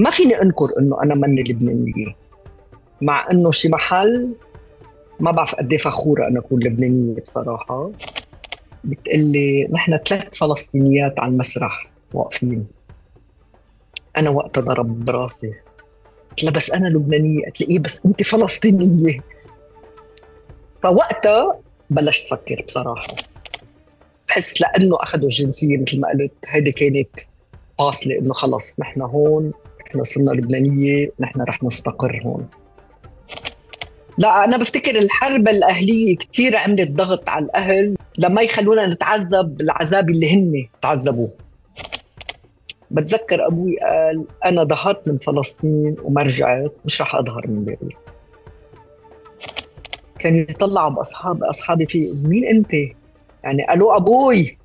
ما فيني أنكر إنه أنا ماني لبنانية مع إنه شي محل ما بعرف قد إيه فخورة أنا أكون لبنانية بصراحة. بتقلي نحن ثلاث فلسطينيات على المسرح واقفين. أنا وقتها ضرب براسي. قلت لها بس أنا لبنانية. قلت لي إيه بس أنت فلسطينية. فوقتها بلشت أفكر بصراحة. بحس لأنه اخذوا الجنسية مثل ما قلت. هيدي كانت فاصله إنه خلص نحن هون نحن صرنا لبنانية نحن رح نستقر هون لا أنا بفتكر الحرب الأهلية كثير عملت ضغط على الأهل لما يخلونا نتعذب العذاب اللي هن تعذبوه بتذكر أبوي قال أنا ظهرت من فلسطين وما رجعت مش رح أظهر من بيروت كان يطلعوا باصحاب أصحابي في مين أنت؟ يعني قالوا أبوي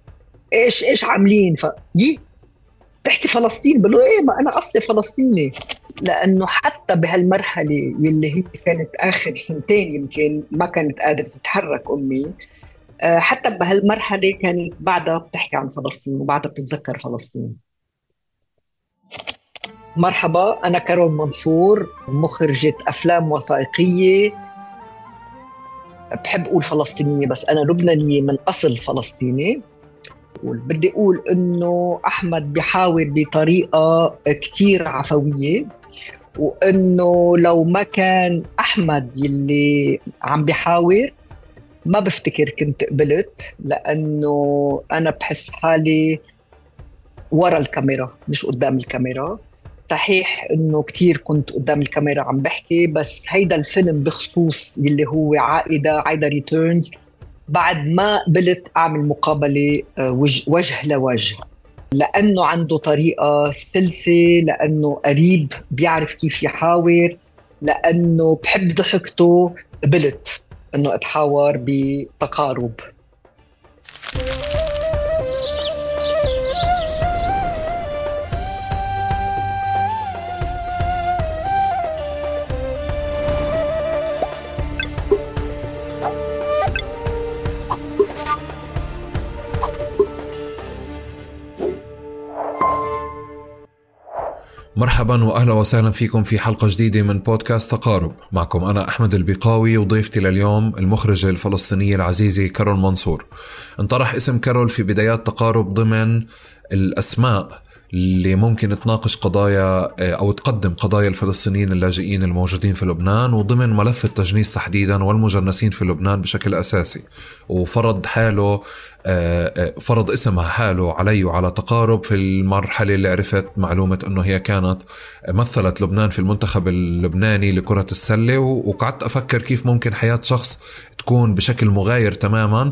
إيش إيش عاملين؟ ف تحكي فلسطين؟ بقول له إيه ما أنا اصلي فلسطيني. لأنه حتى بهالمرحلة يلي هي كانت آخر سنتين يمكن ما كانت قادرة تتحرك أمي آه، حتى بهالمرحلة كانت بعدها بتحكي عن فلسطين وبعدها بتتذكر فلسطين. مرحبا أنا كارول منصور مخرجة أفلام وثائقية. بحب أقول فلسطينية بس أنا لبنانية من أصل فلسطيني. بدي أقول إنه أحمد بيحاول بطريقة كثير عفوية وإنه لو ما كان أحمد يلي عم بيحاور ما بفتكر كنت قبلت لأنه أنا بحس حالي ورا الكاميرا مش قدام الكاميرا. صحيح إنه كثير كنت قدام الكاميرا عم بحكي بس هيدا الفيلم بخصوص يلي هو عائدة عايده ريتيرنز بعد ما قبلت أعمل مقابلة آه، وجه, وجه لوجه. لأنه عنده طريقة سلسه لأنه قريب بيعرف كيف يحاور لأنه بحب ضحكته قبلت إنه أتحاور بتقارب. مرحبا واهلا وسهلا فيكم في حلقة جديدة من بودكاست تقارب. معكم أنا أحمد البقاوي وضيفتي لليوم المخرجة الفلسطينية العزيزة كارول منصور. انطرح اسم كارول في بدايات تقارب ضمن الأسماء اللي ممكن تناقش قضايا آه، أو تقدم قضايا الفلسطينيين اللاجئين الموجودين في لبنان وضمن ملف التجنيس تحديدا والمجنسين في لبنان بشكل أساسي. وفرض حاله فرض اسمها حاله علي وعلى تقارب في المرحلة اللي عرفت معلومة أنه هي كانت مثلت لبنان في المنتخب اللبناني لكرة السلة وقعدت أفكر كيف ممكن حياة شخص تكون بشكل مغاير تماما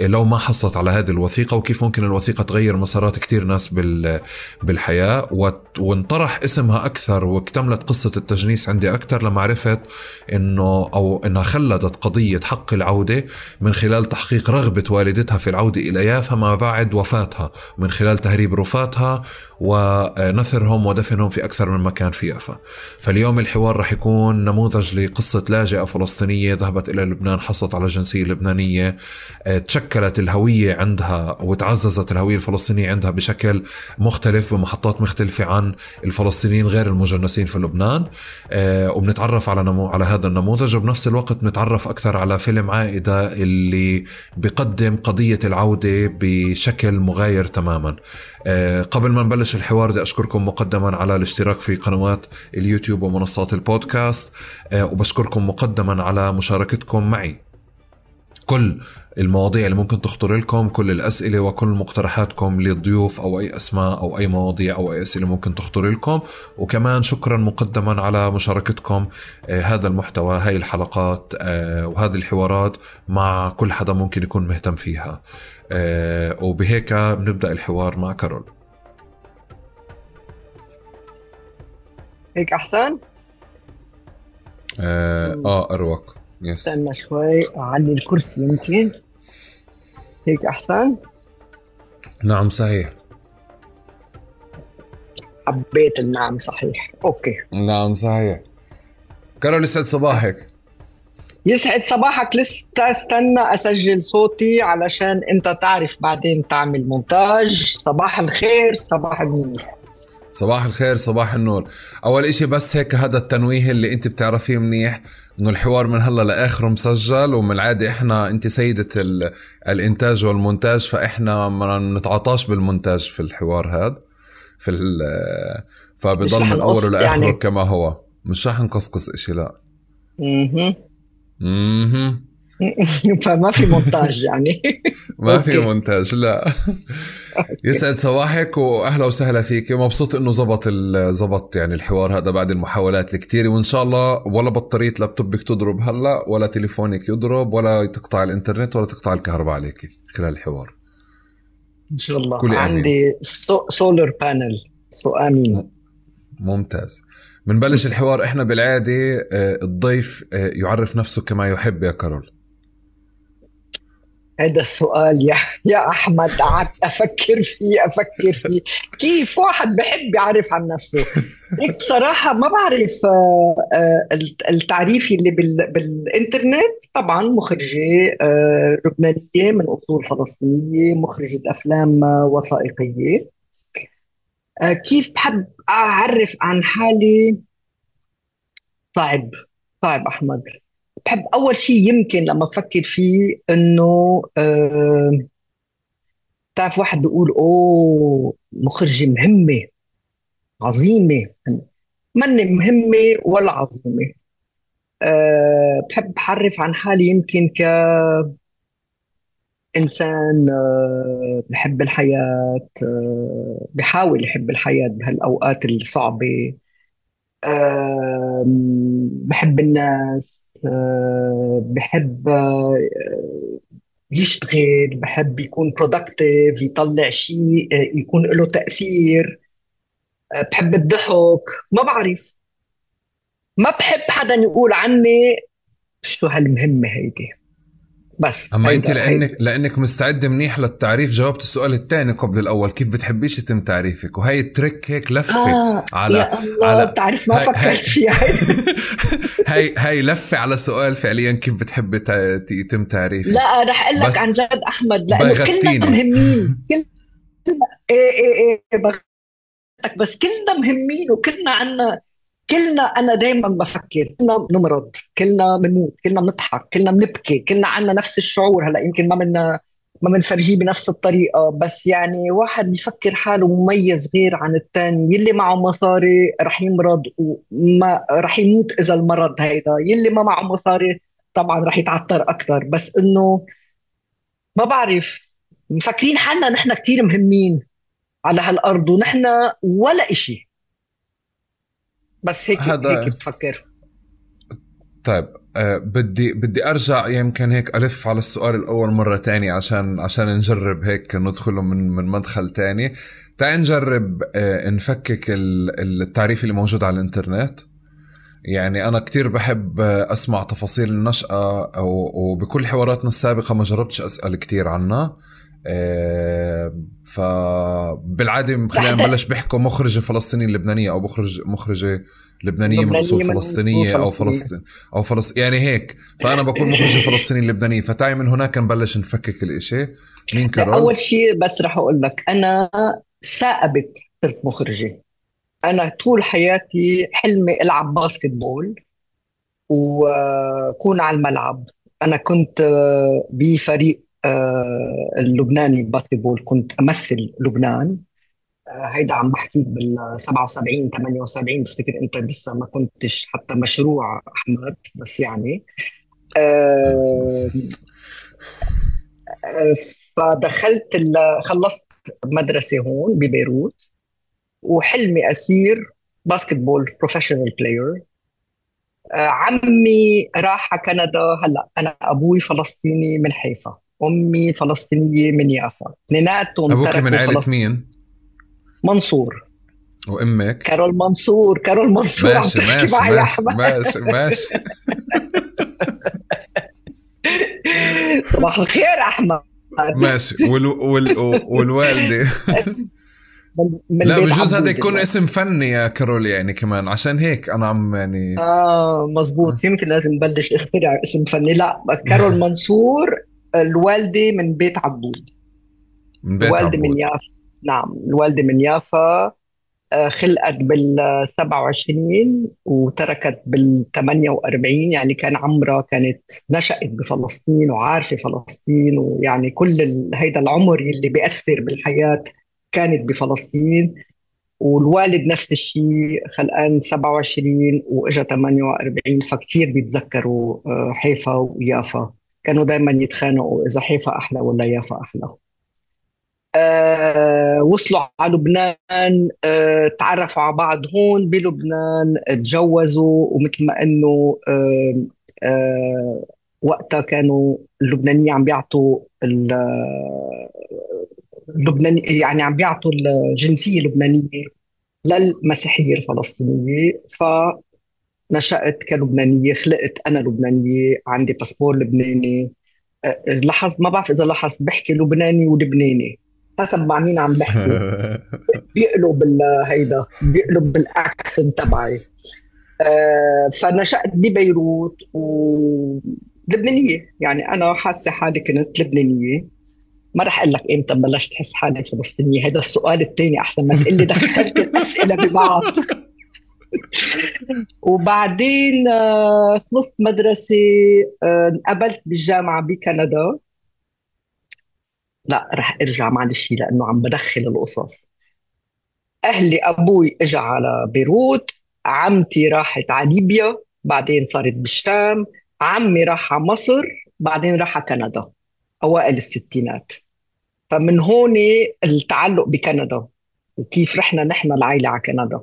لو ما حصلت على هذه الوثيقة وكيف ممكن الوثيقة تغير مسارات كتير ناس بالحياة. وانطرح اسمها أكثر واكتملت قصة التجنيس عندي أكثر لما عرفت أنه أو أنها خلدت قضية حق العودة من خلال تحقيق رغبة والدتها في العودة إلى يافا ما بعد وفاتها. من خلال تهريب رفاتها ونثرهم ودفنهم في أكثر من مكان في يافا فاليوم الحوار رح يكون نموذج لقصة لاجئة فلسطينية ذهبت إلى لبنان حصلت على جنسية لبنانية تشكلت الهوية عندها وتعززت الهوية الفلسطينية عندها بشكل مختلف بمحطات مختلفة عن الفلسطينيين غير المجنسين في لبنان. آه، وبنتعرف على نمو على هذا النموذج وبنفس الوقت نتعرف أكثر على فيلم عائدة اللي بقدم قضية العودة بشكل مغاير تماما. آه، قبل ما نبلش الحوار بدي أشكركم مقدما على الاشتراك في قنوات اليوتيوب ومنصات البودكاست. آه، وبشكركم مقدما على مشاركتكم معي. كل المواضيع اللي ممكن تخطر لكم كل الأسئلة وكل مقترحاتكم للضيوف أو أي أسماء أو أي مواضيع أو أي أسئلة ممكن تخطر لكم. وكمان شكرا مقدما على مشاركتكم آه هذا المحتوى هاي الحلقات آه وهذه الحوارات مع كل حدا ممكن يكون مهتم فيها. آه وبهيك بنبدأ الحوار مع كارول. هيك أحسن؟ آه, آه أروق. يس استنى شوي أعلي الكرسي يمكن. هيك أحسن؟ نعم صحيح. حبيت النعم صحيح. okay. نعم صحيح. كارول يسعد صباحك. يسعد صباحك. لسه استنى أسجل صوتي علشان أنت تعرف بعدين تعمل مونتاج. صباح الخير صباح النور. صباح الخير صباح النور. أول إشي بس هيك هذا التنويه اللي أنت بتعرفيه منيح إنه الحوار من هلا لآخره مسجل ومن العادة إحنا أنت سيدة الإنتاج والمونتاج فإحنا ما نتعاطاش بالمونتاج في الحوار هذا في فبضل من اوله لآخره يعني... كما هو. مش رح نقصقص إشي لا. أها أها فما في مونتاج يعني. ما في مونتاج لا. يسعد صباحك وأهلا وسهلا فيك. مبسوط إنه زبط زبط يعني الحوار هذا بعد المحاولات الكثيره وإن شاء الله ولا بطارية لابتوبك تضرب هلا ولا تليفونك يضرب ولا تقطع الإنترنت ولا تقطع الكهرباء عليك خلال الحوار. إن شاء الله. كل عندي solar panel so امين ممتاز. بنبلش الحوار إحنا بالعادة آه، الضيف آه، يعرف نفسه كما يحب يا كارول. هذا السؤال يا يا أحمد قعدت أفكر فيه أفكر فيه. كيف واحد بحب يعرف عن نفسه؟ بصراحة ما بعرف آه، آه، التعريف اللي بالإنترنت. طبعا مخرجة آه، لبنانية من أصول فلسطينية مخرجة أفلام وثائقية. كيف بحب أعرف عن حالي؟ صعب صعب أحمد. بحب أول شيء يمكن لما أفكر فيه إنه أه تعرف واحد بيقول أوه مخرجة مهمة عظيمة. مني مهمة ولا عظيمة. أه بحب اعرف عن حالي يمكن ك إنسان أه بحب الحياة أه بحاول يحب الحياة بهالأوقات الصعبة. أه بحب الناس. آه، بحب آه، يشتغل بحب يكون productive يطلع شيء آه، يكون له تأثير. بحب الضحك. ما بعرف. ما بحب حدا يقول عني شو هالمهمة هيدي. بس. أما أنت لانك. لأنك مستعد منيح للتعريف جاوبت السؤال الثاني قبل الأول كيف بتحبيش يتم تعريفك؟ وهي ال trick هيك لفة آه على يا الله على بتعرف ما فكرت فيها هي هي لفة على سؤال فعليا كيف بتحب يتم تعريفك؟ لا رح أقول لك عن جد أحمد لأنه كلنا مهمين. كلنا إيه إيه إيه بس كلنا مهمين وكلنا عنا كلنا أنا دائما بفكر كلنا بنمرض كلنا بنموت كلنا بنضحك كلنا بنبكي كلنا عنا نفس الشعور. هلأ يمكن ما منا ما بنفرجيه بنفس الطريقة بس يعني واحد بيفكر حاله مميز غير عن الثاني يلي معه مصاري رح يمرض وما رح يموت إذا المرض هيدا. يلي ما معه مصاري طبعا رح يتعثر أكثر بس إنه ما بعرف مفكرين حالنا نحن كثير مهمين على هالأرض ونحن ولا إشي. بس هيك هذا هيك بفكر. طيب أه بدي بدي أرجع يمكن هيك ألف على السؤال الأول مرة تانية عشان عشان نجرب هيك ندخله من من مدخل تاني. تعال نجرب أه نفكك التعريف اللي موجود على الإنترنت. يعني أنا كتير بحب أسمع تفاصيل النشأة وبكل حواراتنا السابقة ما جربتش أسأل كتير عنها. فبالعادة خلينا نبلش بيحكوا مخرجه فلسطينيه لبنانيه أو مخرج مخرجه لبنانيه من اصول فلسطينيه أو فلسطين أو فلسطين يعني هيك. فأنا بكون مخرجه فلسطينيه لبنانيه فتعي من هناك نبلش نفكك الإشي. مين كارول؟ أول شيء بس رح أقول لك أنا ثائبت صرت مخرجة. أنا طول حياتي حلمي ألعب باسكت بول وكون على الملعب. أنا كنت بفريق آه، اللبناني باسكتبول كنت أمثل لبنان. آه، هيدا عم بحكي بال 77 78 بفتكر إنت لسه ما كنتش حتى مشروع أحمد بس يعني. آه، فدخلت خلصت مدرسة هون ببيروت وحلمي اصير basketball professional player عمي راح على كندا هلأ أنا أبوي فلسطيني من حيفا. أمي فلسطينية من يافا. اثنيناتهم أبوك من عائلة مين؟ منصور. وأمك؟ كارول منصور كارول منصور ماشي ماشي ماشي, ماشي ماشي. صباح الخير أحمد. ماشي. وال... وال... والوالدة. لا بجوز هذا يكون اسم فني يا كارول يعني كمان. عشان هيك أنا عم يعني آه مزبوط. يمكن لازم نبلش اخترع اسم فني. لا كارول منصور الوالدة من بيت عبود. من بيت الوالدة عبود. من يافا نعم الوالدة من يافا آه، خلقت بال 27 وتركت بال 48 يعني كان عمرها كانت نشأت بفلسطين وعارفة فلسطين ويعني كل هيدا العمر اللي بيأثر بالحياة كانت بفلسطين. والوالد نفس الشيء خلقان 27 وإجا 48 فكتير بيتذكروا آه، حيفا ويافا. كانوا دائما يتخانقوا إذا حيفا أحلى ولا يافا أحلى. أه وصلوا على لبنان أه تعرفوا على بعض هون بلبنان تجوزوا ومثل ما إنه أه أه وقتها كانوا اللبنانيين عم بيعطوا اللبناني يعني عم بيعطوا الجنسية اللبنانيه للمسيحية الفلسطينية. فنشأت كلبنانية خلقت أنا لبنانية عندي باسبور لبناني. أه، لاحظت ما بعرف إذا لاحظت بحكي لبناني ولبناني. حسب مع مين عم بحكي؟ بيقلب هيدا بيقلب بال accent تبعي. أه فنشأت ببيروت ولبنانية يعني أنا حاسة حالي كنت لبنانية. ما رح أقول لك إمتى بلشت تحس حالي فلسطينيه هذا السؤال الثاني أحسن ما تقول لي دخلت الأسئلة ببعض. وبعدين آه، خلصت مدرسة آه، انقبلت بالجامعة بكندا. لا رح ارجع معلش لأنه عم بدخل القصص. أهلي أبوي اجى على بيروت عمتي راحت على ليبيا بعدين صارت بالشام عمي راح على مصر بعدين راح على كندا. أوائل الستينات. فمن هون التعلق بكندا وكيف رحنا نحن العائله على كندا.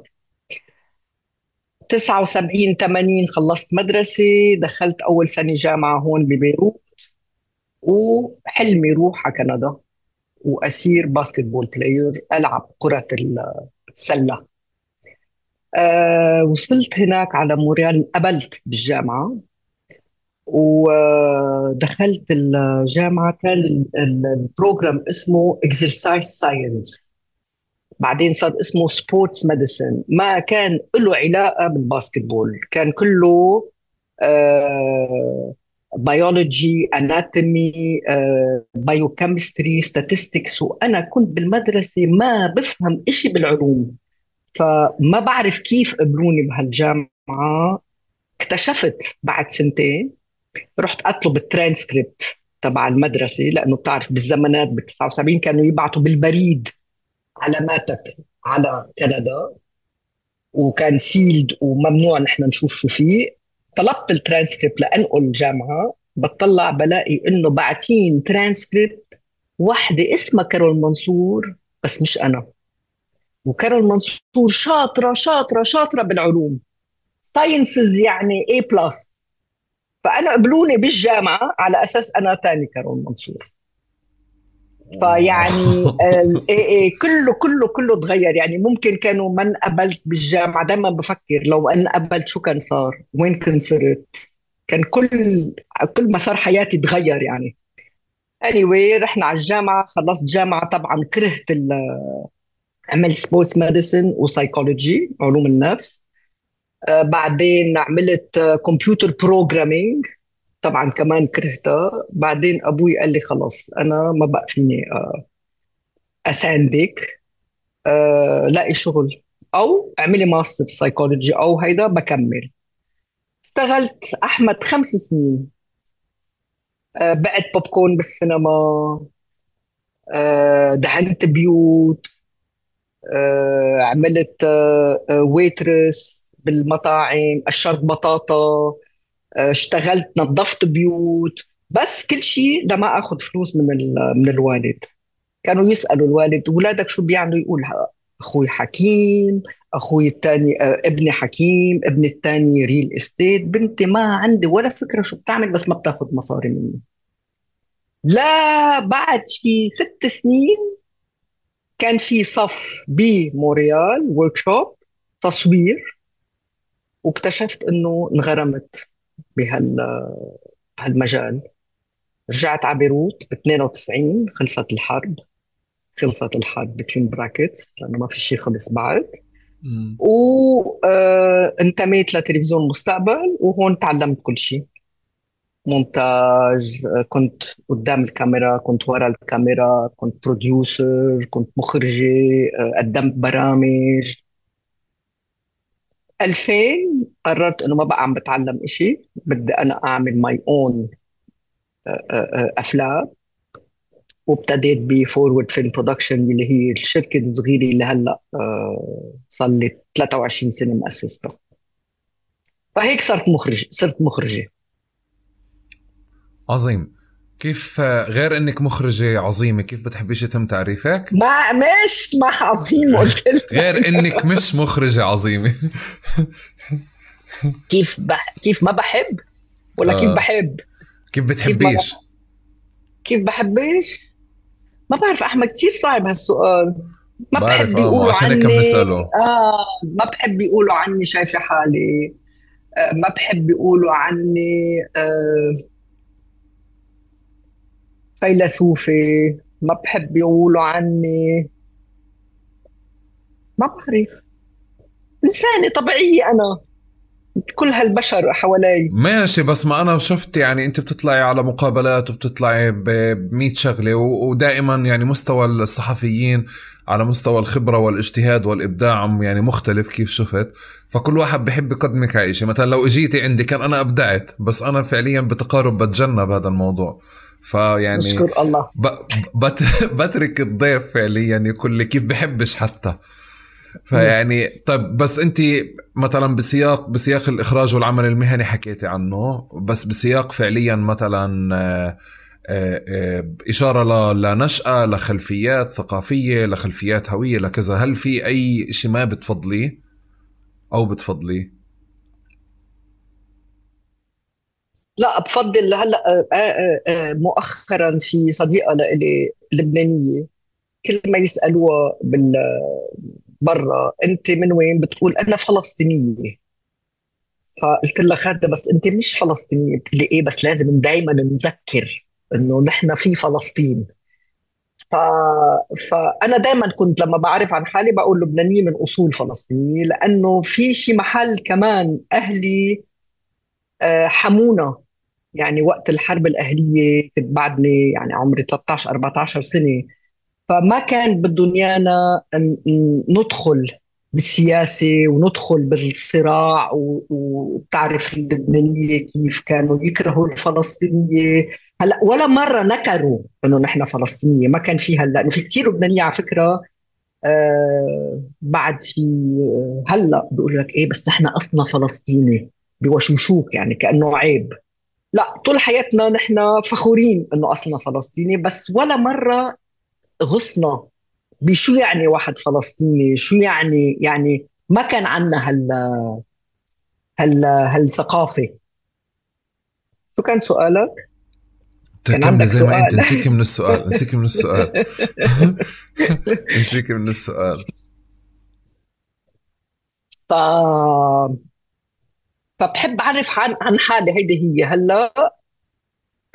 79 80 خلصت مدرسة دخلت أول سنة جامعة هون ببيروت وحلمي روح على كندا وأسير basketball player ألعب كرة السلة. أه وصلت هناك على مونتريال قبلت بالجامعة ودخلت الجامعة كان ال program اسمه exercise science بعدين صار اسمه sports medicine ما كان له علاقة بال basketball. كان كله biology anatomy biochemistry statistics. وأنا كنت بالمدرسة ما بفهم إشي بالعلوم. فما بعرف كيف قبلوني بهالجامعة. اكتشفت بعد سنتين رحت أطلب الترانسكريبت تبع المدرسة لأنه بتعرف بالزمانات بال 79 كانوا يبعثوا بالبريد. علاماتك على كندا وكان sealed وممنوع نحن نشوف شو فيه. طلبت الترانسكريبت لأنقل الجامعة. بطلع بلاقي إنه باعتين ترانسكريبت وحدة اسمها كارول منصور بس مش أنا. وكارول منصور شاطرة شاطرة شاطرة بالعلوم. sciences يعني A plus فأنا قبلوني بالجامعة على أساس أنا ثاني كارول منصور. فيعني إيه إيه كله كله كله تغير يعني ممكن كانوا ما انقبلت بالجامعة دائما بفكر لو انقبلت شو كان صار؟ وين كنت صرت؟ كان كل كل مسار حياتي تغير يعني. Anyway رحنا على الجامعة خلصت جامعة طبعا كرهت عملت sports medicine و psychology علوم النفس. آه، بعدين عملت كمبيوتر آه، programming طبعا كمان كرهتها. بعدين أبوي قال لي خلص أنا ما بقى فيني آه، اساندك لاقي شغل. أو اعملي master psychology أو هيدا بكمل. اشتغلت أحمد خمس سنين. بعت بوب كورن بالسينما. دهنت بيوت. عملت waitress بالمطاعم. قشرت بطاطا. آه، اشتغلت نظفت بيوت. بس كل شيء لما آخذ فلوس من من الوالد. كانوا يسألوا الوالد اولادك شو بيعملوا؟ يقول أخوي حكيم أخوي الثاني آه، ابني حكيم ابني الثاني real estate بنتي ما عندي ولا فكرة شو بتعمل بس ما بتاخذ مصاري مني. لا بعد شي ست سنين كان في صف بمونتريال workshop تصوير واكتشفت إنه انغرمت. بهال بهالمجال. رجعت على بيروت ب 92 خلصت الحرب. خلصت الحرب بين bracket لأنه ما في شيء خلص بعد. وانتميت آه، لتلفزيون مستقبل وهون تعلمت كل شيء مونتاج كنت قدام الكاميرا كنت ورا الكاميرا كنت producer كنت مخرجة آه، قدمت برامج. 2000 قررت إنه ما بقى عم بتعلم إشي بدي أنا أعمل my own أفلام. وابتديت ب Forward Film Production اللي هي الشركة الصغيرة اللي هلأ آه، صار لي 23 سنه مؤسستها فهيك صرت مخرج صرت مخرجة. عظيم. كيف غير إنك مخرجة عظيمة كيف بتحبيش يتم تعريفك؟ ما مش ما عظيم قلت غير إنك مش مخرجة عظيمة كيف بح... كيف ما بحب ولا آه. كيف بحب؟ كيف بتحبيش؟ كيف, كيف بحبش؟ ما بعرف أحمد كثير صعب هالسؤال ما بحب آه، يقولوا عشان هيك آه ما بحب يقولوا عني شايفة حالي آه ما بحب يقولوا عني آه فيلسوفة ما بحب يقولوا عني. ما بعرف. إنسانة طبيعية أنا. كل هالبشر حوالي. ماشي بس ما أنا شفت يعني أنت بتطلعي على مقابلات وبتطلعي ب 100 شغلة ودائما يعني مستوى الصحفيين على مستوى الخبرة والاجتهاد والإبداع يعني مختلف كيف شفت. فكل واحد بحب يقدمك على شيء مثلا لو إجيتي عندي كان أنا أبدعت بس أنا فعليا بتقارب بتجنب هذا الموضوع. فيعني اشكر الله. بت بترك الضيف فعليا يقول لي كيف بحبش حتى. فيعني طيب بس انت مثلا بسياق بسياق الإخراج والعمل المهني حكيتي عنه بس بسياق فعليا مثلا آه، آه، إشارة لنشأة لخلفيات ثقافية لخلفيات هوية لكذا هل في أي شيء ما بتفضليه أو بتفضليه؟ لا بفضل هلأ مؤخرا في صديقة لإلي لبنانية. كل ما يسألوها بال برا أنت من وين؟ بتقول أنا فلسطينية. فقلت لها خالده بس أنت مش فلسطينية. بتقول لي إيه بس لازم دائما نذكر إنه نحن في فلسطين. ف... فأنا دائما كنت لما بعرف عن حالي بقول لبنانية من أصول فلسطينية لأنه في شي محل كمان أهلي آه، حمونا. يعني وقت الحرب الأهلية كنت بعدني يعني عمري 13 14 سنة. فما كان بدهم إيانا ندخل بالسياسة وندخل بالصراع وبتعرف اللبنانية كيف كانوا يكرهوا الفلسطينية. هلأ ولا مرة نكروا إنه نحن فلسطينية ما كان في هلأ في كثير لبنانية على فكرة آه بعد في هلأ بيقول لك إيه بس نحن اصلنا فلسطيني بوشوشوك يعني كأنه عيب. لا طول حياتنا نحن فخورين إنه أصلنا فلسطيني بس ولا مرة غصنا بشو يعني واحد فلسطيني؟ شو يعني يعني ما كان عندنا هال هال هالثقافة. شو كان سؤالك؟ عندك زي ما أنت نسيكي من السؤال نسيكي من السؤال. نسيكي من السؤال. ف فبحب أعرف عن عن حالي هيدي هي. هلأ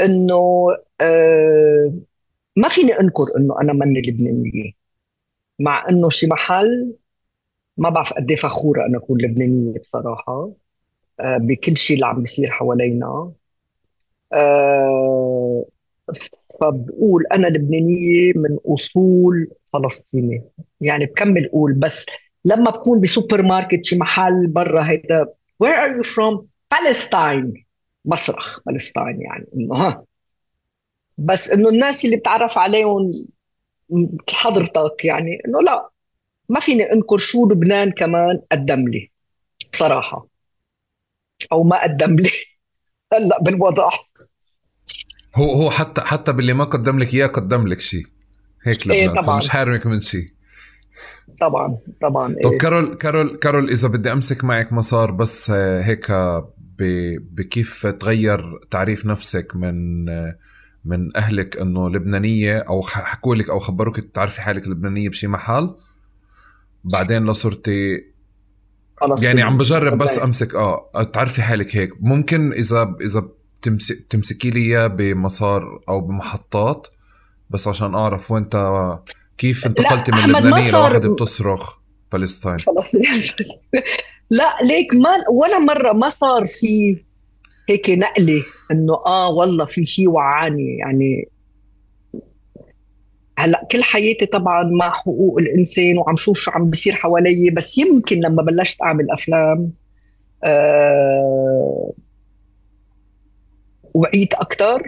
إنه آه ما فيني أنكر إنه أنا ماني لبنانية. مع إنه شي محل ما بعرف قد إيه فخورة أنا أكون لبنانية بصراحة. آه بكل شيء اللي عم بيصير حوالينا. آه فبقول أنا لبنانية من أصول فلسطيني. يعني بكمل قول بس لما بكون بسوبر ماركت شي محل برا هيدا where are you from? Palestine. بصرخ فلسطين يعني. إنه ها. بس إنه الناس اللي بتعرف عليهم حضرتك يعني إنه لا ما فيني أنكر شو لبنان كمان قدم لي بصراحة. أو ما قدم لي. هلأ بالوضع. هو هو حتى حتى باللي ما قدم لك إياه قدم لك شيء. هيك لبنان. إيه طبعا. مش حارمك من شيء. طبعا طبعا طب إيه. كارول كارول كارول إذا بدي أمسك معك مسار بس هيك بكيف تغير تعريف نفسك من من أهلك إنه لبنانية أو حكوا لك أو خبروك تعرفي حالك لبنانيه بشي محل؟ بعدين لصرتي يعني عم بجرب بس أمسك آه تعرفي حالك هيك. ممكن إذا إذا تمسك تمسكي لي إياه بمسار أو بمحطات بس عشان أعرف وين كيف انتقلتي من لبنانية لواحده بتصرخ فلسطين؟ لا ليك ما ولا مرة ما صار في هيك نقلة إنه آه والله في شيء وعاني يعني هلأ كل حياتي طبعا مع حقوق الإنسان وعم شوف شو عم بيصير حوالي بس يمكن لما بلشت أعمل أفلام أه وعيت أكثر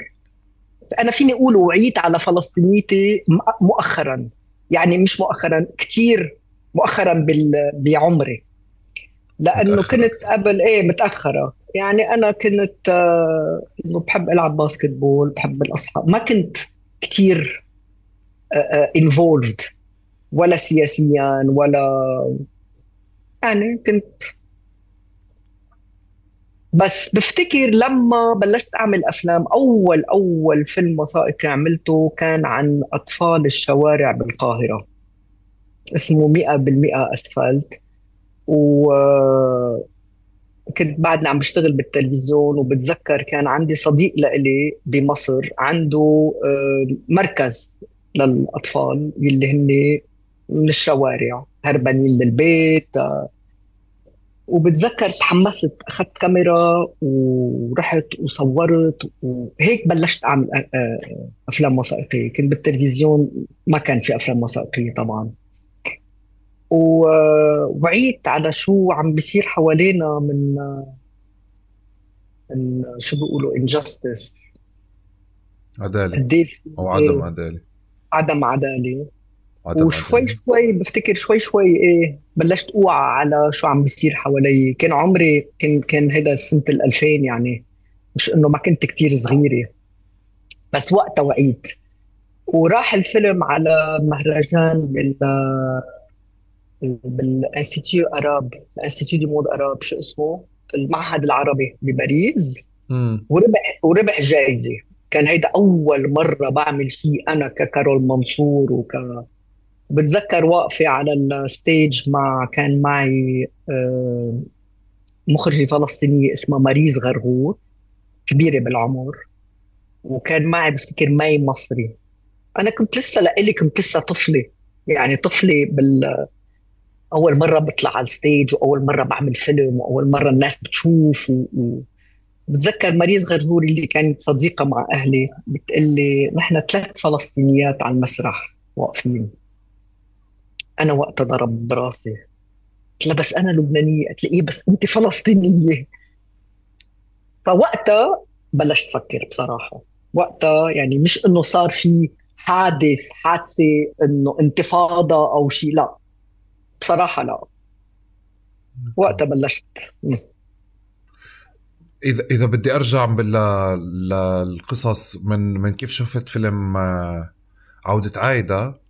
أنا فيني أقول وعيت على فلسطينيتي مؤخرا. يعني مش مؤخرا كثير مؤخرا بعمري. لأنه كنت قبل إيه متأخرة. يعني أنا كنت آه بحب ألعب basketball بحب الأصحاب. ما كنت كثير involved آه ولا سياسيا ولا يعني كنت بس بفتكر لما بلشت أعمل أفلام أول أول فيلم وثائقي عملته كان عن أطفال الشوارع بالقاهرة. اسمه مئة بالمئة أسفلت. و كنت بعدنا عم بشتغل بالتلفزيون وبتذكر كان عندي صديق لإلي بمصر عنده مركز للأطفال اللي هن من الشوارع هربانين من البيت وبتذكر تحمست أخذت كاميرا ورحت وصورت وهيك بلشت أعمل أفلام وثائقية. كنت بالتلفزيون ما كان في أفلام وثائقية طبعا. ووعيت على شو عم بيصير حوالينا من من شو بيقولوا انجستس عدالة. أو عدم عدالة. عدم عدالة. وشوي شوي بفتكر شوي شوي إيه بلشت أوعى على شو عم بيصير حوالي. كان عمري كان كان هيدا سنة ال 2000 يعني مش إنه ما كنت كتير صغيرة بس وقتها وعيت وراح الفيلم على مهرجان بال بال Institut Arabe ال Institut du Monde Arabe شو اسمه؟ المعهد العربي بباريس. وربح وربح جائزه كان هيدا أول مرة بعمل شيء أنا ككارول منصور وك بتذكر واقفه على ال stage مع كان معي آه، مخرجة فلسطينية اسمها ماريز غرغور كبيرة بالعمر وكان معي بفتكر مي مصري. أنا كنت لسه لإلي كنت لسه طفلة يعني طفلة بال أول مرة بطلع على ال stage وأول مرة بعمل فيلم وأول مرة الناس بتشوف و... و... بتذكر مريز غرغوري اللي كانت صديقة مع أهلي بتقول لي نحن ثلاث فلسطينيات على المسرح واقفين. أنا وقتها ضرب براسي. قلت لها بس أنا لبنانية. قلت لي إيه بس انت فلسطينية. فوقتها بلشت أفكر بصراحة. وقتها يعني مش إنه صار في حادث حادثة إنه انتفاضة أو شيء لا. بصراحة لا. وقتها بلشت. إذا إذا بدي أرجع للقصص من من كيف شفت فيلم آه، عودة عايدة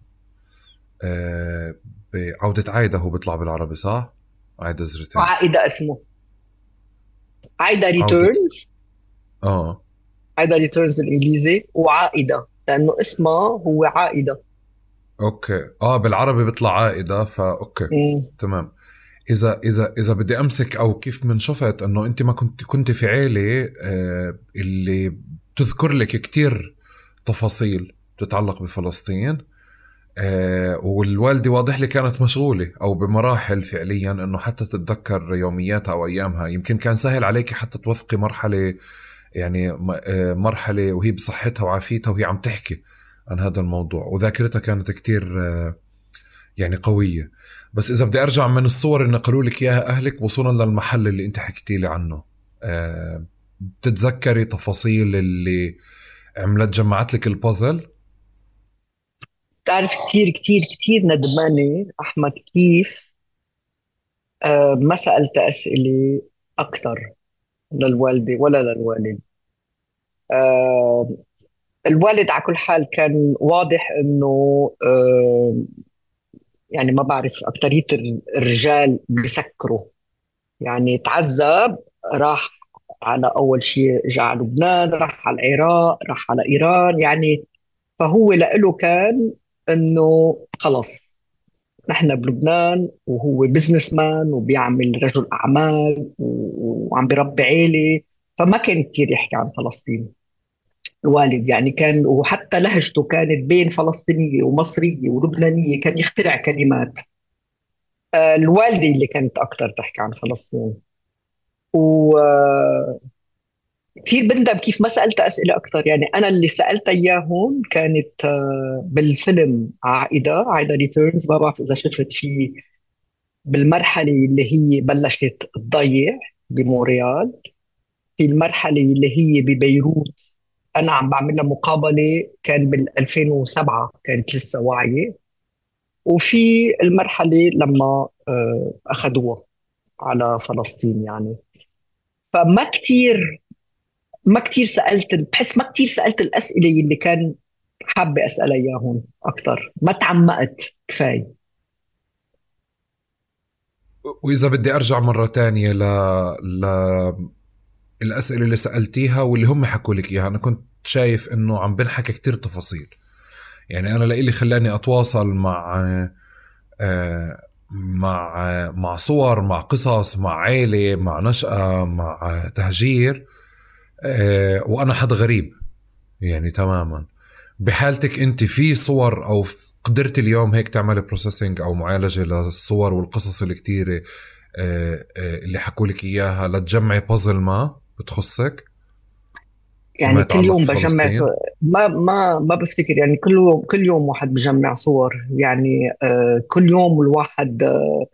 آه، عودة عايدة هو بيطلع بالعربي صح؟ عايدة زرتين عايدة اسمه. Aida Returns آه. Aida Returns بالإنجليزي. وعائدة لأنه اسمه هو عائدة. Okay. آه بالعربي بيطلع عائدة فا okay. مم. تمام. إذا إذا إذا بدي أمسك أو كيف من شفت إنه أنت ما كنت كنت في عيلة آه اللي تذكر لك كتير تفاصيل تتعلق بفلسطين آه والوالدة واضح لي كانت مشغولة أو بمراحل فعليا أنه حتى تتذكر يومياتها أو أيامها. يمكن كان سهل عليك حتى توثقي مرحلة يعني آه مرحلة وهي بصحتها وعافيتها وهي عم تحكي عن هذا الموضوع وذاكرتها كانت كتير آه يعني قوية. بس إذا بدي أرجع من الصور اللي نقلوا لك إياها أهلك وصولا للمحل اللي أنت حكيتي لي عنه. بتتذكري تفاصيل اللي عملت جمعت لك البازل بتعرف كثير كثير كثير ندمانة أحمد كيف آه ما سألت أسئلة أكثر للوالدة ولا للوالد. آه الوالد على كل حال كان واضح إنه آه يعني ما بعرف اكثريه الرجال بسكروا. يعني تعذب راح على أول شيء اجى على لبنان راح على العراق راح على إيران. يعني فهو لإله كان إنه خلص نحن بلبنان وهو بزنس مان وبيعمل رجل أعمال وعم بربي عيلة فما كان كثير يحكي عن فلسطين. الوالد يعني كان وحتى لهجته كانت بين فلسطينية ومصرية ولبنانية كان يخترع كلمات. آه، الوالدة اللي كانت أكثر تحكي عن فلسطين. و كثير بندم كيف ما سألت أسئلة أكثر. يعني أنا اللي سالتها اياهم كانت آه، بالفيلم عائدة عائدة ريتيرنز ما بعرف إذا شفت فيه بالمرحلة اللي هي بلشت تضيع بمونريال. في المرحلة اللي هي ببيروت أنا عم بعمل لها مقابلة كان بال 2007 كانت لسه واعية. وفي المرحلة لما آه، اخذوها على فلسطين يعني. فما كثير ما كثير سألت بحس ما كثير سألت الأسئلة اللي كان حابة أسألها اياهم أكثر ما تعمقت كفاية. وإذا بدي أرجع مرة تانية ل ل الأسئلة اللي سألتيها واللي هم حكوا لك إياها. أنا كنت شايف إنه عم بنحكي كتير تفاصيل. يعني أنا لإلي خلاني أتواصل مع آه، مع مع صور مع قصص مع عيلة مع نشأة مع تهجير. آه، وأنا حد غريب. يعني تماما. بحالتك أنت في صور أو قدرت اليوم هيك تعمل بروسيسنج أو معالجة للصور والقصص الكتيرة آه، اللي حكوا لك إياها لتجمعي بازل ما بتخصك؟ يعني كل يوم بجمع ما ما ما بفتكر. يعني كل يوم كل يوم واحد بجمع صور. يعني آه كل يوم الواحد آه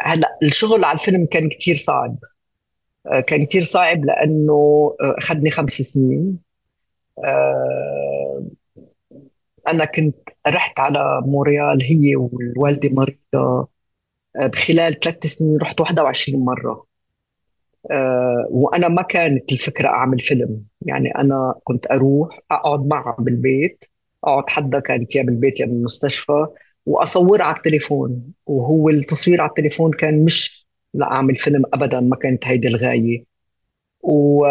هلا الشغل على الفيلم كان كثير صعب. آه كان كثير صعب لأنه آه، أخذني خمس سنين. آه أنا كنت رحت على موريال هي والوالدة مريضة. آه، بخلال ثلاث سنين رحت 21 مرة. وأنا ما كانت الفكرة أعمل فيلم. يعني أنا كنت أروح أقعد معها بالبيت أقعد حدا كانت يا بالبيت يا بالمستشفى وأصورها على التليفون. وهو التصوير على التليفون كان مش لاعمل فيلم ابدا ما كانت هيدي الغاية. و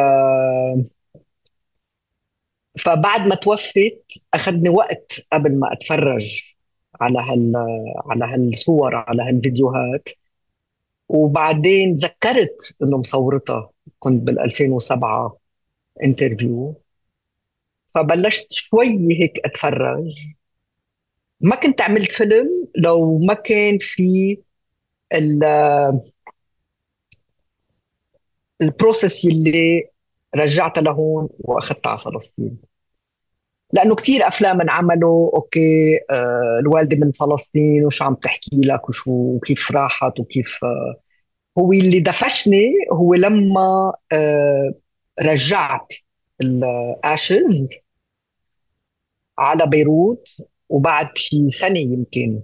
فبعد ما توفت أخذني وقت قبل ما أتفرج على هال على هالصور على هالفيديوهات. وبعدين تذكرت إنه مصورتها. كنت بال 2007 انترفيو فبلشت شوي هيك أتفرج. ما كنت عملت فيلم لو ما كان في ال process اللي رجعتها لهون وأخذتها على فلسطين. لأنه كثير أفلام انعملوا okay آه الوالدة من فلسطين وشو عم تحكي لك وشو وكيف راحت وكيف آه هو اللي دفشني هو لما آه رجعت ال ashes على بيروت وبعد في سنة يمكن.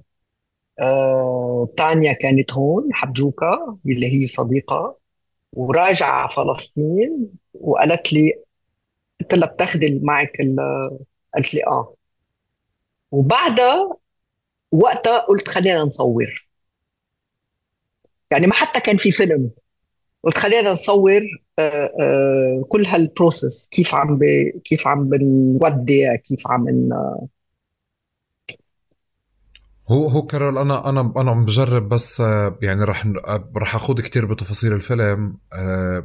آه، تانيا كانت هون حبجوقة اللي هي صديقة. وراجعة على فلسطين وقالت لي قلت لها بتاخذي معك قالت لي آه. وبعدها وقتها قلت خلينا نصور. يعني ما حتى كان في فيلم. قلت خلينا نصور آه، آه، كل هالبروسيس كيف عم كيف عم بنودع كيف عم هو هو كارول أنا أنا أنا عم بجرب بس آه، يعني رح رح أخوض كثير بتفاصيل الفيلم آه،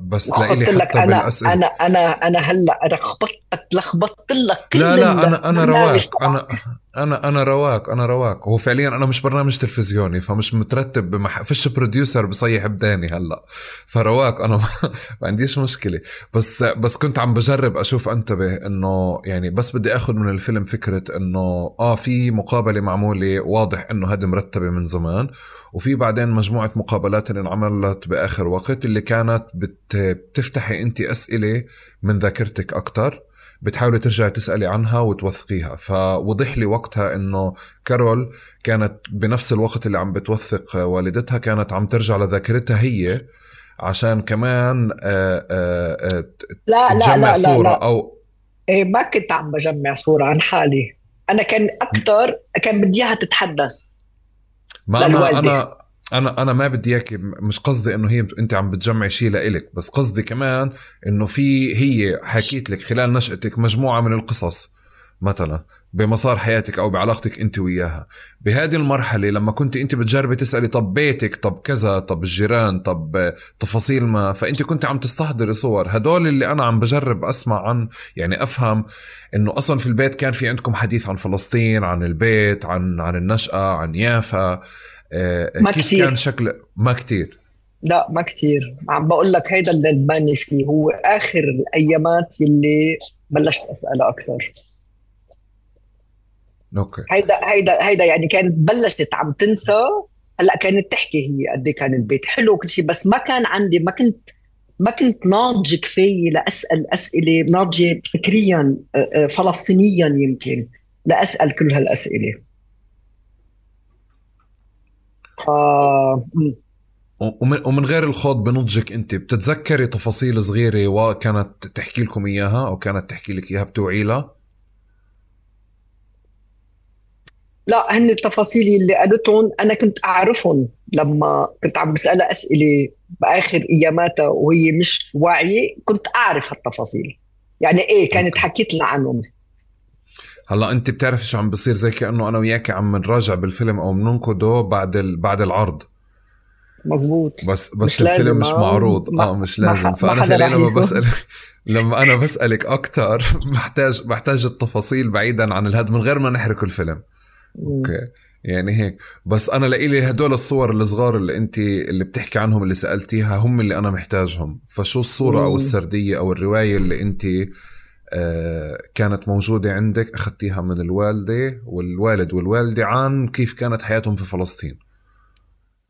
بس لإلي حتى أنا بالأسئلة. أنا أنا أنا هلأ لخبطتك لخبطت لك كل لا لا أنا أنا رواق أنا أنا أنا رواق أنا رواق. هو فعليا أنا مش برنامج تلفزيوني فمش مترتب بمح... فيش بروديوسر بصيح بداني هلأ. فرواق أنا ما عنديش مشكلة. بس بس كنت عم بجرب أشوف أنتبه إنه يعني بس بدي آخذ من الفيلم فكرة إنه آه في مقابلة معمولة واضح إنه هذه مرتبة من زمان وفي بعدين مجموعة مقابلات اللي انعملت بآخر وقت اللي كانت بت... بتفتحي أنت أسئلة من ذاكرتك أكثر بتحاولي ترجعي تسألي عنها وتوثقيها. فوضح لي وقتها إنه كارول كانت بنفس الوقت اللي عم بتوثق والدتها كانت عم ترجع لذاكرتها هي عشان كمان آآ آه، آآ آه، لا تجمع لا لا صورة لا. لا. أو إيه ما كنت عم بجمع صورة عن حالي. أنا كان أكثر كان بدي إياها تتحدث ما أنا أنا أنا أنا ما بدي اياك مش قصدي إنه هي أنت عم بتجمعي شيء لإلك بس قصدي كمان إنه في هي حكيت لك خلال نشأتك مجموعة من القصص مثلا بمسار حياتك أو بعلاقتك أنت وياها. بهذه المرحلة لما كنت أنت بتجربي تسألي طب بيتك طب كذا طب الجيران طب تفاصيل ما فأنت كنت عم تستحضري صور. هدول اللي أنا عم بجرب أسمع عن يعني أفهم إنه أصلا في البيت كان في عندكم حديث عن فلسطين عن البيت عن عن النشأة عن يافا. ما كيف كتير. كان شكل ما كتير. لا ما كتير. عم بقول لك هيدا اللي ندماني فيه. هو آخر الأيامات اللي بلشت أسأله أكثر. أوكي. هيدا هيدا هيدا يعني كانت بلشت عم تنسى. هلأ كانت تحكي هي قد إيه كان البيت حلو وكل شيء بس ما كان عندي ما كنت ما كنت ناضجه كفاية لأسأل أسئلة ناضجة فكريا آه، آه، فلسطينيا يمكن لأسأل كل هالأسئلة. ومن, ومن غير الخوض بنضجك انت. بتتذكري تفاصيل صغيرة وكانت تحكي لكم إياها أو كانت تحكي لك إياها بتوعي لها لا هن التفاصيل اللي قالتهم أنا كنت أعرفهم لما كنت عم بسالها أسئلة بآخر أياماتها وهي مش واعية كنت أعرف هالتفاصيل. يعني إيه كانت حكيت لنا عنهم. هلا انت بتعرف شو عم بصير؟ زي كأنه أنا وياك عم نراجع بالفيلم أو بننقده بعد ال... بعد العرض. مزبوط. بس بس مش الفيلم مش معروض. آه مش لازم. فأنا خلينا لما بسال لما أنا بسألك أكثر محتاج محتاج التفاصيل بعيدا عن الهد من غير ما نحرق الفيلم. أوكي. يعني هيك. بس أنا لإلي هدول الصور الصغار اللي انت اللي بتحكي عنهم اللي سألتيها هم اللي أنا محتاجهم. فشو الصورة أو السردية أو الرواية اللي أنت آه كانت موجودة عندك اخذتيها من الوالدة والوالد والوالدة عن كيف كانت حياتهم في فلسطين.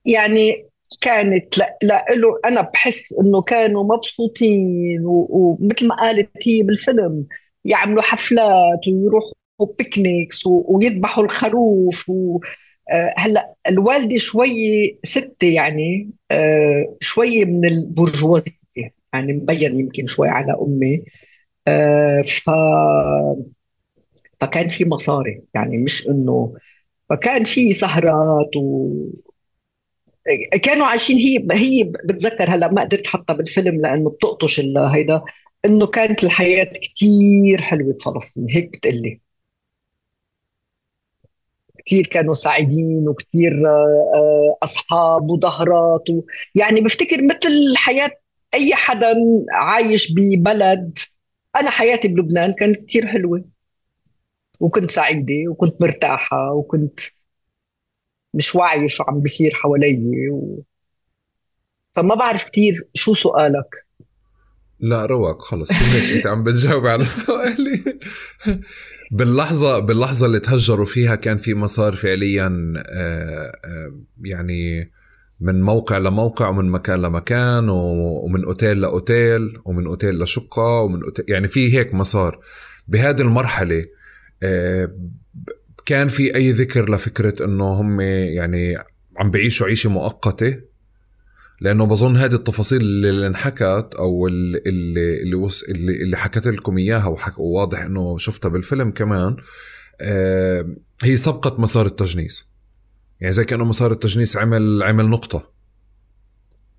يعني كانت لا, لا أنا بحس إنه كانوا مبسوطين ومثل ما قالت هي بالفيلم يعملوا حفلات ويروحوا بيكنيكس ويذبحوا الخروف و آه، هلأ الوالدة شوي ستة يعني آه، شوي من البرجوازية يعني مبين يمكن شوي على أمي. آه، ف فكان في مصاري. يعني مش إنه فكان في سهرات و كانوا عايشين هي هي بتذكر هلا ما قدرت حطها بالفيلم لأنه بتقطش هيدا إنه كانت الحياة كثير حلوة بفلسطين. هيك بتقلي كثير كانوا سعيدين وكثير آه، آه، أصحاب وظهرات و... يعني بفتكر مثل حياه أي حدا عايش ببلد أنا حياتي بلبنان كانت كثير حلوة. وكنت سعيدة وكنت مرتاحة وكنت مش واعية شو عم بيصير حوالي و... فما بعرف كثير شو سؤالك. لا رواق خلص. هيك أنت عم بتجاوب على سؤالي؟ باللحظة باللحظة اللي تهجروا فيها كان في مسار فعليا آه، آه، يعني من موقع لموقع ومن مكان لمكان ومن أوتيل لأوتيل ومن أوتيل لشقة ومن أوتيل يعني في هيك مسار بهذه المرحلة آه، كان في أي ذكر لفكرة إنه هم يعني عم بعيشوا عيشة مؤقتة لأنه بظن هذه التفاصيل اللي انحكت أو اللي اللي. اللي, اللي حكت لكم إياها. وواضح إنه شفتها بالفيلم كمان آه هي سبقت مسار التجنيس يعني زي كأنه مسار التجنيس عمل عمل نقطة.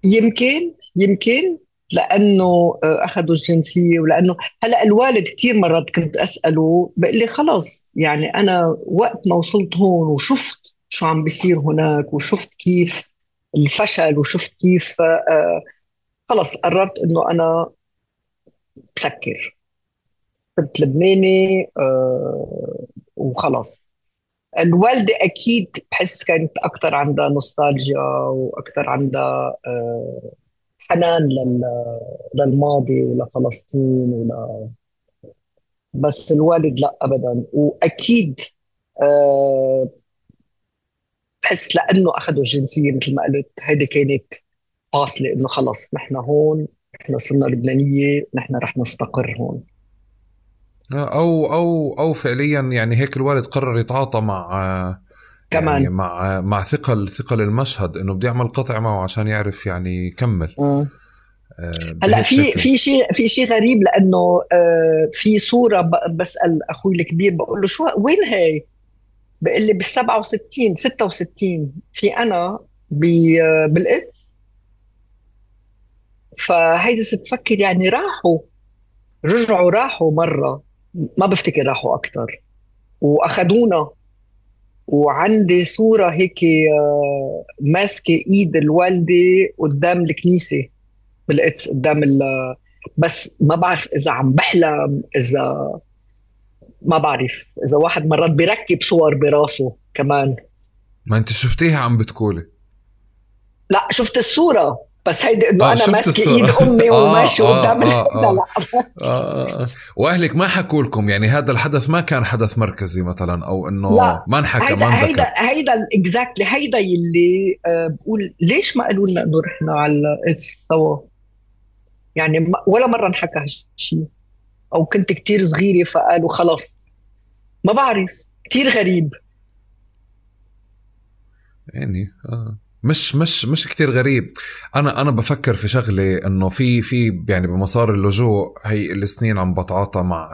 يمكن يمكن لأنه آه، أخذوا الجنسية ولأنه هلأ الوالد كثير مرات كنت أسأله بقول لي خلص يعني أنا وقت ما وصلت هون وشفت شو عم بيصير هناك وشفت كيف الفشل وشفت كيف آه، خلص قررت إنه أنا بسكر. كنت لبناني آه، وخلص. الوالدة أكيد بحس كانت أكثر عندها نوستالجيا وأكثر عندها آه، حنان للماضي ولفلسطين ولا بس الوالد لا أبدا. وأكيد بحس لأنه اخذوا الجنسية مثل ما قلت هيدي كانت فاصله إنه خلص نحن هون نحن صرنا لبنانية نحن رح نستقر هون. أو أو أو فعليا يعني هيك الوالد قرر يتعاطى مع كمان. يعني مع مع ثقل ثقل المشهد إنه بده يعمل قطع معه عشان يعرف يعني يكمل. آه هلأ في في شيء في شيء غريب لأنه آه في صورة بسأل أخوي الكبير بقول له شو وين هي؟ بقول لي بال 67 66 في أنا بالقدس فهيدي تفكر يعني راحوا رجعوا راحوا مرة. ما بفتكر راحوا أكثر واخذونا وعندي صورة هيك آه، ماسكة إيد الوالدة قدام الكنيسة. بالقدس قدام بس ما بعرف إذا عم بحلم إذا ما بعرف. إذا واحد مرات بيركب صور براسه كمان. ما أنت شفتيها عم بتقولي؟ لا شفت الصورة. بس هيدي إنه آه أنا ماسكة ايد أمي آه وماشي آه قدام آه آه. آه آه آه. وأهلك ما حكوا لكم يعني هذا الحدث ما كان حدث مركزي مثلا أو إنه ما انحكى ما انذكر. هيدا هيدا اكزاكتلي هيدا يلي آه بقول ليش ما قالوا لنا إنه رحنا على سوا؟ يعني ولا مرة انحكى هالشيء أو كنت كتير صغيرة فقالوا خلص ما بعرف. كتير غريب. يعني آه. مش مش مش كتير غريب. أنا أنا بفكر في شغلة إنه في في يعني بمسار اللجوء هي السنين عم بتعاطى مع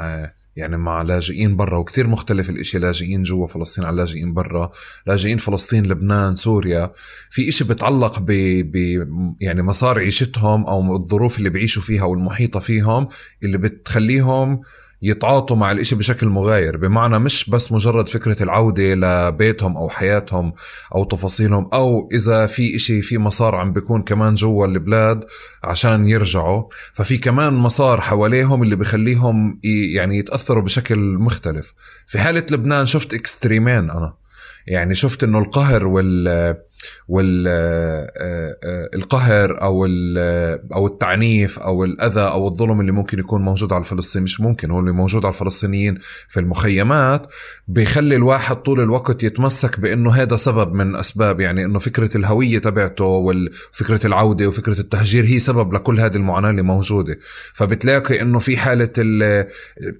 يعني مع لاجئين برا وكتير مختلف الإشي لاجئين جوا فلسطين عن لاجئين برا لاجئين فلسطين لبنان سوريا. في إشي بتعلق ب, ب يعني مسار عيشتهم أو الظروف اللي بيعيشوا فيها والمحيطة فيهم اللي بتخليهم يتعاطوا مع الإشي بشكل مغاير. بمعنى مش بس مجرد فكرة العودة لبيتهم أو حياتهم أو تفاصيلهم أو إذا في إشي في مسار عم بيكون كمان جوا البلاد عشان يرجعوا ففي كمان مسار حواليهم اللي بخليهم يعني يتأثروا بشكل مختلف. في حالة لبنان شفت إكستريمين أنا. يعني شفت إنه القهر وال والقهر آه، آه، أو أو التعنيف أو الأذى أو الظلم اللي ممكن يكون موجود على الفلسطينيين مش ممكن هو اللي موجود على الفلسطينيين في المخيمات بيخلي الواحد طول الوقت يتمسك بإنه هذا سبب من أسباب يعني إنه فكرة الهوية تبعته وفكره العودة وفكرة التهجير هي سبب لكل هذه المعاناة اللي موجودة. فبتلاقي إنه في حالة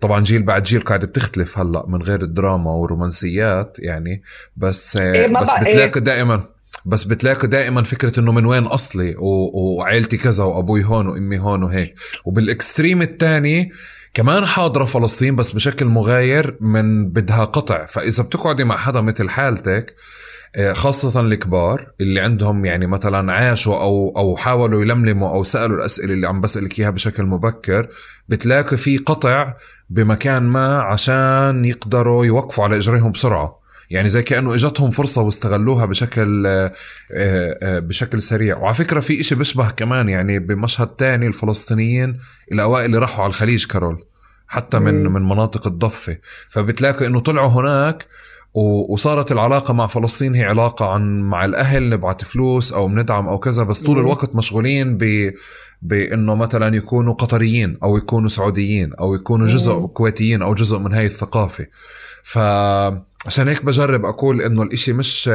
طبعا جيل بعد جيل قاعدة بتختلف هلأ من غير الدراما والرومانسيات يعني بس إيه بس بتلاقي إيه. دائما بس بتلاقي دائما فكرة إنه من وين أصلي وعائلتي كذا وأبوي هون وأمي هون وهيك. وبالإكستريم الثاني كمان حاضرة فلسطين بس بشكل مغاير من بدها قطع. فإذا بتقعدي مع حدا مثل حالتك آه، خاصة الكبار اللي عندهم يعني مثلا عاشوا أو أو حاولوا يلملموا أو سألوا الأسئلة اللي عم بسألك إياها بشكل مبكر بتلاقي في قطع بمكان ما عشان يقدروا يوقفوا على إجريهم بسرعة. يعني زي كأنه إجتهم فرصة واستغلوها بشكل آه، آه، بشكل سريع. وعلى فكرة في إشي بيشبه كمان يعني بمشهد تاني الفلسطينيين الأوائل اللي راحوا على الخليج كارول حتى من من مناطق الضفة. فبتلاقي إنه طلعوا هناك وصارت العلاقة مع فلسطين هي علاقة عن مع الأهل نبعت فلوس أو بندعم أو كذا بس طول الوقت مشغولين ب بإنه مثلا يكونوا قطريين أو يكونوا سعوديين أو يكونوا جزء كويتيين أو جزء من هاي الثقافة. ف عشان هيك بجرب أقول إنه الإشي مش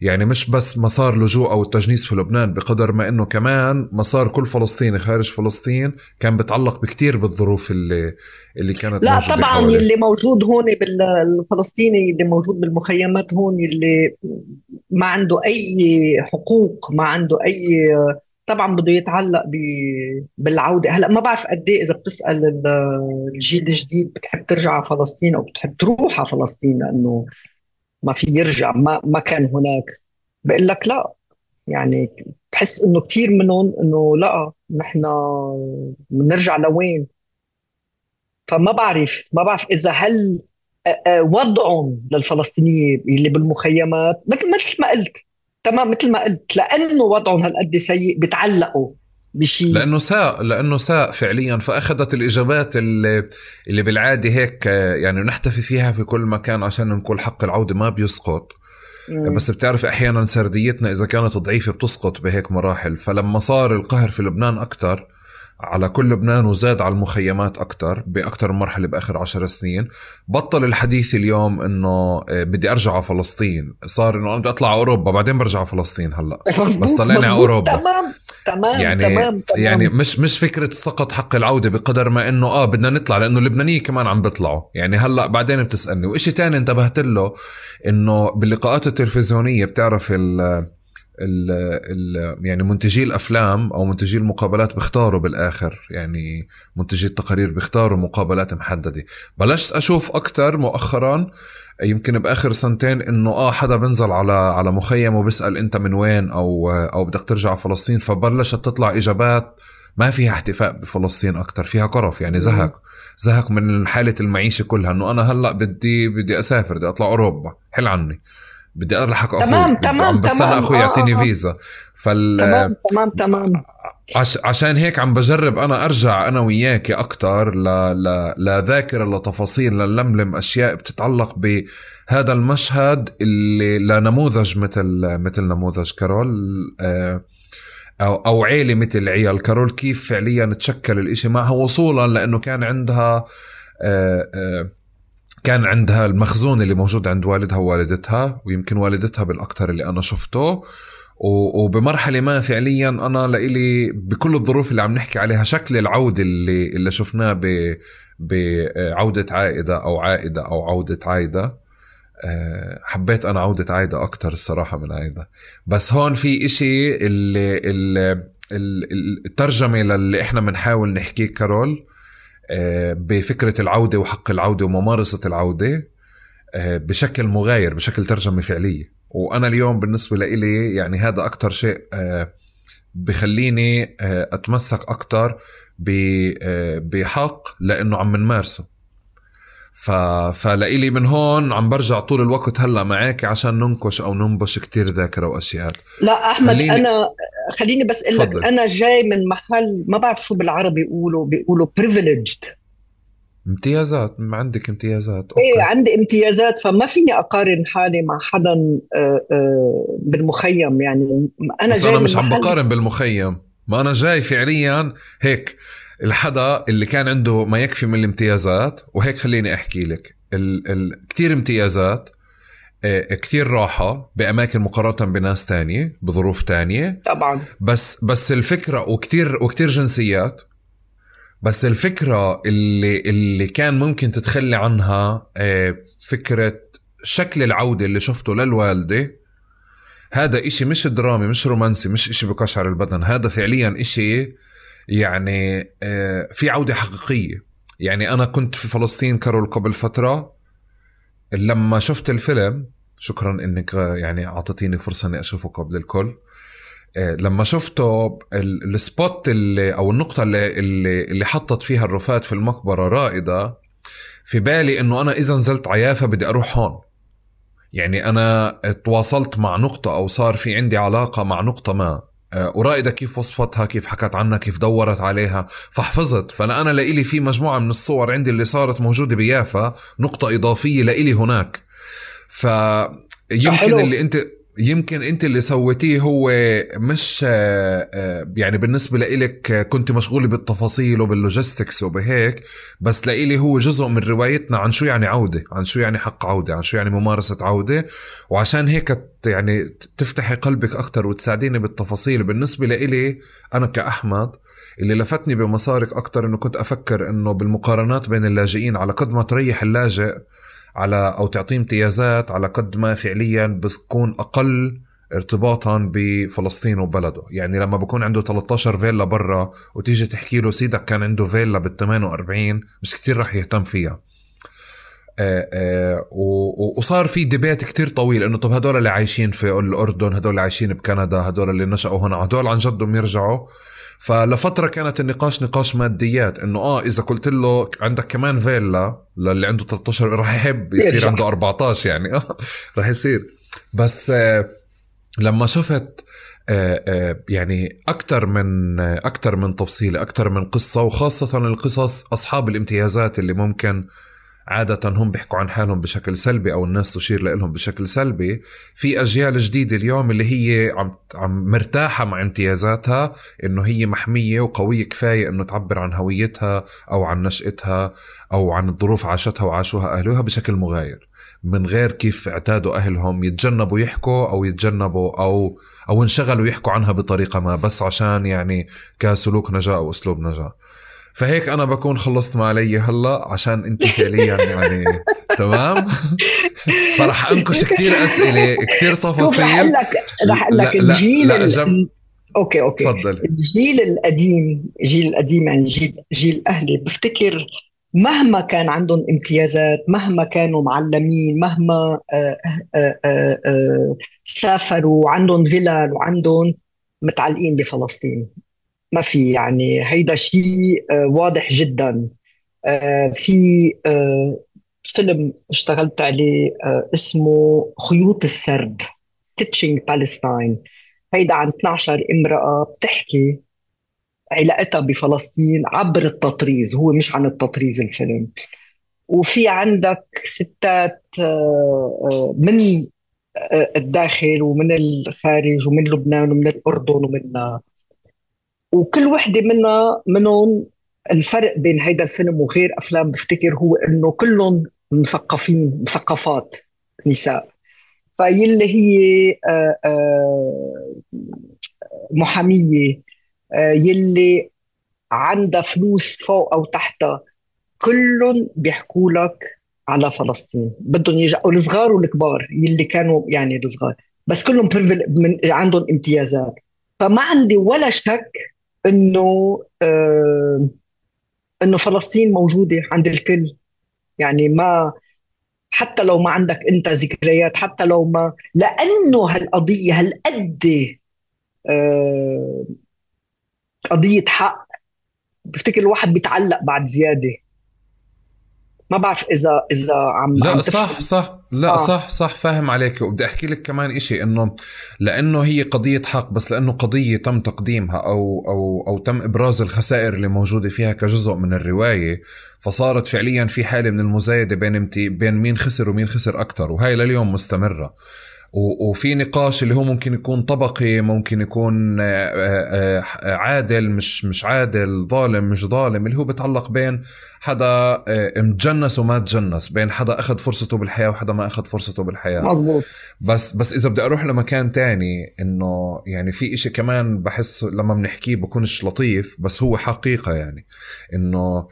يعني مش بس مسار لجوء أو التجنيس في لبنان بقدر ما إنه كمان مسار كل فلسطيني خارج فلسطين كان بتعلق بكتير بالظروف اللي اللي كانت لا طبعا حوالي. اللي موجود هون بالفلسطيني اللي موجود بالمخيمات هون اللي ما عنده أي حقوق ما عنده أي طبعا بده يتعلق بالعودة. هلأ ما بعرف قد إيه إذا بتسأل الجيل الجديد بتحب ترجع على فلسطين أو بتحب تروح على فلسطين لأنه ما في يرجع ما ما كان هناك. بقول لك لا يعني بحس إنه كثير منهم إنه لا نحن بنرجع لوين؟ فما بعرف ما بعرف إذا هل وضعهم للفلسطينيين اللي بالمخيمات مثل ما قلت تمام مثل ما قلت لأنه وضعهم هالقد سيء بتعلقوا بشيء لأنه ساء لأنه ساء فعليا فأخذت الإجابات اللي اللي بالعادة هيك يعني نحتفي فيها في كل مكان عشان نقول حق العودة ما بيسقط. مم. بس بتعرف أحيانا سرديتنا إذا كانت ضعيفة بتسقط بهيك مراحل. فلما صار القهر في لبنان أكثر على كل لبنان وزاد على المخيمات أكتر بأكتر مرحلة بآخر عشر سنين. بطل الحديث اليوم إنه آه، بدي أرجع على فلسطين. صار إنه أنا بدي أطلع أوروبا بعدين برجع على فلسطين هلأ. بس طلعني على أوروبا. تمام تمام يعني تمام, تمام. يعني مش مش فكرة سقط حق العودة بقدر ما إنه آه بدنا نطلع لأنه اللبنانية كمان عم بيطلعوا. يعني هلأ بعدين بتسألني. وإشي تاني انتبهت له إنه باللقاءات التلفزيونية بتعرف ال ال ال يعني منتجي الأفلام أو منتجي المقابلات بيختاروا بالآخر. يعني منتجي التقارير بيختاروا مقابلات محددة. بلشت أشوف أكثر مؤخرا يمكن بآخر سنتين إنه آه حدا بنزل على على مخيم وبيسأل أنت من وين أو أو بدك ترجع فلسطين فبلشت تطلع إجابات ما فيها احتفاء بفلسطين أكثر فيها قرف يعني زهق. زهق من حالة المعيشة كلها إنه أنا هلأ بدي بدي أسافر بدي أطلع أوروبا حل عني. بدي الحق أخوي تمام تمام بس تمام. أنا أخوي يعطيني آه آه. فيزا. فال تمام تمام تمام. عش... عشان هيك عم بجرب أنا أرجع أنا وياك أكثر ل... ل... لذاكرة لتفاصيل لنلملم أشياء بتتعلق بهذا المشهد اللي لنموذج مثل مثل نموذج كارول آه أو أو عيلة مثل عيال كارول كيف فعليا تشكل الإشي. معها وصولا لأنه كان عندها آه، آه، كان عندها المخزون اللي موجود عند والدها ووالدتها ويمكن والدتها بالأكثر اللي أنا شفته. وبمرحلة ما فعليا أنا لإلي بكل الظروف اللي عم نحكي عليها شكل العودة اللي اللي شفناه ب بعودة عائدة أو عائدة أو عودة عايدة. آه، حبيت أنا عودة عايدة أكتر الصراحة من عايدة. بس هون في إشي اللي, اللي الترجمة للي إحنا بنحاول نحكيه كارول بفكرة العودة وحق العودة وممارسة العودة آه، بشكل مغاير بشكل ترجمة فعلية. وأنا اليوم بالنسبة لإلي يعني هذا أكثر شيء آه، بخليني آه، أتمسك أكثر بحق لأنه عم نمارسه. ف... فلإلي من هون عم برجع طول الوقت هلا معك عشان ننكش أو ننبش كتير ذاكرة واشياء لا أحمد خليني... أنا خليني بس أقول لك أنا جاي من محل ما بعرف شو بالعربي بيقولوا بيقولوا privileged. امتيازات ما عندك امتيازات. أوكي. إيه عندي امتيازات فما فيني أقارن حالي مع حدا آه، آه، بالمخيم يعني. أنا بس جاي أنا مش عم بقارن بالمخيم. ما أنا جاي فعليا هيك. الحدا اللي كان عنده ما يكفي من الامتيازات وهيك خليني أحكي لك. ال ال كثير امتيازات آه، كثير راحة بأماكن مقارنة بناس تانية بظروف تانية. طبعا. بس بس الفكرة وكتير وكتير جنسيات. بس الفكرة اللي اللي كان ممكن تتخلي عنها آه، فكرة شكل العودة اللي شفته للوالدة هذا إشي مش درامي مش رومانسي مش إشي بقشعر البدن هذا فعليا إشي يعني آه، في عودة حقيقية. يعني أنا كنت في فلسطين كارول قبل فترة. لما شفت الفيلم شكرا إنك يعني أعطيتيني فرصة إني أشوفه قبل الكل. آه، لما شفته ال spot اللي أو النقطة اللي اللي, حطت فيها الرفات في المقبرة رائدة في بالي إنه أنا إذا نزلت ع يافا بدي أروح هون. يعني أنا تواصلت مع نقطة أو صار في عندي علاقة مع نقطة ما. آه، ورائدة كيف وصفتها كيف حكت عنها كيف دورت عليها. فحفظت فأنا أنا لإلي في مجموعة من الصور عندي اللي صارت موجودة بيافا نقطة إضافية لإلي هناك. فيمكن اللي أنت يمكن انت اللي سويتيه هو مش آه، يعني بالنسبة لإلك كنت مشغوله بالتفاصيل وبال logistics وبهيك بس لإلي هو جزء من روايتنا عن شو يعني عودة عن شو يعني حق عودة عن شو يعني ممارسة عودة. وعشان هيك يعني تفتحي قلبك أكثر وتساعديني بالتفاصيل. بالنسبة لإلي أنا كأحمد اللي لفتني بمسارك أكثر إنه كنت أفكر إنه بالمقارنات بين اللاجئين على قد ما تريح اللاجئ على أو تعطيه امتيازات على قد ما فعليا بتكون أقل ارتباطا بفلسطين وبلده. يعني لما بكون عنده 13 فيلا برا وتيجي تحكي له سيدك كان عنده فيلا بال 48 مش كتير رح يهتم فيها. آه آه وصار في ديبيت كتير طويل إنه طب هدول اللي عايشين في الأردن هدول اللي عايشين بكندا هدول اللي نشأوا هنا هدول عن جدهم يرجعوا. فلفترة كانت النقاش نقاش ماديات إنه آه إذا قلت له عندك كمان فيلا للي عنده 13 راح يحب يصير عنده 14 يعني. آه راح يصير. بس آه لما شفت آه آه يعني أكثر من أكثر من تفصيلة أكثر من قصة وخاصة القصص أصحاب الامتيازات اللي ممكن عادة هم بيحكوا عن حالهم بشكل سلبي أو الناس تشير لهم بشكل سلبي. في أجيال جديدة اليوم اللي هي عم, عم مرتاحة مع امتيازاتها إنه هي محمية وقوية كفاية إنه تعبر عن هويتها أو عن نشأتها أو عن الظروف عاشتها وعاشوها أهلها بشكل مغاير. من غير كيف اعتادوا أهلهم يتجنبوا يحكوا أو يتجنبوا أو أو انشغلوا يحكوا عنها بطريقة ما بس عشان يعني كسلوك نجاة أو أسلوب نجاة. فهيك أنا بكون خلصت ما علي هلأ عشان أنت فعليا يعني تمام؟ فرح أنكش كثير أسئلة كثير تفاصيل. رح أقول لك رح أقول لك الجيل لا جم... okay okay. تفضل. الجيل القديم الجيل القديم يعني جيل جيل أهلي. بفتكر مهما كان عندهم امتيازات مهما كانوا معلمين مهما آآ آآ آآ سافروا وعندهم فيلل وعندهم متعلقين بفلسطين. ما في يعني هيدا شيء آه، واضح جدا. آه، في آه، فيلم اشتغلت عليه اسمه خيوط السرد Stitching Palestine هيدا عن 12 امرأة بتحكي علاقتها بفلسطين عبر التطريز هو مش عن التطريز الفيلم. وفي عندك ستات من الداخل ومن الخارج ومن لبنان ومن الأردن ومن وكل وحدة منا منهم الفرق بين هيدا الفيلم وغير أفلام بفتكر هو إنه كلهم مثقفين مثقفات نساء. فيلي هي آه، آه، محامية آه، يلي عندها فلوس فوق أو تحتها. كلهم بيحكوا لك على فلسطين. بدهم يرجعوا الصغار والكبار يلي كانوا يعني الصغار. بس كلهم من عندهم امتيازات. فما عندي ولا شك إنه آه إنه فلسطين موجودة عند الكل. يعني ما حتى لو ما عندك أنت ذكريات حتى لو ما لأنه هالقضية هالقد آه قضية حق. بفتكر الواحد بيتعلق بعد زيادة. ما بعرف اذا إذا عم لا عم صح صح. لا آه. صح صح فاهم عليك. وبدي أحكي لك كمان إشي إنه لأنه هي قضية حق بس لأنه قضية تم تقديمها أو أو أو تم إبراز الخسائر اللي موجودة فيها كجزء من الرواية فصارت فعليا في حالة من المزايدة بين بين مين خسر ومين خسر أكثر وهي لليوم مستمرة. وفي نقاش اللي هو ممكن يكون طبقي ممكن يكون آه، آه، آه، عادل مش مش عادل ظالم مش ظالم اللي هو بتعلق بين حدا متجنس وما تجنس بين حدا أخذ فرصته بالحياة وحدا ما أخذ فرصته بالحياة. مزبوط بس بس إذا بدي أروح لمكان تاني إنه يعني في إشي كمان بحس لما بنحكيه بكونش لطيف بس هو حقيقة يعني إنه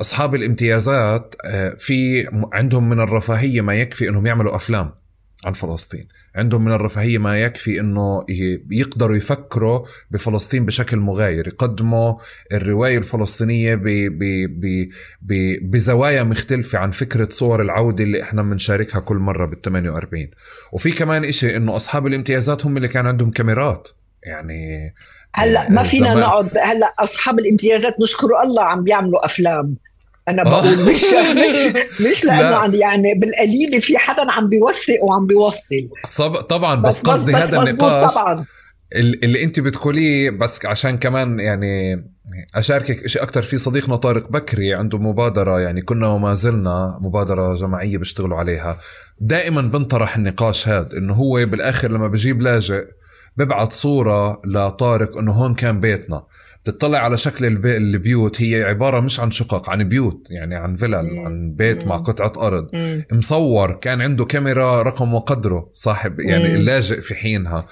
أصحاب الامتيازات في عندهم من الرفاهية ما يكفي إنهم يعملوا أفلام. عن فلسطين. عندهم من الرفاهية ما يكفي أنه يقدروا يفكروا بفلسطين بشكل مغاير يقدموا الرواية الفلسطينية ب ب ب ب بزوايا مختلفة عن فكرة صور العودة اللي إحنا بنشاركها كل مرة بال 48 وفي كمان إشي أنه أصحاب الامتيازات هم اللي كان عندهم كاميرات. يعني هلأ ما فينا نقعد هلأ أصحاب الامتيازات نشكر الله عم بيعملوا أفلام. أنا بقول آه. مش مش مش لأنه عن يعني بالقليل في حدا عم بيوثق وعم بيوصل طبعا بس, بس قصدي هذا النقاش طبعا. اللي أنت بتقوليه بس عشان كمان يعني أشاركك شيء أكثر في صديقنا طارق بكري عنده مبادرة يعني كنا وما زلنا مبادرة جماعية بيشتغلوا عليها. دائما بنطرح النقاش هذا إنه هو بالآخر لما بجيب لاجئ ببعث صورة لطارق إنه هون كان بيتنا. تطلع على شكل البيوت هي عبارة مش عن شقق عن بيوت يعني عن فلل عن بيت مع قطعة أرض. مصور كان عنده كاميرا رقم وقدره صاحب يعني اللاجئ في حينها.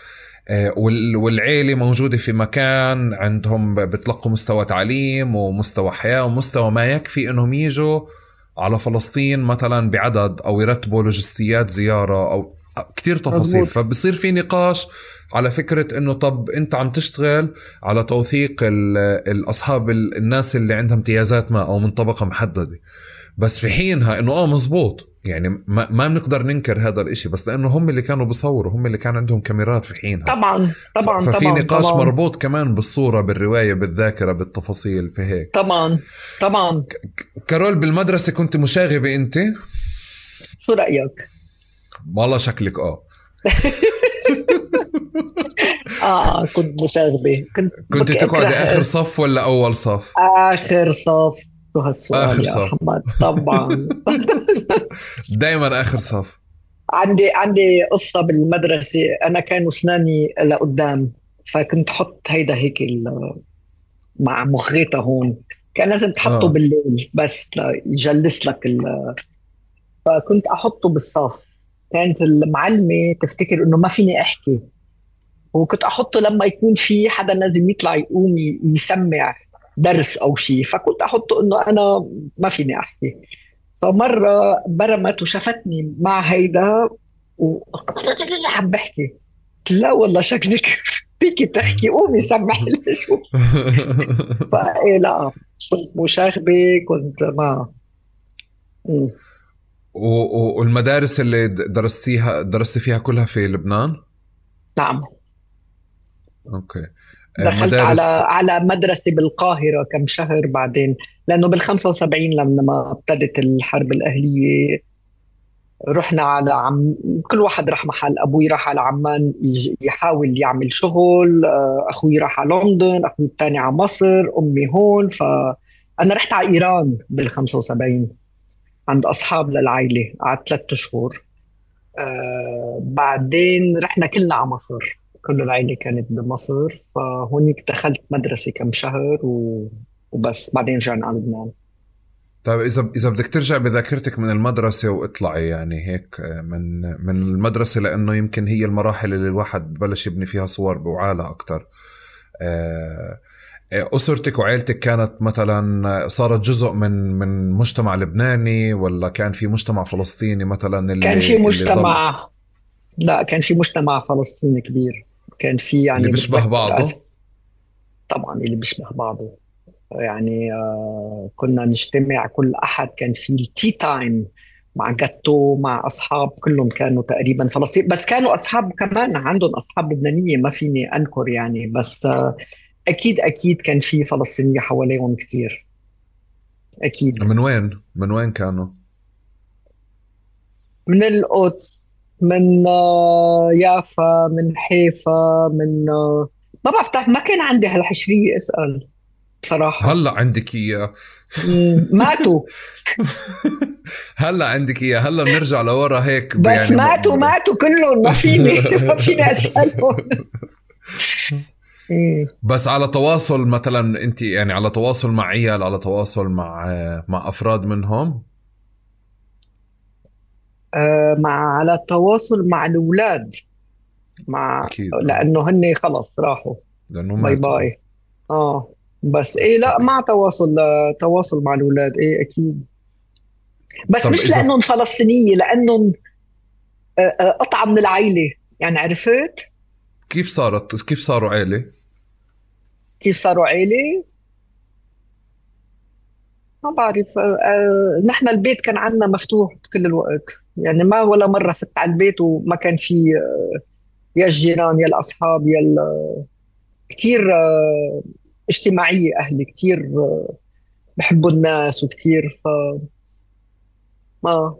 آه، والعيلة موجودة في مكان عندهم بتلقوا مستوى تعليم ومستوى حياة ومستوى ما يكفي إنهم يجوا على فلسطين مثلا بعدد أو يرتبوا لوجستيات زيارة أو كتير تفاصيل. فبصير في نقاش على فكرة إنه طب أنت عم تشتغل على توثيق الأصحاب الناس اللي عندها امتيازات ما أو من طبقة محددة. بس في حينها إنه آه مزبوط. يعني ما, ما بنقدر ننكر هذا الإشي بس لأنه هم اللي كانوا بيصوروا هم اللي كان عندهم كاميرات في حينها. طبعا طبعا ففي طبعا نقاش طبعا. مربوط كمان بالصورة بالرواية بالذاكرة بالتفاصيل في هيك. طبعا طبعا. كارول بالمدرسة كنت مشاغبة أنت؟ شو رأيك؟ والله شكلك آه. آه كنت مشاغبة. كنت كنت تقعدي آخر صف ولا أول صف؟ آخر صف. آخر يا صف. طبعا. دائما آخر صف. عندي عندي قصة بالمدرسة. أنا كانوا أسناني لقدام فكنت أحط هيدا هيك مع مخيطه هون. كان لازم تحطه آه. بالليل بس يجلس لك فكنت أحطه بالصف. كانت المعلمة تفتكر إنه ما فيني أحكي. وكنت أحطه لما يكون في حدا لازم يطلع يقوم يسمع درس أو شيء. فكنت أحطه إنه أنا ما فيني أحكي. فمرة برمت وشافتني مع هيدا و عم بحكي. لا والله شكلك فيكي تحكي. قومي سمحي لي شو فإيه لا كنت مشاغبة كنت ما والمدارس اللي درستيها درستي فيها كلها في لبنان؟ نعم. أوكي. دخلت مدارس... على على مدرسه بالقاهرة كم شهر بعدين لأنه بال 75 لما ابتدت الحرب الأهلية رحنا على عم كل واحد راح محل أبوي راح على عمان يحاول يعمل شغل آه، أخوي راح على لندن أخوي الثاني على مصر أمي هون فانا رحت على إيران بال 75 عند أصحاب للعائلة قعدت ثلاثة شهور. آه بعدين رحنا كلنا على مصر. كل العائلة كانت بمصر فهونيك دخلت مدرسة كم شهر و... وبس. بعدين رجعنا على لبنان. طيب اذا إذا بدك ترجع بذاكرتك من المدرسة واطلعي يعني هيك من من المدرسة لأنه يمكن هي المراحل اللي الواحد ببلش يبني فيها صور بوعالها أكثر آه، أسرتك وعائلتك كانت مثلا صارت جزء من من مجتمع لبناني ولا كان في مجتمع فلسطيني مثلا اللي كان في مجتمع لا كان في مجتمع فلسطيني كبير. كان في يعني اللي بيشبه بعضه؟ طبعا اللي بيشبه بعضه. يعني آه كنا نجتمع كل أحد كان في التي تايم مع جاتو مع أصحاب كلهم كانوا تقريبا فلسطين بس كانوا أصحاب كمان عندهم أصحاب لبنانية ما فيني أنكر يعني. بس آه أكيد أكيد كان في فلسطينيه حواليهم كثير أكيد. من وين؟ من وين كانوا؟ من القدس من آه، يافا من حيفا من آه، ما بعرف ما كان عندي هالحشريه اسال بصراحة. هلأ عندك إياه. ماتوا. هلأ عندك إياه. هلأ بنرجع لورا هيك بس يعني ماتوا ماتوا كلهم. ما فيني ما فيني أسألهم. بس على تواصل مثلا أنت يعني على تواصل مع عيال على تواصل مع مع أفراد منهم؟ آه مع على تواصل مع الأولاد. مع أكيد. لأنه هن خلص راحوا. لأنه باي باي آه. بس إيه لا مع تواصل تواصل مع الأولاد. إيه أكيد. بس مش لأنهم فلسطينية لأنهم آه، آه، قطعة من العائله يعني عرفت؟ كيف صارت كيف صاروا عائله كيف صاروا عائله ما بعرف. أه نحن البيت كان عندنا مفتوح كل الوقت. يعني ما ولا مرة فت على البيت وما كان في يا الجيران يا الأصحاب يا كثير أه اجتماعية أهلي كثير بحبوا الناس وكثير ف ما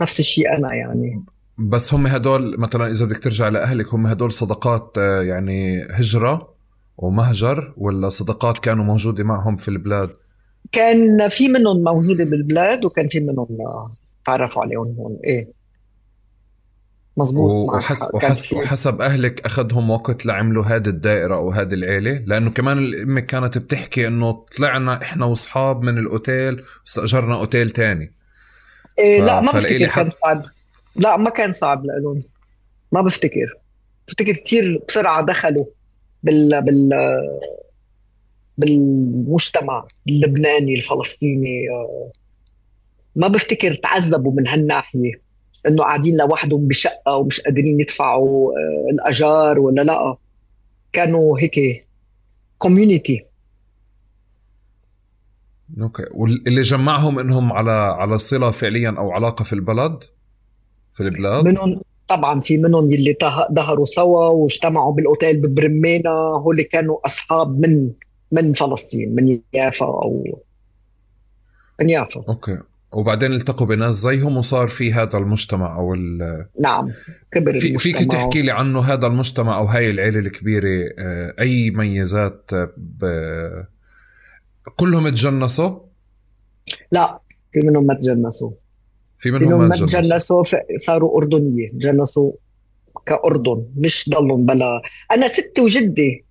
نفس الشيء أنا يعني. بس هم هدول مثلا إذا بدك ترجع لأهلك هم هدول صداقات آه، يعني هجرة؟ ومهجر ولا صداقات كانوا موجودة معهم في البلاد؟ كان في منهم موجودة بالبلاد وكان في منهم تعرفوا عليهم هون. إيه. مزبوط وحس وحس وحسب أهلك أخذهم وقت لعملوا هذه الدائرة أو هذه العيلة؟ لأنه كمان الام كانت بتحكي إنه طلعنا إحنا وأصحاب من الأوتيل واستأجرنا أوتيل تاني. إيه ف... لا ما بفتكر حق... كان صعب. لا ما كان صعب لهم ما بفتكر. بفتكر كثير بسرعة دخلوا. بال بال بالمجتمع اللبناني الفلسطيني آه، ما بفتكر تعذبوا من هالناحية إنه قاعدين لوحدهم بشقة ومش قادرين يدفعوا آه، الأجار ولا لأ. كانوا هيك community Okay. واللي جمعهم إنهم على على صلة فعليا أو علاقة في البلد؟ في البلاد؟ منهم طبعا في منهم اللي ظهروا سوا واجتمعوا بالأوتيل ببرمانا هول كانوا أصحاب من من فلسطين من يافا أو من يافا. Okay. وبعدين التقوا بناس زيهم وصار في هذا المجتمع أو نعم. كبر في فيك تحكي لي عنه هذا المجتمع أو هاي العيلة الكبيرة آه، أي ميزات ب... كلهم تجنسوا؟ لا في منهم ما تجنسوا. في منهم ما تجنسوا صاروا أردنية تجنسوا كأردن مش ضلوا بلا. أنا ستي وجدي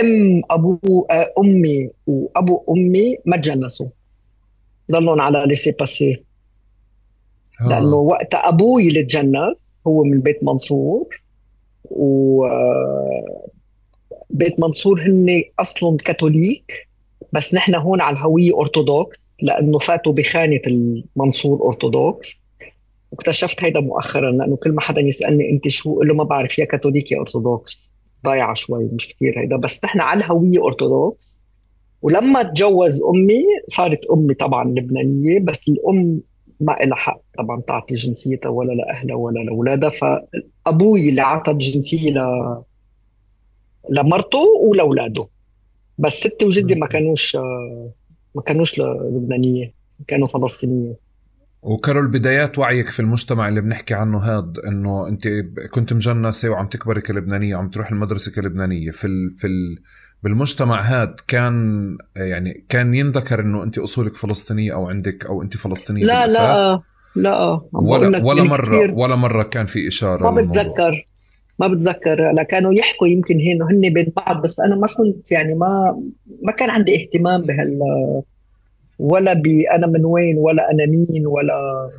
أم أبو آه، أمي وأبو أمي ما تجنسوا ضلهم على ليسي باسي آه. لأنه وقت أبوي اللي تجنس هو من بيت منصور و آه، بيت منصور هن أصلا كاثوليك. بس نحن هون على الهوية أرثوذكس لأنه فاتوا بخانة المنصور أرثوذكس. واكتشفت هيدا مؤخرا لأنه كل ما حدا يسألني أنت شو قل له ما بعرف يا كاثوليك يا أرثوذكس. ضايعة شوي مش كثير هيدا. بس نحن على الهوية أرثوذكس. ولما تجوز أمي صارت أمي طبعا لبنانية بس الأم ما لها حق طبعا تعطي جنسيتها ولا لأهلها ولا لأولادها. فأبوي اللي اعطى الجنسيه ل لمرته ولأولاده. بس ستي وجدي ما كانوش ما كانوش لبنانية كانوا فلسطينية. وكارول بدايات وعيك في المجتمع اللي بنحكي عنه هاد إنه أنت كنت مجنسة وعم تكبري كلبنانيه وعم تروح المدرسة كلبنانية. في ال في ال بالمجتمع هاد كان يعني كان ينذكر إنه أنت أصولك فلسطينية أو عندك أو أنت فلسطينية لا بالأساس. لا لا ولا ولا مرة. ولا مرة كان في إشارة ما بتذكر. ما بتذكر لا كانوا يحكوا يمكن هن هن بين بعض بس أنا ما كنت يعني ما ما كان عندي اهتمام بهال ولا بانا من وين ولا أنا مين ولا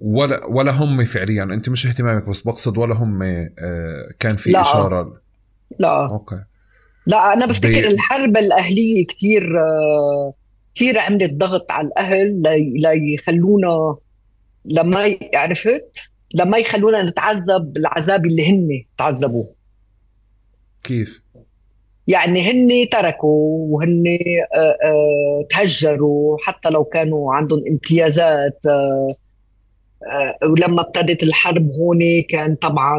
ولا ولا هم فعليا. أنت مش اهتمامك بس بقصد ولا هم آه، كان في لا. إشارة. لا. أوكي. لا أنا بفتكر بي... الحرب الأهلية كثير كثير عملت ضغط على الأهل ليخلونا لما عرفت؟ لما يخلونا نتعذب العذاب اللي هن تعذبوه. كيف؟ يعني هن تركوا وهن آه، آه، تهجروا حتى لو كانوا عندهم امتيازات آه، ولما ابتدت الحرب هون كان طبعا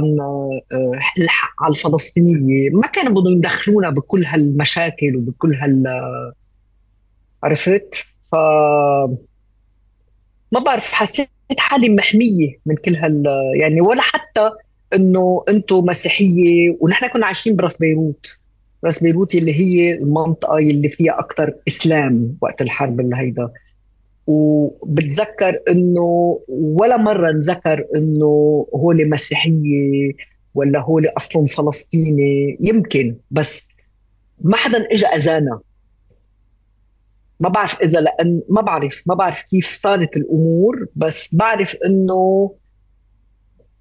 الحق على الفلسطينية. ما كانوا بدهم يدخلونا بكل هالمشاكل وبكل هال عرفت؟ ف ما بعرف حسيت حالي محمية من كل هال يعني ولا حتى إنه أنتم مسيحية ونحن كنا عايشين براس بيروت. راس بيروت اللي هي المنطقة اللي فيها أكثر إسلام وقت الحرب اللي هيدا. وبتذكر إنه ولا مرة نذكر إنه هول مسيحية ولا هول اصلهم فلسطيني يمكن بس ما حدا اجى أذانا. ما بعرف إذا لأن ما بعرف ما بعرف كيف صارت الأمور بس بعرف إنه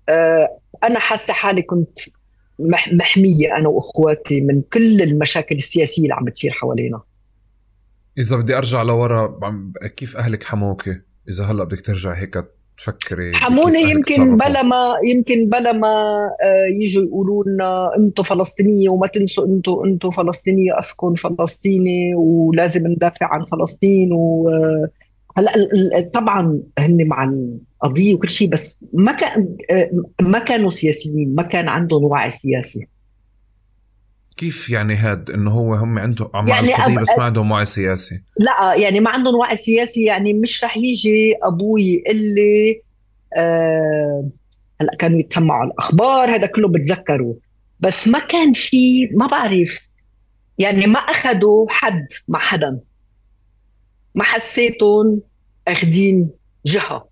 آه أنا حاسة حالي كنت محمية أنا وإخواتي من كل المشاكل السياسية اللي عم بتصير حوالينا. إذا بدي أرجع لورا كيف أهلك حموكي؟ إذا هلأ بدك ترجعي هيك تفكري حموني يمكن بلا ما يمكن بلا ما آه، يجوا يقولوا لنا أنتم فلسطينية وما تنسوا أنتم أنتم فلسطينية اسكن فلسطيني ولازم ندافع عن فلسطين و آه، هلا طبعا هن مع القضية وكل شيء بس ما كان آه، ما كانوا سياسيين ما كان عندهم وعي سياسي. كيف يعني هاد إنه هو هم عندهم عم يعني القضية بس ما عندهم وعي سياسي؟ لا يعني ما عندهم وعي سياسي يعني مش رح يجي أبوي اللي آه هلأ كانوا يتسمعوا الأخبار هذا كله بتذكروا. بس ما كان في ما بعرف. يعني ما أخذوا حد مع حدا. ما حسيتهم اخذين جهة.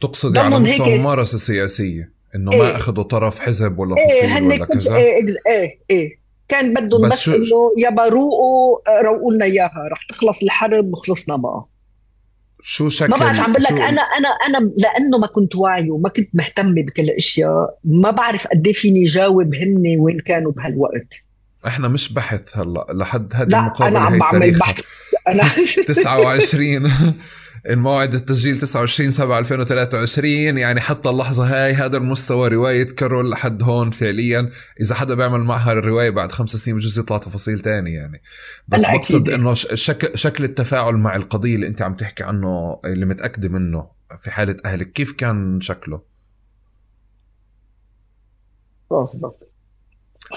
تقصد على مستوى الممارسة السياسية؟ إنه إيه؟ ما أخذوا طرف حزب ولا إيه، فصيل إيه ولا كذا؟ إيه إيه إيه. كان بدهم بس, بس إنه يا روقوا روقوا لنا إياها. رح تخلص الحرب وخلصنا بقى. شو شكل ما بعرف عم بقول لك أنا أنا أنا لأنه ما كنت واعي وما كنت مهتمه بكل الاشياء ما بعرف قد إيه فيني جاوب هن وين كانوا بهالوقت. إحنا مش بحث هلا لحد هذه المقابلة أنا عم بعمل بحث. أنا 29 الموعد التسجيل 29 7 2023 يعني حتى اللحظة هاي هذا المستوى رواية كارول لحد هون فعليا. إذا حدا بيعمل معها الرواية بعد خمس سنين بجوز يطلع تفاصيل تانية يعني. بس بقصد إنه شكل شكل التفاعل مع القضية اللي أنت عم تحكي عنه اللي متأكدة منه في حالة أهلك كيف كان شكله؟ قصدك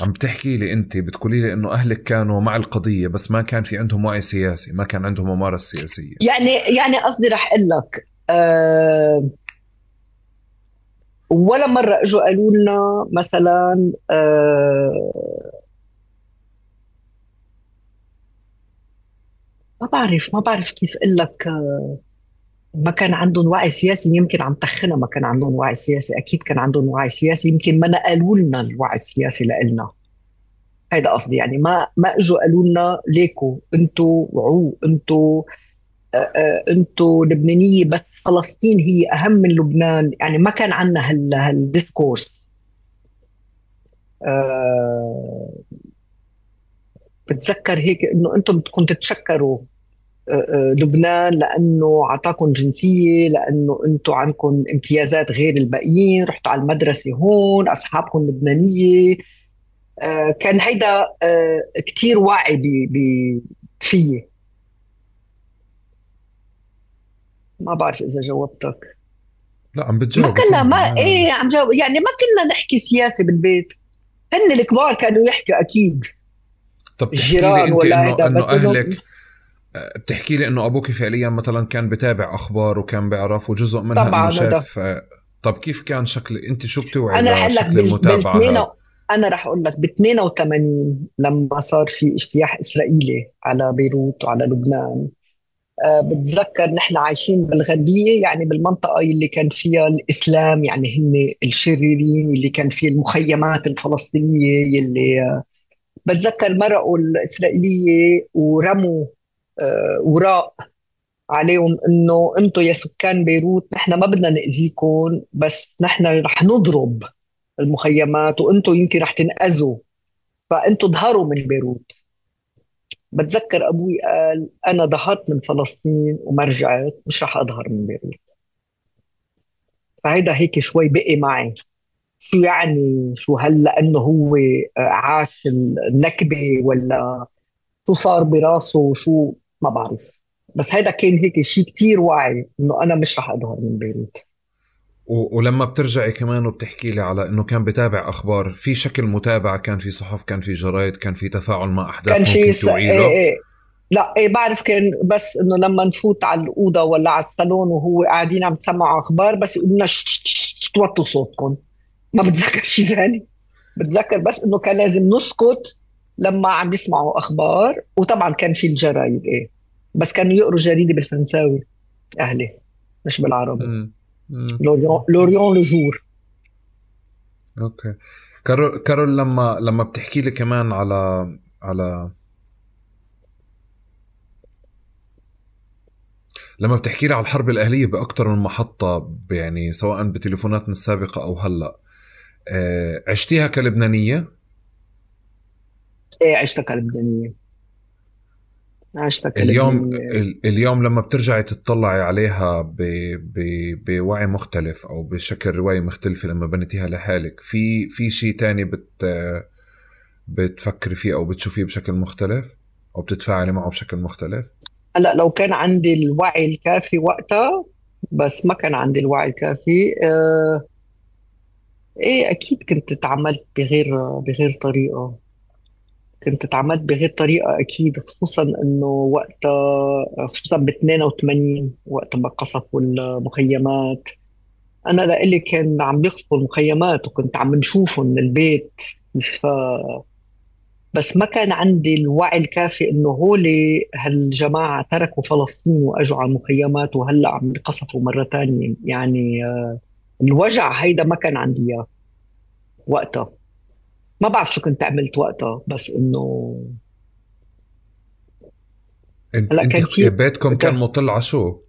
عم بتحكي لي انت بتقولي لي انه اهلك كانوا مع القضية بس ما كان في عندهم وعي سياسي ما كان عندهم ممارسه سياسية. يعني يعني قصدي رح أقول لك أه ولا مرة إجوا قالوا لنا مثلا أه ما بعرف ما بعرف كيف أقول لك أه ما كان عندهم وعي سياسي يمكن عم تخنا ما كان عندهم وعي سياسي. أكيد كان عندهم وعي سياسي يمكن ما نقلوا لنا الوعي السياسي لنا هيدا قصدي يعني ما ما إجوا قالوا لنا ليكو أنتوا وعوا أنتوا أنتوا لبنانية بس فلسطين هي أهم من لبنان. يعني ما كان عندنا هال هالديسكورس أه بتذكر هيك إنه أنتم بدكم تتشكروا لبنان لأنه اعطاكم جنسية لأنه أنتم عندكم امتيازات غير الباقيين رحتوا على المدرسة هون أصحابكم لبنانية. آه، كان هيدا آه، كثير واعي فيي. ما بعرف إذا جاوبتك. لا عم بتجاوب ما كنا ما إيه عم جاوب يعني ما كنا نحكي سياسة بالبيت. هن الكبار كانوا يحكوا أكيد. طب الجيران ولا إنه, إنه أهلك بتحكي لي إنه أبوك فعليا مثلا كان بتابع أخبار وكان بيعرف وجزء منها طبعا شاف طب كيف كان شكل أنت شو بتوعي أنا رح لك المتابعة أنا رح أقول لك ب 82 لما صار في اجتياح إسرائيلي على بيروت وعلى لبنان آه، بتذكر نحن عايشين بالغربية يعني بالمنطقة اللي كان فيها الإسلام يعني هن الشريرين اللي كان فيه المخيمات الفلسطينية اللي آه، بتذكر مرقوا الإسرائيلية ورموا آه، وراء عليهم إنه أنتم يا سكان بيروت نحن ما بدنا نأذيكم بس نحن رح نضرب المخيمات وأنتم يمكن رح تنأذوا. فانتم ظهروا من بيروت. بتذكر أبوي قال أنا ظهرت من فلسطين وما رجعت مش رح أظهر من بيروت. فهيدا هيك شوي بقي معي. شو يعني؟ شو هل لأنه هو عاش النكبة ولا شو صار براسه؟ وشو ما بعرف. بس هيدا كان هيك شيء كتير واعي إنه أنا مش رح اظهر من بيروت و... ولما بترجعي كمان وبتحكي لي على إنه كان بتابع أخبار في شكل متابعه كان في صحف كان في جرايد كان في تفاعل مع أحداث كان في س... إيه إيه. لا إيه بعرف كان بس إنه لما نفوت على الأوضة ولا على الصالون وهو قاعدين عم تسمعوا أخبار بس يقولوا لنا توطوا صوتكم. ما بتذكر شيء ثاني. بتذكر بس إنه كان لازم نسكت لما عم يسمعوا أخبار. وطبعا كان في الجرايد إيه. بس كانوا يقروا جريدة بالفرنساوي أهلي مش بالعربي. L'Orient-Le Jour. أوكي. كارول كارول لما لما بتحكي لي كمان على على لما بتحكي لي على الحرب الأهلية بأكثر من محطة يعني سواء بتليفوناتنا السابقة أو هلأ آه، عشتيها كلبنانية؟ إيه عشتها كلبنانية. عشتها اليوم اليوم لما بترجعي تطلعي عليها ب... ب... بوعي مختلف أو بشكل رواية مختلفة لما بنيتيها لحالك في في شيء تاني بت بتفكري فيه أو بتشوفيه بشكل مختلف أو بتتفاعلي معه بشكل مختلف؟ هلأ لو كان عندي الوعي الكافي وقتها بس ما كان عندي الوعي الكافي آه إيه أكيد كنت تعاملت بغير بغير طريقة. كنت تعاملت بغير طريقة أكيد خصوصا إنه وقتها خصوصا ب 82 وقت ما قصفوا المخيمات. أنا لإلي كان عم بيقصفوا المخيمات وكنت عم نشوفهم من البيت. ف بس ما كان عندي الوعي الكافي إنه هولي هالجماعة تركوا فلسطين وأجوا على المخيمات وهلأ عم يقصفوا مرة ثانية يعني آه، الوجع هيدا ما كان عندي إياه وقتها. ما بعرف شو كنت عملت وقتها بس إنه هلا كان في بيتكم كان مطل على شو؟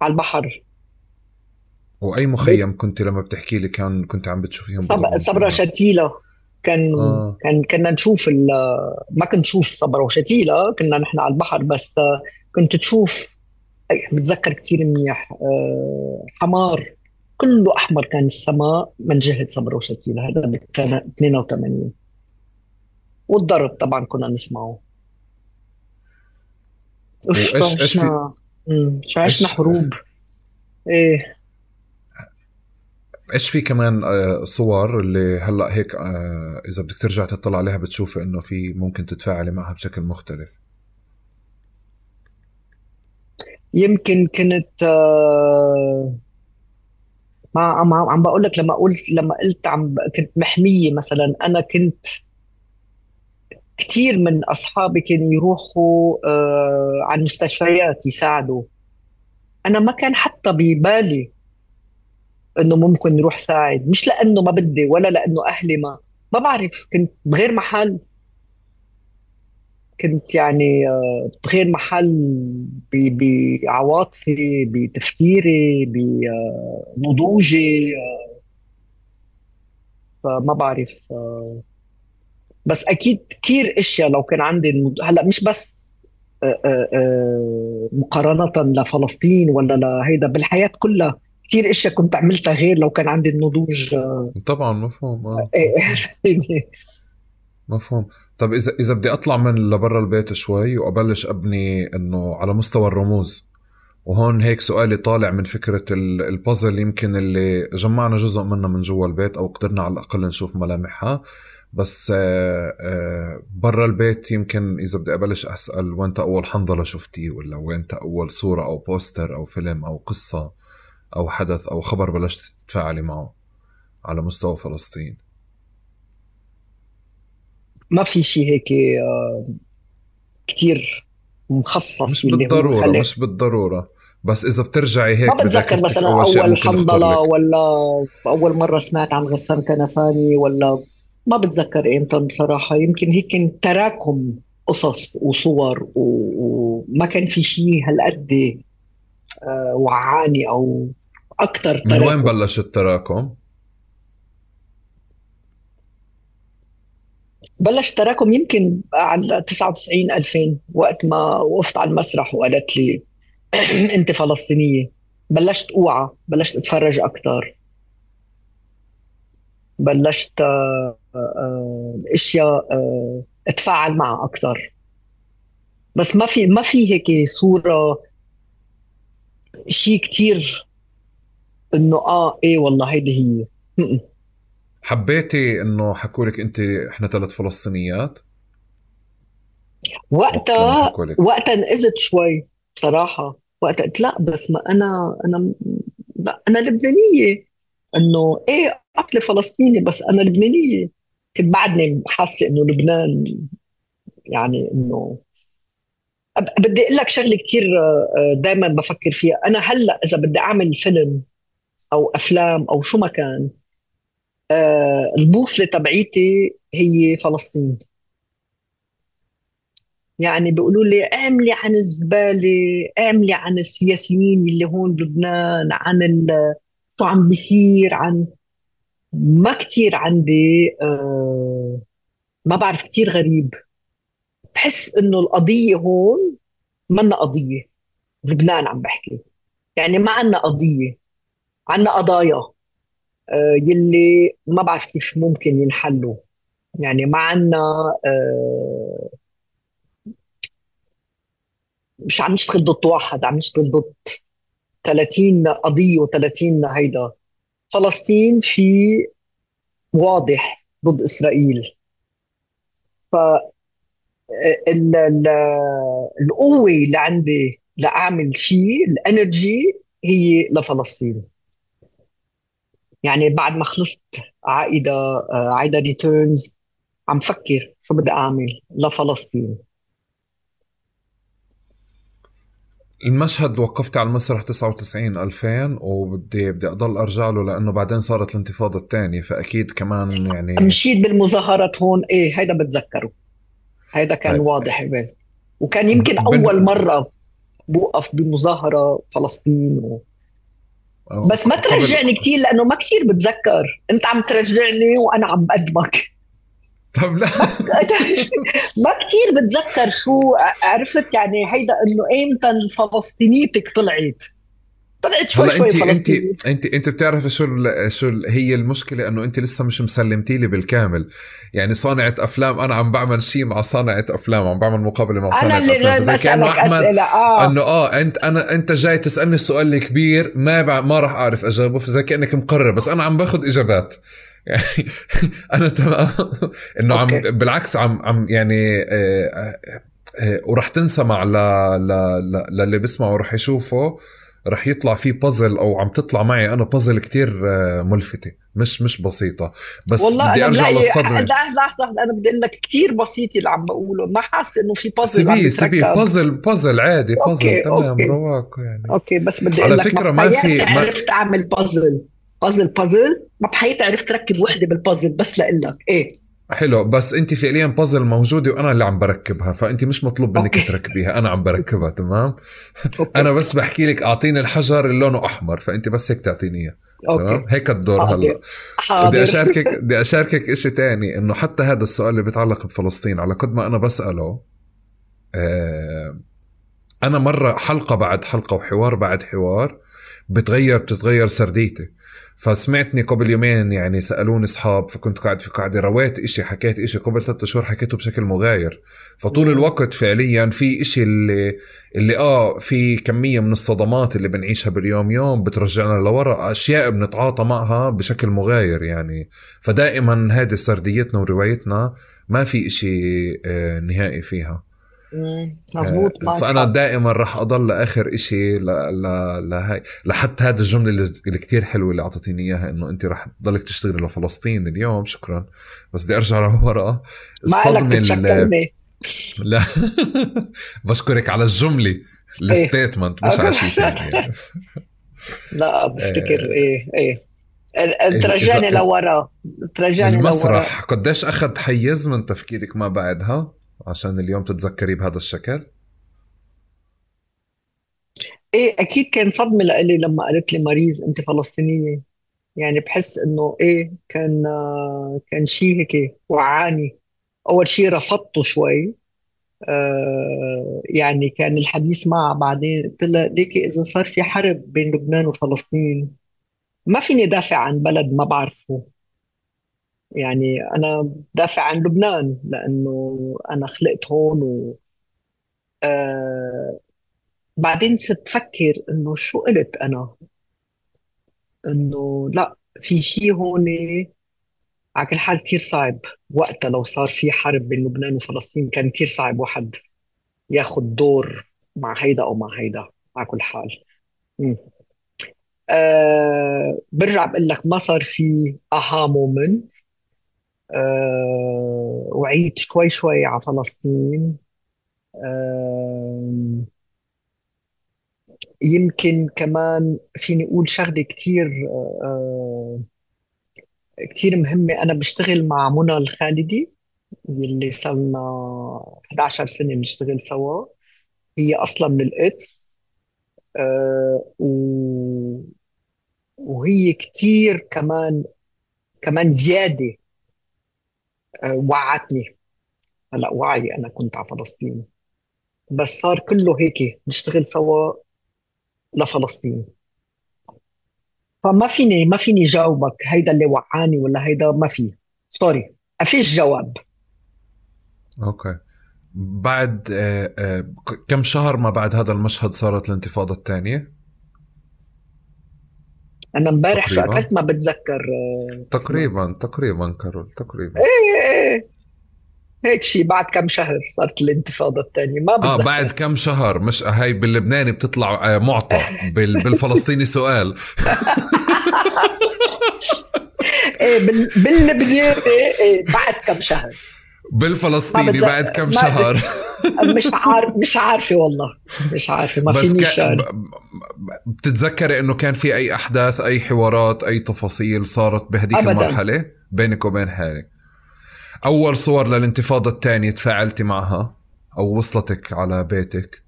على البحر وأي مخيم بيت... كنت لما بتحكي لي كان كنت عم بتشوفيهم صب... صبرا شتيلة كان آه. كان كنا نشوف ال... ما كنت نشوف صبرا وشتيلة كنا نحن على البحر بس كنت تشوف بتذكر كثير منيح آه، حمار كله أحمر كان السماء من جهة صبر وشتيل هذا كان 82 والضرب طبعا كنا نسمعه. إيش إيش في عشنا؟ حروب. إيه. إيش في كمان آه، صور اللي هلأ هيك آه، إذا بدك ترجع تطلع عليها بتشوفي إنه في ممكن تتفاعلي معها بشكل مختلف. يمكن كنت آه ما عم عم بقول لك لما قلت لما قلت عم كنت محمية مثلا أنا كنت كثير من أصحابي كانوا يروحوا آه على المستشفيات يساعدوا. أنا ما كان حتى ببالي إنه ممكن نروح ساعد. مش لأنه ما بدي ولا لأنه أهلي ما ما بعرف كنت بغير محل. كنت يعني آه، بغير محل بعواطفي بتفكيري بنضوجي آه، فما بعرف آه، بس أكيد كثير أشياء لو كان عندي هلأ مش بس مقارنة لفلسطين ولا لهيدا بالحياة كلها كثير أشياء كنت عملتها غير لو كان عندي النضوج طبعا مفهوم آه مفهوم. طب إذا إذا بدي أطلع من لبرا البيت شوي وأبلش أبني إنه على مستوى الرموز وهون هيك سؤالي طالع من فكرة البازل يمكن اللي جمعنا جزء منها من جوا البيت أو قدرنا على الأقل نشوف ملامحها. بس آه، آه، برا البيت يمكن إذا بدي أبلش أسأل وين أول حنظلة شفتيه ولا وين أول صورة أو بوستر أو فيلم أو قصة أو حدث أو خبر بلشت تتفاعلي معه على مستوى فلسطين؟ ما في شيء هيك آه، كثير مخصص مش بالضرورة مش بالضرورة. بس إذا بترجعي هيك ما بتذكر مثلا أول, أول حنظلة ولا أول مرة سمعت عن غسان كنفاني ولا ما بتذكر إمتى بصراحة. يمكن هيك تراكم قصص وصور وما كان في شيء هالقد آه، وعاني أو أكثر من وين بلش التراكم؟ بلش تراكم يمكن على 99 2000 وقت ما وقفت على المسرح وقالت لي أنت فلسطينية. بلشت أوعى بلشت أتفرج أكثر بلشت آه، آه، أشياء آه، أتفاعل معها أكثر بس ما في ما في هيك صورة شيء كثير إنه آه إيه والله هيدي هي. حبيتي إنه حكوا لك أنت إحنا ثلاث فلسطينيات؟ وقتها وقتها انقذت شوي بصراحة. وقتها قلت لا بس ما أنا أنا لا أنا لبنانية. إنه إيه أصلي فلسطيني بس أنا لبنانية. كنت بعدني حاسة إنه لبنان يعني انه بدي أقول لك شغلة كثير آه، دائما بفكر فيها. أنا هلأ إذا بدي أعمل فيلم أو أفلام أو شو ما كان آه، البوصلة تبعيتي هي فلسطين. يعني بيقولوا لي اعملي عن الزبالة اعملي عن السياسيين اللي هون بلبنان عن شو عم بيصير عن ما كتير عندي آه ما بعرف كتير غريب. بحس انه القضية هون منا قضية. لبنان عم بحكي. يعني ما عنا قضية عنا قضايا. يلي ما بعرف كيف ممكن ينحلوا. يعني ما عنا آه مش عم نشتغل ضد واحد عم نشتغل ضد 30 قضية و30 هيدا. فلسطين في واضح ضد إسرائيل. ف القوة اللي عندي لأعمل شيء الإنرجي هي لفلسطين. يعني بعد ما خلصت عائدة عائدة ريتيرنز عم فكر شو بدي أعمل لفلسطين. المشهد وقفت على المسرح 99 2000 وبدي بدي أضل أرجع له لأنه بعدين صارت الانتفاضة الثانية فأكيد كمان يعني مشيت بالمظاهرات هون إيه هيدا بتذكره. هيدا كان طيب. واضح بال وكان يمكن أول مرة بوقف بمظاهرة فلسطين و... بس ما ترجعني كثير لأنه ما كثير بتذكر. أنت عم ترجعني وأنا عم بقدمك. طب لا. ما كثير بتذكر شو عرفت يعني هيدا إنه ايمتى فلسطينيتك طلعت؟ طلعت شوي شوي انت انت انت انت بتعرف شو شو هي المشكلة انه انت لسه مش مسلمتي لي بالكامل. يعني صانعة أفلام أنا عم بعمل شيء مع صانعة أفلام عم بعمل مقابلة مع صانعة أنا أفلام. زي كأنه أحمد آه. إنه آه انت أنا أنت جاي تسألني السؤال الكبير ما ما راح أعرف أجاوبه فزي كأنك مقرر بس أنا عم باخذ إجابات. يعني أنا تمام. إنه عم بالعكس عم عم يعني آه، آه، آه، وراح تنسمع ل للي بيسمع وراح يشوفه. رح يطلع في بازل أو عم تطلع معي أنا بازل كتير ملفتة. مش مش بسيطة. بس والله بدي أرجع للصدمة لحظة لحظة أنا بدي أقول لك كثير بسيط اللي عم بقوله. ما حاسس إنه في بازل سبيه سبيه بازل بازل عادي بازل تمام رواق يعني. أوكي بس بدي أقول لك على فكرة ما في ما عرفت أعمل بازل puzzle puzzle ما بحياتي عرفت أركب وحدة بالبازل بس لك إيه؟ حلو بس انت فعليا بازل موجودة وأنا اللي عم بركبها فأنت مش مطلوب منك أوكي. تركبيها أنا عم بركبها تمام؟ أوكي. أنا بس بحكي لك أعطيني الحجر اللي لونه أحمر فأنت بس هيك تعطيني تمام؟ هيك الدور هلا. بدي أشاركك بدي أشاركك شيء تاني إنه حتى هذا السؤال اللي بيتعلق بفلسطين على قد ما أنا بسأله آه أنا مرة حلقة بعد حلقة وحوار بعد حوار بتغير بتتغير سرديتي. فسمعتني قبل يومين يعني سألوني أصحاب فكنت قاعد في قاعدة رويت إشي حكيت إشي قبل ثلاثة شهور حكيته بشكل مغاير. فطول الوقت فعليا في إشي اللي اللي آه في كمية من الصدمات اللي بنعيشها باليوم يوم بترجعنا لورا أشياء بنتعاطى معها بشكل مغاير يعني. فدائما هذه سرديتنا وروايتنا ما في إشي آه، نهائي فيها. مزبوط آه فأنا دائما راح أضل لآخر إشي ل... ل... لهي لحتى هذه الجملة اللي, كتير حلوة اللي اعطيتيني إياها إنه أنت راح تضلك تشتغلي لفلسطين اليوم شكرا. بس بدي أرجع لورا. الصدمة اللي لا. بشكرك على الجملة الستيتمنت مش على شيء ثاني لا بفتكر إيه إيه. ترجعني لورا ترجعني المسرح قديش اخذ حيز من تفكيرك ما بعدها؟ عشان اليوم تتذكري بهذا الشكل؟ إيه أكيد كان صدمة لإلي لما قالت لي ماريز أنت فلسطينية؟ يعني بحس إنه إيه كان كان شيء هيك وعاني. أول شيء رفضته شوي. آه يعني كان الحديث معها بعدين قلت لها ليكي إذا صار في حرب بين لبنان وفلسطين ما فيني دافع عن بلد ما بعرفه. يعني أنا دافع عن لبنان لأنه أنا خلقت هون و آه بعدين صرت فكر إنه شو قلت أنا؟ إنه لا في شيء هون على كل حال كثير صعب. وقتها لو صار في حرب بين لبنان وفلسطين كان كثير صعب واحد ياخذ دور مع هيدا أو مع هيدا على كل حال. أه برجع بقول لك ما صار في أها مومنت أه وعيت شوي شوي على فلسطين. أه يمكن كمان فيني أقول شغلة كثير أه كثير مهمة. أنا بشتغل مع منى الخالدي صار لنا 11 سنة بنشتغل سوا. هي أصلا من القدس. و وهي كتير كمان كمان زيادة آه، وعتني. هلا وعي أنا كنت على فلسطين. بس صار كله هيك نشتغل سوا لفلسطين. فما فيني ما فيني جاوبك هيدا اللي وعاني ولا هيدا ما في. sorry ما فيش جواب. أوكي. بعد آه، آه، كم شهر ما بعد هذا المشهد صارت الانتفاضة الثانية؟ أنا امبارح شو اكلت ما بتذكر آه، تقريبا تقريبا كارول تقريبا. إيه إيه هيك شيء بعد كم شهر صارت الانتفاضة الثانية ما بتذكر. آه بعد كم شهر؟ مش هاي باللبناني بتطلع آه، معطى. بالفلسطيني سؤال. إيه باللبناني إيه بعد كم شهر. بالفلسطيني بعد كم شهر. مش عارف مش عارفة والله. مش عارفة ما فيني ك... بتتذكري إنه كان في أي أحداث أي حوارات أي تفاصيل صارت بهديك أبداً. المرحلة بينك وبين حالك أول صور للانتفاضة الثانية تفاعلتي معها أو وصلتك على بيتك؟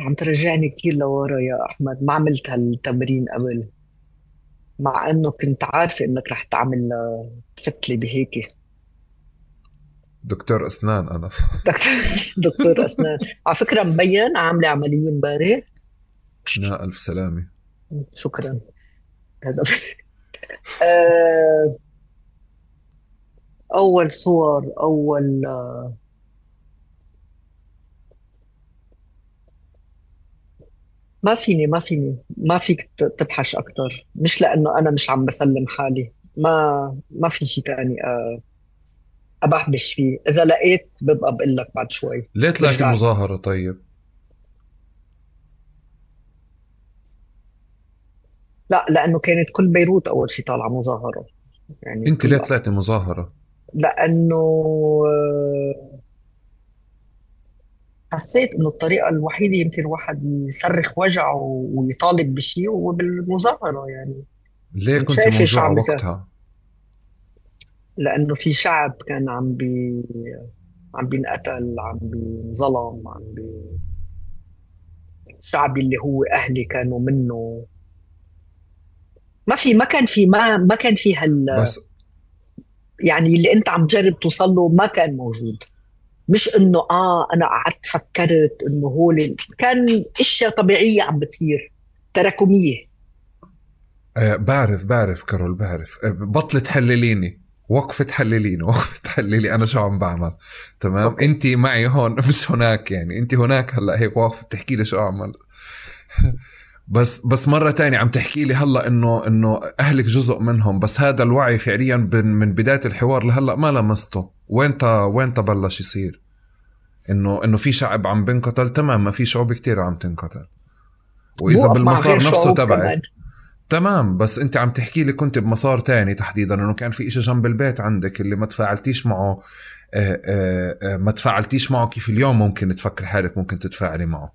عم ترجعني كثير لورا يا أحمد. ما عملت هالتمرين قبل. مع إنه كنت عارفة إنك رح تعمل تفتلي بهيك. دكتور أسنان أنا. دكتور أسنان. على فكرة مبين عاملة عملية امبارح. لا ألف سلامة. شكرا. هذا. آه، أول صور أول ما فيني ما فيني. ما فيك تبحش أكثر مش لأنه أنا مش عم بسلم حالي. ما ما في شيء ثاني آه، أبحبش فيه. إذا لقيت ببقى بقول لك بعد شوي. ليه طلعتي مظاهرة طيب؟ لا لأنه كانت كل بيروت أول شيء طالعة مظاهرة. يعني أنت ليه طلعتي مظاهرة؟ لأنه آه، حسيت إنه الطريقة الوحيدة يمكن الواحد يصرخ وجعه ويطالب بشيء هو بالمظاهره يعني. ليه كنت موجوعة وقتها؟ لأنه في شعب كان عم بي عم بينقتل عم بينظلم عم بي الشعب اللي هو أهلي كانوا منه. ما في ما كان في ما ما كان في هال بس يعني اللي أنت عم تجرب توصل له ما كان موجود. مش إنه آه أنا قعدت فكرت إنه هو كان إشياء طبيعية عم بتصير تراكميه آه بعرف بعرف كارول بعرف. آه بطلت تحلليني. وقفة تحلليني وقفة تحللي أنا شو عم بعمل؟ تمام؟ انت معي هون مش هناك يعني. انت هناك هلأ هيك واقفة تحكي لي شو أعمل. بس بس مرة تانية عم تحكي لي هلا إنه إنه أهلك جزء منهم بس هذا الوعي فعليا من بداية الحوار لهلا ما لمسته. وين وين بلش يصير؟ انه إنه في شعب عم بنقتل؟ تمام ما في شعوب كتير عم تنقتل. وإذا بالمسار نفسه تبعك. تمام بس انت عم تحكي لي كنت بمسار تاني تحديدا إنه كان في إشي جنب البيت عندك اللي ما تفاعلتيش معه آه، آه، آه، ما تفاعلتيش معه كيف اليوم ممكن تفكر حالك ممكن تتفاعلي معه.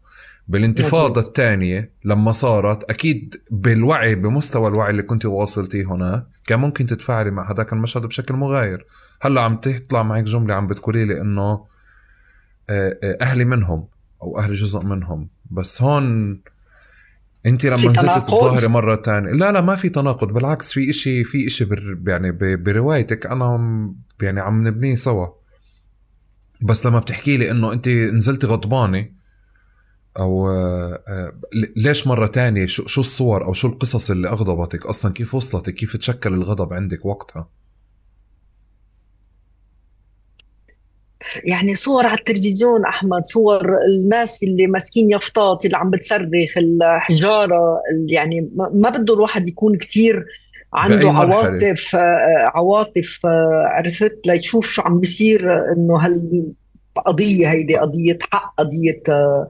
بالانتفاضة الثانية لما صارت أكيد بالوعي بمستوى الوعي اللي كنت واصلتيه هناك كان ممكن تتفاعلي مع هذاك المشهد بشكل مغاير. هلأ عم تطلع معك جملة عم بتقولي لي إنه أهلي منهم أو أهلي جزء منهم بس هون انت لما نزلت تتظاهري مرة تانية. لا لا ما في تناقض بالعكس في إشي في إشي بر يعني بروايتك أنا يعني عم نبنيه سوا. بس لما بتحكي لي إنه أنت نزلتي غضبانة أو آه، آه، ليش مرة تانية شو الصور أو شو القصص اللي أغضبتك أصلا؟ كيف وصلتك؟ كيف تشكل الغضب عندك وقتها؟ يعني صور على التلفزيون أحمد صور الناس اللي ماسكين يافطات اللي عم بتصرخ الحجارة يعني ما بده الواحد يكون كتير عنده عواطف آه، عواطف آه، عرفت؟ لتشوف شو عم بيصير إنه هالقضيه هيدي قضية حق قضية آه،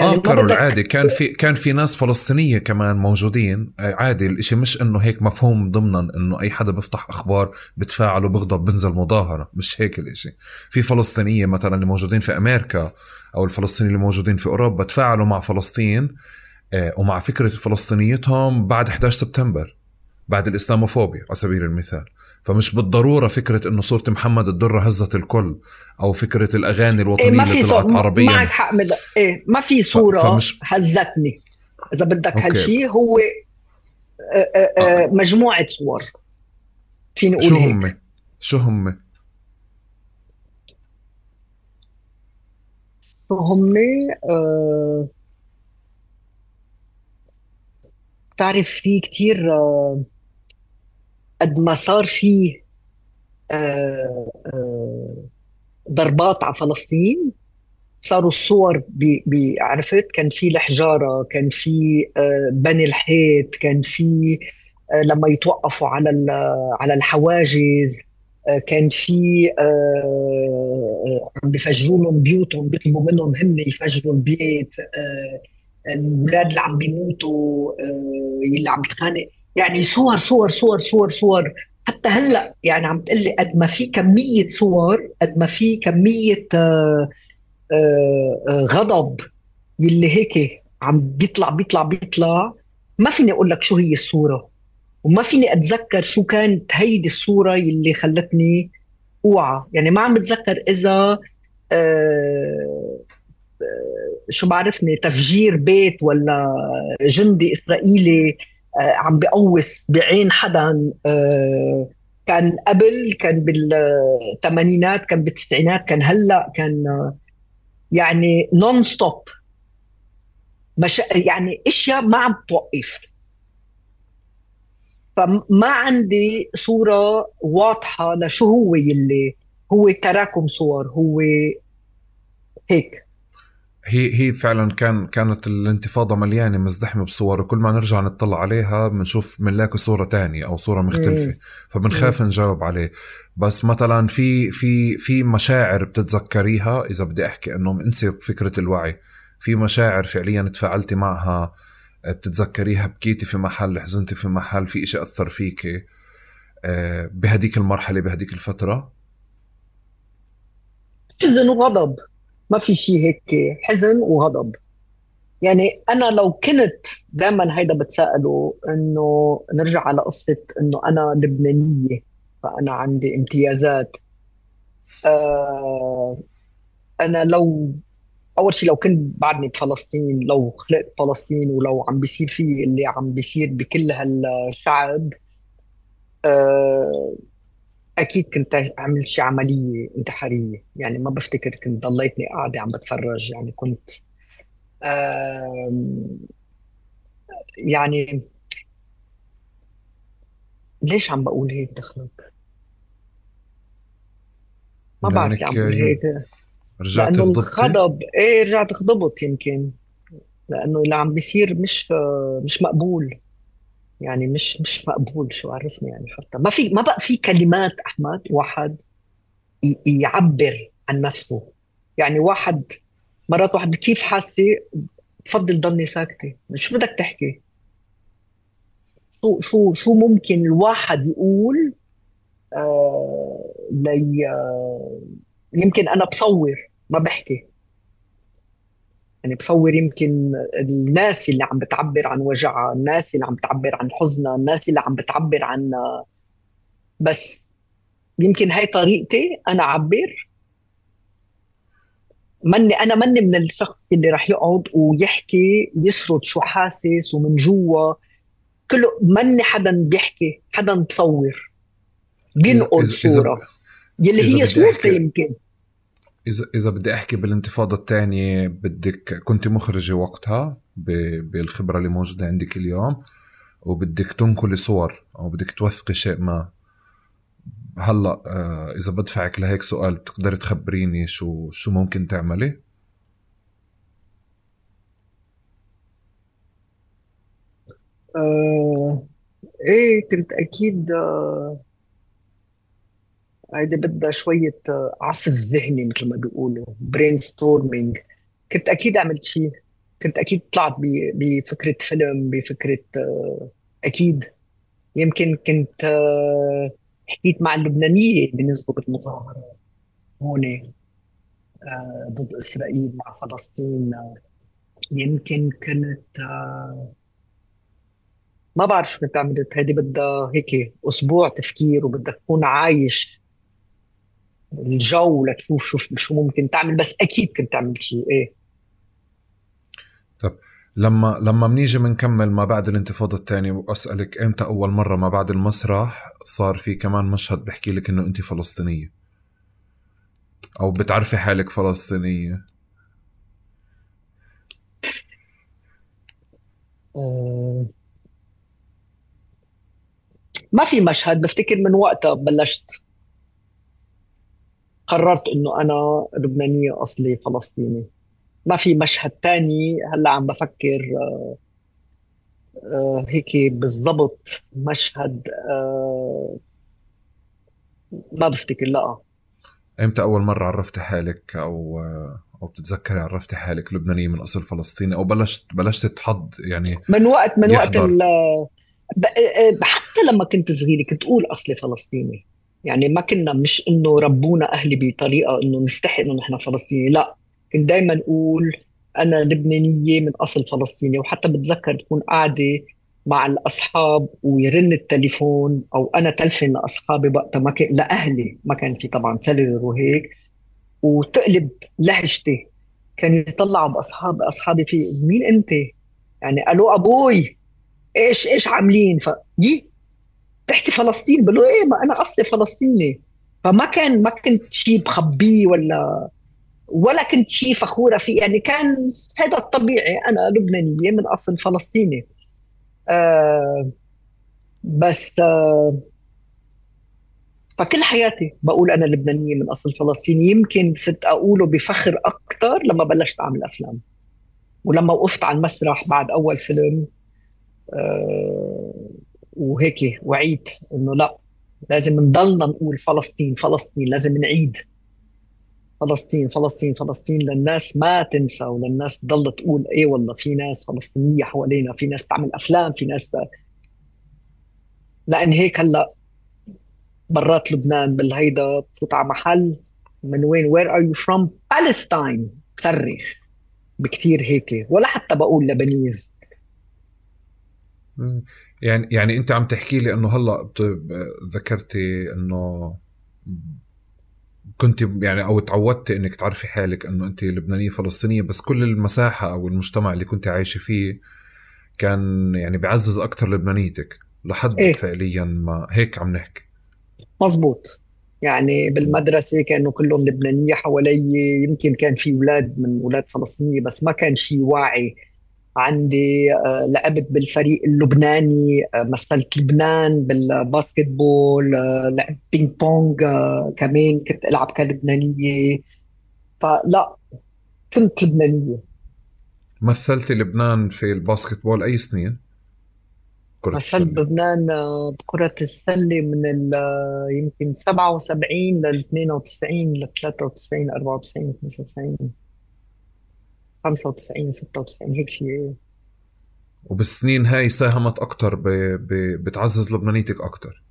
يعني آه كارول عادي. كان في كان في ناس فلسطينية كمان موجودين. عادي. الإشي مش إنه هيك مفهوم ضمنا إنه أي حدا بيفتح أخبار بتفاعل وبغضب بنزل مظاهرة. مش هيك الإشي. في فلسطينية مثلا اللي موجودين في أمريكا أو الفلسطينيين اللي موجودين في أوروبا تفاعلوا مع فلسطين ومع فكرة فلسطينيتهم بعد 11 سبتمبر بعد الإسلاموفوبيا على سبيل المثال. فمش بالضرورة فكرة إنه صورة محمد الدره هزت الكل أو فكرة الأغاني الوطنيه إيه ما في اللي طلعت عربيا. معك حق مد... إيه ما في صورة فمش... هزتني. إذا بدك هالشيء هو آه، آه، آه، مجموعة صور. فيني نقول شو هم؟ شو هم؟ هم؟ آه... بتعرف في كتير آه قد ما صار في آه، آه، ضربات على فلسطين صاروا الصور عرفت؟ كان في الحجارة كان في آه، بني الحيط كان في لما يتوقفوا على على الحواجز كان في عم بفجروا لهم بيوتهم بيطلبوا منهم هن يفجروا البيت الأولاد اللي عم بيموتوا اللي عم تخانق. يعني صور صور صور صور صور. حتى هلأ يعني عم تقول لي قد ما في كمية صور قد ما في كمية آه، آآ آه، غضب يلي هيك عم بيطلع بيطلع بيطلع. ما فيني أقول لك شو هي الصورة وما فيني أتذكر شو كانت هيدي الصورة يلي خلتني أوعى. يعني ما عم بتذكر إذا آه، شو بعرفني تفجير بيت ولا جندي إسرائيلي آه، عم بقوس بعين حدا آه، كان قبل كان بالثمانينات كان بالتسعينات كان هلا كان آه، يعني non stop مش يعني أشياء ما عم توقف. فما عندي صورة واضحة لشو هو يلي هو تراكم صور هو هيك. هي هي فعلا كان كانت الانتفاضة مليانة مزدحمة بصور وكل ما نرجع نطلع عليها بنشوف بنلاقي صورة تانية أو صورة مختلفة. فبنخاف نجاوب عليه. بس مثلا في في في مشاعر بتتذكريها؟ إذا بدي أحكي إنه انسي فكرة الوعي. في مشاعر فعليا تفاعلتي معها بتتذكريها بكيتي في محل حزنتي في محل في إشي أثر فيك آه، بهديك المرحلة بهديك الفترة؟ حزن وغضب. ما في شيء هيك حزن وغضب. يعني أنا لو كنت دائما هيدا بتساءله إنه نرجع على قصة إنه أنا لبنانية فأنا عندي امتيازات. آه أنا لو أول شيء لو كنت بعدني بفلسطين لو خلقت فلسطين ولو عم بيصير في اللي عم بيصير بكل هالشعب آه أكيد كنت عملت شي عملية انتحارية يعني ما بفتكر كنت ضليتني قاعدة عم بتفرج يعني كنت يعني ليش عم بقول هيك دخلك؟ ما بعرف ليه عم بقول هيك. رجعت لأنه الغضب إيه رجعت غضبت يمكن لأنه اللي عم بيصير مش مش مقبول. يعني مش مش مقبول شو عرفني يعني حتى. ما في ما بقى في كلمات أحمد واحد يعبر عن نفسه. يعني واحد مرات واحد كيف حاسة؟ بفضل ضلني ساكتة. شو بدك تحكي؟ شو شو شو ممكن الواحد يقول آه لي آه يمكن أنا بصور ما بحكي. يعني بصور يمكن الناس اللي عم بتعبر عن وجعها الناس اللي عم بتعبر عن حزنها الناس اللي عم بتعبر عن بس يمكن هاي طريقتي أنا أعبر. مني أنا مني من الشخص اللي رح يقعد ويحكي يسرد شو حاسس ومن جوا. كله مني حدا بيحكي حدا بصور بينقل صورة. يلي هي صورتي يمكن. اذا إذا بدي أحكي بالانتفاضة الثانية بدك كنت مخرجة وقتها بالخبرة اللي موجودة عندك اليوم وبدك تنقلي صور أو بدك توثقي شيء ما هلأ آه، إذا بدفعك لهيك سؤال بتقدري تخبريني شو شو ممكن تعملي؟ آه إيه كنت أكيد آه هيدي بدها شوية آه، عصف ذهني مثل ما بيقولوا brainstorming كنت أكيد عملت شيء. كنت أكيد طلعت بفكرة فيلم بفكرة آه، أكيد. يمكن كنت آه، حكيت مع اللبنانية بالنسبة بالمظاهرات هون ضد إسرائيل مع فلسطين. يمكن كنت ما بعرف شو كنت عملت. هيدي بدها هيك أسبوع تفكير وبدك تكون عايش الجو لتشوف شو شو ممكن تعمل بس أكيد كنت تعمل شيء. إيه. طب لما لما بنيجي بنكمل ما بعد الانتفاضة الثانية وأسألك إمتى أول مرة ما بعد المسرح صار في كمان مشهد بحكي لك إنه انت فلسطينية؟ أو بتعرفي حالك فلسطينية؟ آه، ما في مشهد بفتكر من وقتها بلشت. قررت إنه أنا لبنانية أصلي فلسطيني. ما في مشهد تاني هلأ عم بفكر آه آه هيك بالضبط مشهد آه ما بفتكر لأ. إمتى أول مرة عرفتي حالك أو أو بتتذكري عرفتي حالك لبنانية من أصل فلسطيني أو بلشت بلشت تحض يعني من وقت من يحضر. وقت حتى لما كنت صغيرة كنت أقول أصلي فلسطيني. يعني ما كنا مش إنه ربونا أهلي بطريقة إنه نستحي إنه نحن فلسطيني لا كنت دائما أقول أنا لبنانية من أصل فلسطيني وحتى بتذكر تكون قاعدة مع الأصحاب ويرن التليفون أو أنا تلفن لأصحابي وقتها ما كان لأهلي ما كان في طبعا cellular وهيك وتقلب لهجتي كانوا يطلعوا باصحاب أصحابي في مين أنت؟ يعني ألو أبوي إيش إيش عاملين؟ ف تحكي فلسطين بقول له إيه ما أنا أصلي فلسطيني. فما كان ما كنت شيء بخبيه ولا ولا كنت شيء فخورة فيه. يعني كان هذا الطبيعي. أنا لبنانية من أصل فلسطيني. آه بس آه فكل حياتي بقول أنا لبنانية من أصل فلسطيني. يمكن صرت أقوله بفخر أكثر لما بلشت أعمل أفلام. ولما وقفت على المسرح بعد أول فيلم آه وهيك وعيت إنه لا لازم نضلنا نقول فلسطين فلسطين لازم نعيد. فلسطين فلسطين فلسطين للناس ما تنسى وللناس تضل تقول إيه والله في ناس فلسطينية حوالينا في ناس تعمل أفلام في ناس لأن هيك هلأ برات لبنان بالهيدا بفوت على محل من وين where are you from Palestine بصرخ بكثير هيك. ولا حتى بقول Lebanese. يعني يعني أنت عم تحكي لي إنه هلأ ذكرتي إنه كنت يعني أو تعودتي إنك تعرفي حالك إنه أنت لبنانية فلسطينية بس كل المساحة أو المجتمع اللي كنت عايشة فيه كان يعني بيعزز أكثر لبنانيتك لحد إيه؟ فعليا ما هيك عم نحكي مزبوط يعني بالمدرسة كانوا كلهم لبنانية حوالي يمكن كان في أولاد من أولاد فلسطينية بس ما كان شيء واعي عندي آه، لعبت بالفريق اللبناني آه، مثلت لبنان بال basketball آه، لعبت ping pong كمان كنت ألعب كلبنانية. فلا كنت لبنانية. مثلت لبنان في الباسكت بول أي سنين؟ كرة مثلت لبنان بكرة السلة من يمكن 77 لل 92 ل 93 94 95 95 96 هيك شيء وبالسنين هاي ساهمت أكثر ب... ب... بتعزز لبنانيتك أكثر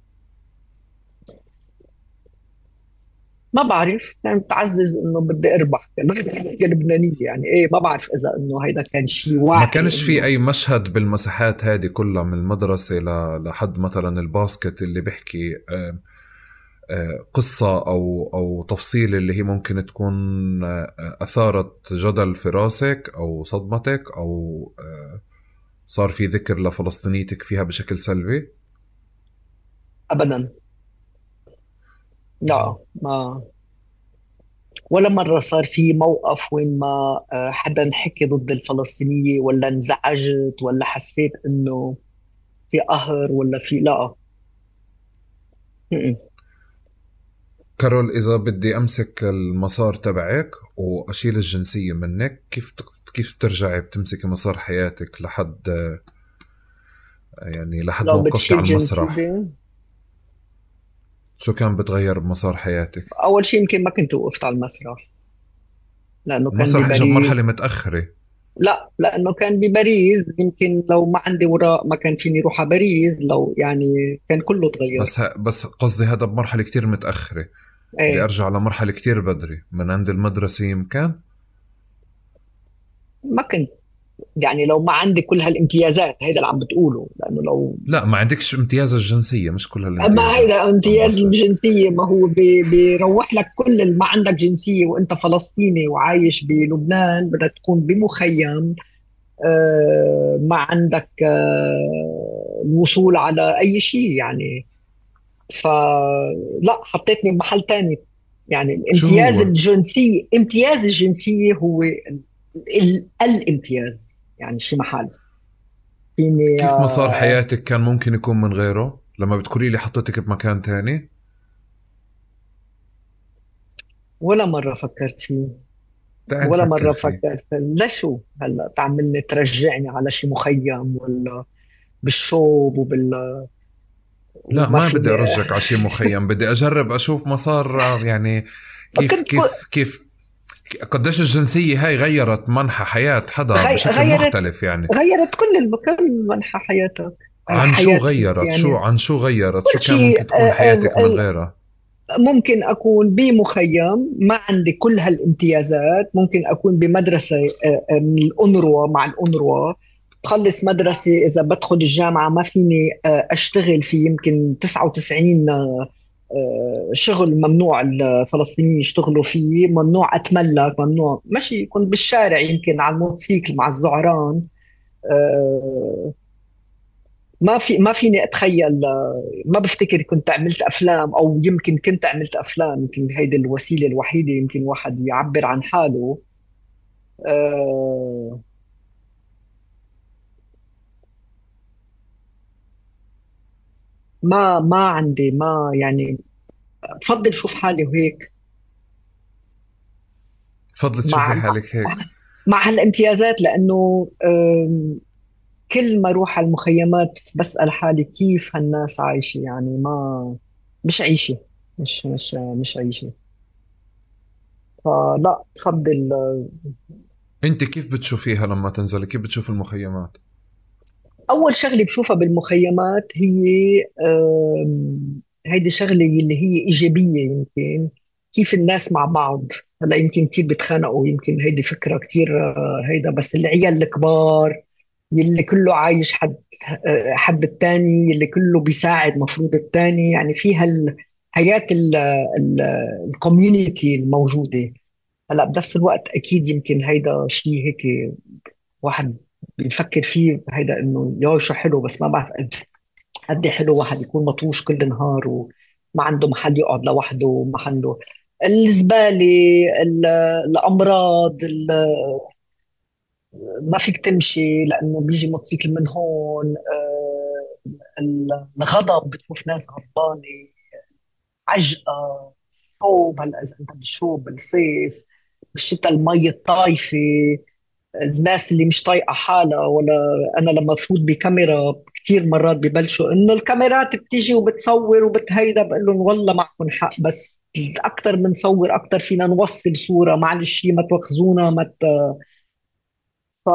ما بعرف يعني بتعزز إنه بدي أربح كلبنانيه يعني إيه ما بعرف إذا إنه هيدا كان شيء واحد ما كانش في أي مشهد بالمساحات هذه كلها من المدرسة ل... لحد مثلا الباسكت اللي بيحكي آه، قصة أو أو تفصيل اللي هي ممكن تكون آه، أثارت جدل في راسك أو صدمتك أو صار في ذكر لفلسطينيتك فيها بشكل سلبي؟ ابدا. لا ما ولا مرة صار في موقف وين ما آه، حدا حكي ضد الفلسطينية ولا انزعجت ولا حسيت إنه في قهر ولا في لا. كارول إذا بدي أمسك المسار تبعك وأشيل الجنسية منك كيف كيف بترجعي بتمسكي مسار حياتك لحد يعني لحد ما وقفتي على المسرح؟ شو كان بتغير بمسار حياتك؟ أول شيء يمكن ما كنت وقفت على المسرح. لأنه كان المسرح اجى بمرحله متأخرة. لا لأنه كان بباريس. يمكن لو ما عندي وراء ما كان فيني أروح على باريس لو يعني كان كله تغير. بس بس قصدي هذا بمرحلة كتير متأخرة. إيه؟ بدي ارجع لمرحلة كتير بدري. من عند المدرسة يمكن؟ ما كنت. يعني لو ما عندي كل هالامتيازات هيدا اللي عم بتقوله. لأنه لو لا ما عندكش امتياز الجنسية مش كل هالامتيازات ما هيدا امتياز الجنسية ما هو بيروح لك كل اللي ما عندك جنسية وأنت فلسطيني وعايش بلبنان بدك تكون بمخيم آه، ما عندك آه، الوصول على أي شيء. يعني فلا حطيتني بمحل تاني. يعني الامتياز الجنسي امتياز الجنسيه هو الامتياز. يعني شي محل. فيني كيف مسار حياتك كان ممكن يكون من غيره؟ لما بتقولي لي حطيتك بمكان تاني؟ ولا مرة فكرت فيه. ولا مرة فكرت لشو هلا تعملني ترجعني على شي مخيم ولا بالشوب وبال لا ما بدي أرجعك على شيء مخيم بدي أجرب أشوف مسار يعني كيف كيف كيف قديش الجنسية هاي غيرت منحى حياة حدا غي... بشكل غيرت... مختلف يعني. غيرت كل كل منحى حياتك عن شو غيرت؟ يعني. شو عن شو غيرت؟ شو كان ممكن تكون حياتك من غيرها؟ ممكن أكون بمخيم ما عندي كل هالامتيازات ممكن أكون بمدرسة من الأنروا مع الأنروا بخلص مدرسة إذا بدخل الجامعة ما فيني أشتغل في يمكن 99 آه، شغل ممنوع الفلسطينيين يشتغلوا فيه ممنوع أتملك ممنوع ماشي كنت بالشارع يمكن على الموتوسيكل مع الزعران. آه، ما في ما فيني أتخيل ما بفتكر كنت عملت أفلام أو يمكن كنت عملت أفلام يمكن هيدي الوسيلة الوحيدة يمكن واحد يعبر عن حاله. أه ما ما عندي ما يعني بفضل شوف حالي وهيك. بفضل تشوفي حالك هيك. مع هالامتيازات لأنه كل ما أروح على المخيمات بسأل حالي كيف هالناس عايشة يعني ما مش عيشة مش مش مش عيشة. فلا بفضل أنت كيف بتشوفيها لما تنزلي؟ كيف بتشوف المخيمات؟ أول شغلة بشوفها بالمخيمات هي هيدي شغلة اللي هي إيجابية يمكن كيف الناس مع بعض. هلأ يمكن كثير بيتخانقوا يمكن هيدي فكرة كثير آه، هيدا بس العيال الكبار يلي كله عايش حد آه، حد الثاني يلي كله بيساعد مفروض الثاني يعني في هالحياه الكوميونتي الموجودة. هلأ بنفس الوقت أكيد يمكن هيدا شيء هيك واحد بيفكر فيه هيدا إنه يا حلو بس ما بعرف قد قد حلو واحد يكون مطوش كل النهار وما عنده محل يقعد لوحده وما عنده. الزبالة الأمراض ما فيك تمشي لأنه بيجي موتوسيكل من هون آه، الغضب بتشوف ناس غضبانة عجقة شوب هلا اذا أنت بالشوب بالصيف بالشتاء المي الطايفة. الناس اللي مش طايقة حالها ولا أنا لما بفوت بكاميرا كثير مرات ببلشوا إنه الكاميرات بتيجي وبتصور وبتهيدا بقول لهم والله معكم حق بس أكثر بنصور أكثر فينا نوصل صورة معلش ما تواخذونا ما ت... ف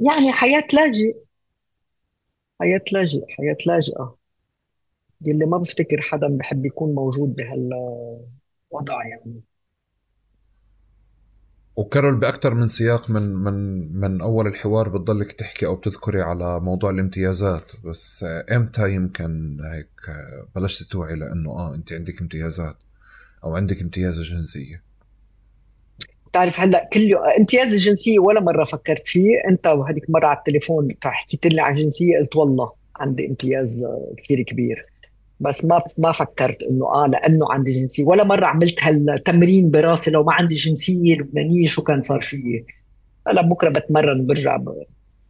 يعني حياة لاجئ حياة لاجئ حياة لاجئة. اللي ما بفتكر حدا بحب يكون موجود بهالوضع يعني. وكارول باكثر من سياق من من من أول الحوار بتضلك تحكي أو بتذكري على موضوع الامتيازات بس إمتى يمكن هيك بلشت توعي لأنه آه أنت عندك امتيازات أو عندك امتياز الجنسيه بتعرف هلأ كل امتياز الجنسيه ولا مرة فكرت فيه أنت وهذيك مرة على التليفون حكيت لي عن جنسية قلت والله عندي امتياز كثير كبير. بس ما ما فكرت إنه آه لأنه عندي جنسية ولا مرة عملت هالتمرين براسي لو ما عندي جنسية لبنانية شو كان صار فيي. هلأ بكرة بتمرن وبرجع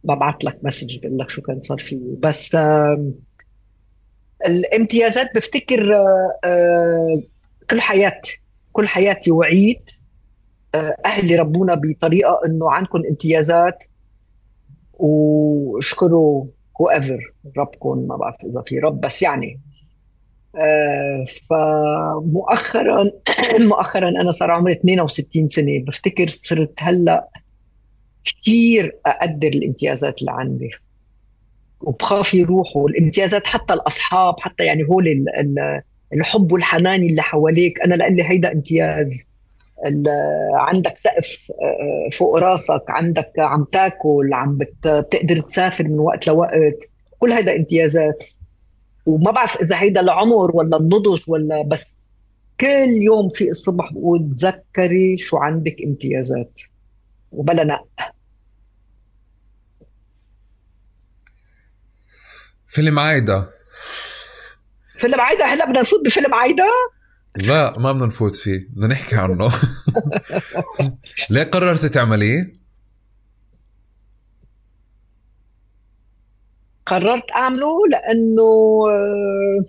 ببعث لك مسج بقول لك شو كان صار فيي. بس آه الامتيازات بفتكر آه آه كل حياتي كل حياتي وعيت آه أهلي ربونا بطريقة إنه عندكم امتيازات واشكروا هو ايفر ربكم ما بعرف إذا في رب بس يعني فمؤخرا مؤخرا أنا صار عمري 62 سنة. بفتكر صرت هلأ كثير أقدر الامتيازات اللي عندي. وبخاف يروحوا. الامتيازات حتى الأصحاب حتى يعني هول الحب والحنان اللي حواليك. أنا لاني هيدا امتياز. عندك سقف آه، فوق راسك. عندك عم تاكل عم بتقدر تسافر من وقت لوقت. كل هيدا امتيازات. وما بعرف إذا هيدا العمر ولا النضج ولا بس كل يوم في الصبح بقول تذكري شو عندك امتيازات وبلا نق فيلم عايدة. فيلم عايدة؟ هلا بدنا نفوت بفيلم عايدة؟ لا ما بدنا نفوت فيه بدنا نحكي عنه. ليه قررت تعمليه؟ قررت أعمله لأنه آه،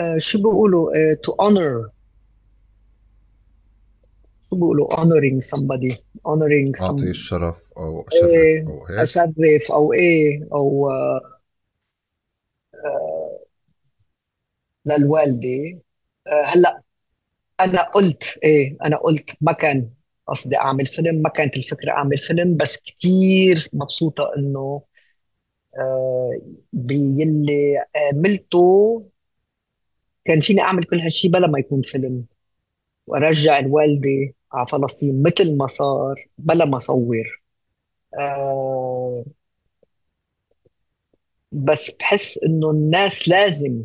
آه، شو بيقولوا؟ تو آه، honor. شو بيقولوا؟ honoring somebody. honoring أعطي الشرف أو أشرف إيه أو هيك أشرف أو إيه أو للوالدة. هلأ أنا قلت إيه أنا قلت ما كان قصدي أعمل فيلم ما كانت الفكرة أعمل فيلم بس كثير مبسوطة إنه آه باللي عملته كان فيني أعمل كل هالشيء بلا ما يكون فيلم. وأرجع الوالدة على فلسطين مثل ما صار بلا ما أصور. آه بس بحس إنه الناس لازم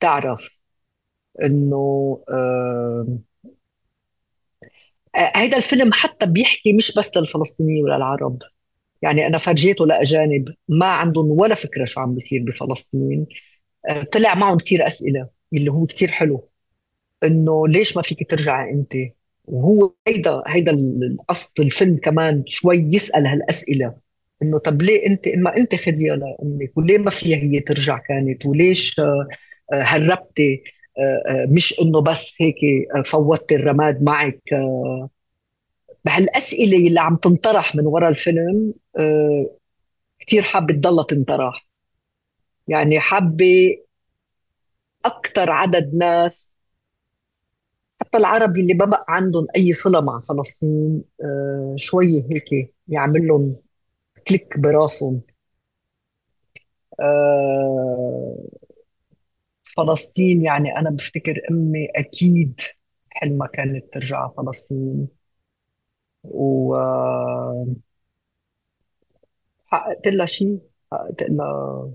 تعرف إنه آه، هيدا الفيلم حتى بيحكي مش بس للفلسطينيين ولا العرب. يعني أنا فرجيته لأجانب ما عندهم ولا فكرة شو عم بيصير بفلسطين آه، طلع معهم كثير أسئلة اللي هو كثير حلو. إنه ليش ما فيك ترجع أنت؟ وهو هيدا هيدا القصد الفيلم كمان شوي يسأل هالأسئلة. إنه طب ليه أنت ما أنت خديها لأمك؟ وليه ما فيها هي ترجع كانت؟ وليش هربتي آه، آه، مش إنه بس هيك آه، فوتت الرماد معك بهالأسئلة اللي عم تنطرح من وراء الفيلم كثير حابة تضلها تنطرح. يعني حابة أكثر عدد ناس حتى العربي اللي ما بقى عندهم أي صلة مع فلسطين شوي هيك يعمل لهم كليك براسهم. فلسطين يعني أنا بفتكر أمي أكيد حلمها كانت ترجع على فلسطين. و حققت لها شيء؟ حققت لها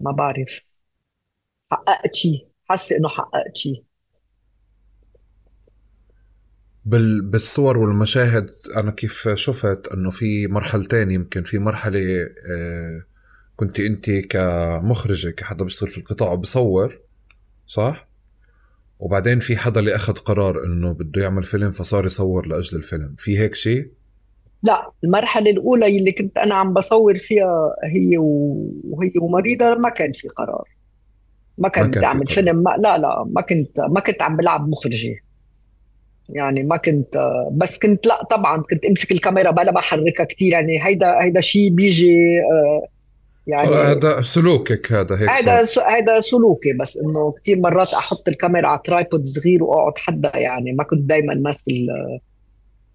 ما بعرف. حققت شيء حاسة إنه حققت شيء. بال... بالصور والمشاهد أنا كيف شفت إنه في مرحلتين يمكن في مرحلة آه كنت انت كمخرجة كحدا بيشتغل في القطاع وبصور صح؟ وبعدين في حدا اللي أخذ قرار إنه بده يعمل فيلم فصار يصور لأجل الفيلم. في هيك شيء؟ لا المرحلة الأولى اللي كنت أنا عم بصور فيها هي وهي ومريضة ما كان في قرار. ما كان بدي أعمل فيلم. ما لا لا ما كنت ما كنت عم بلعب مخرجة. يعني ما كنت بس كنت لا طبعا كنت أمسك الكاميرا بلا بحركها كثير يعني هيدا هيدا شيء بيجي آه يعني هذا سلوكك هذا هيك هذا هذا سلوكي بس إنه كثير مرات أحط الكاميرا على ترايبود صغير وأقعد حدا يعني. ما كنت دائما ماسك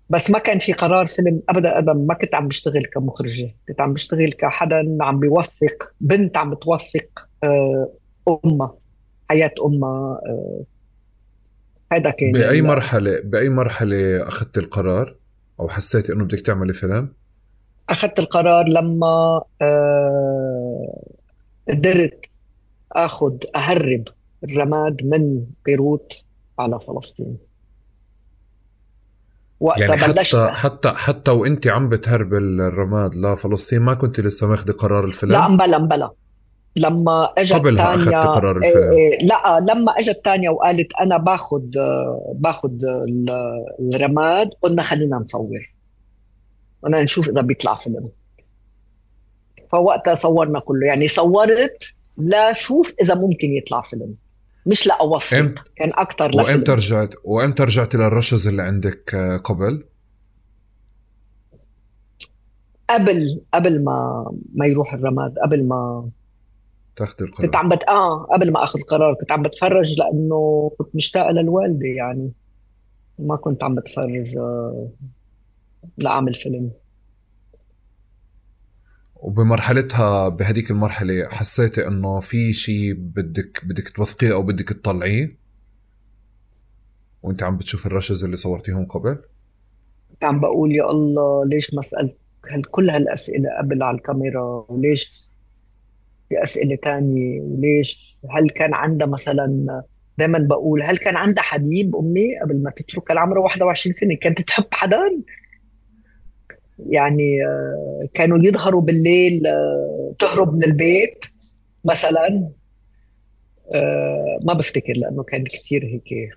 بس ما كان في قرار فيلم ابدا ابدا ما كنت عم بشتغل كمخرجة. كنت عم بشتغل كحدا عم بيوثق بنت عم بتوثق آه، أمها حياة أمها آه، هذا كان بأي مرحلة بأي مرحلة أخذت القرار أو حسيتي إنه بدك تعملي فيلم؟ أخذت القرار لما آه، قدرت آخذ أهرب الرماد من بيروت على فلسطين. وقتها يعني بلشت حتى حتى حتى وانت عم بتهرب الرماد لفلسطين ما كنت لسه ماخذه قرار الفيلم لا مبلا مبلا لما إجت قبلها تانيا اخذت قرار إيه، الفيلم إيه لا لما إجت تانيا وقالت أنا باخذ باخذ الرماد قلنا خلينا نصور. بدنا نشوف إذا بيطلع فيلم. فوقتها صورنا كله. يعني صورت لا شوف إذا ممكن يطلع فيلم. مش لاوفق امت... كان أكثر لفيلم وإمتى رجعت؟ وإمتى رجعت للرشز اللي عندك آه، قبل؟ قبل قبل ما ما يروح الرماد قبل ما تاخذ القرار. كنت عم بت... آه قبل ما أخذ القرار. كنت عم بتفرج لأنه كنت مشتاقة للوالدة يعني. ما كنت عم بتفرج آه لاعمل فيلم. وبمرحلتها بهديك المرحلة حسيتي إنه في شيء بدك بدك توثقيه أو بدك تطلعيه؟ وأنت عم بتشوف الرشز اللي صورتيهم قبل؟ كنت عم بقول يا الله ليش ما سألت كل هالأسئلة قبل على الكاميرا؟ وليش في أسئلة تانية؟ وليش هل كان عندها مثلا دائما بقول هل كان عندها حبيب أمي قبل ما تترك العمر 21 سنة؟ كانت تحب حدا؟ يعني آه، كانوا يظهروا بالليل آه، تهرب من البيت مثلا. آه، ما بفتكر لأنه كان كثير هيك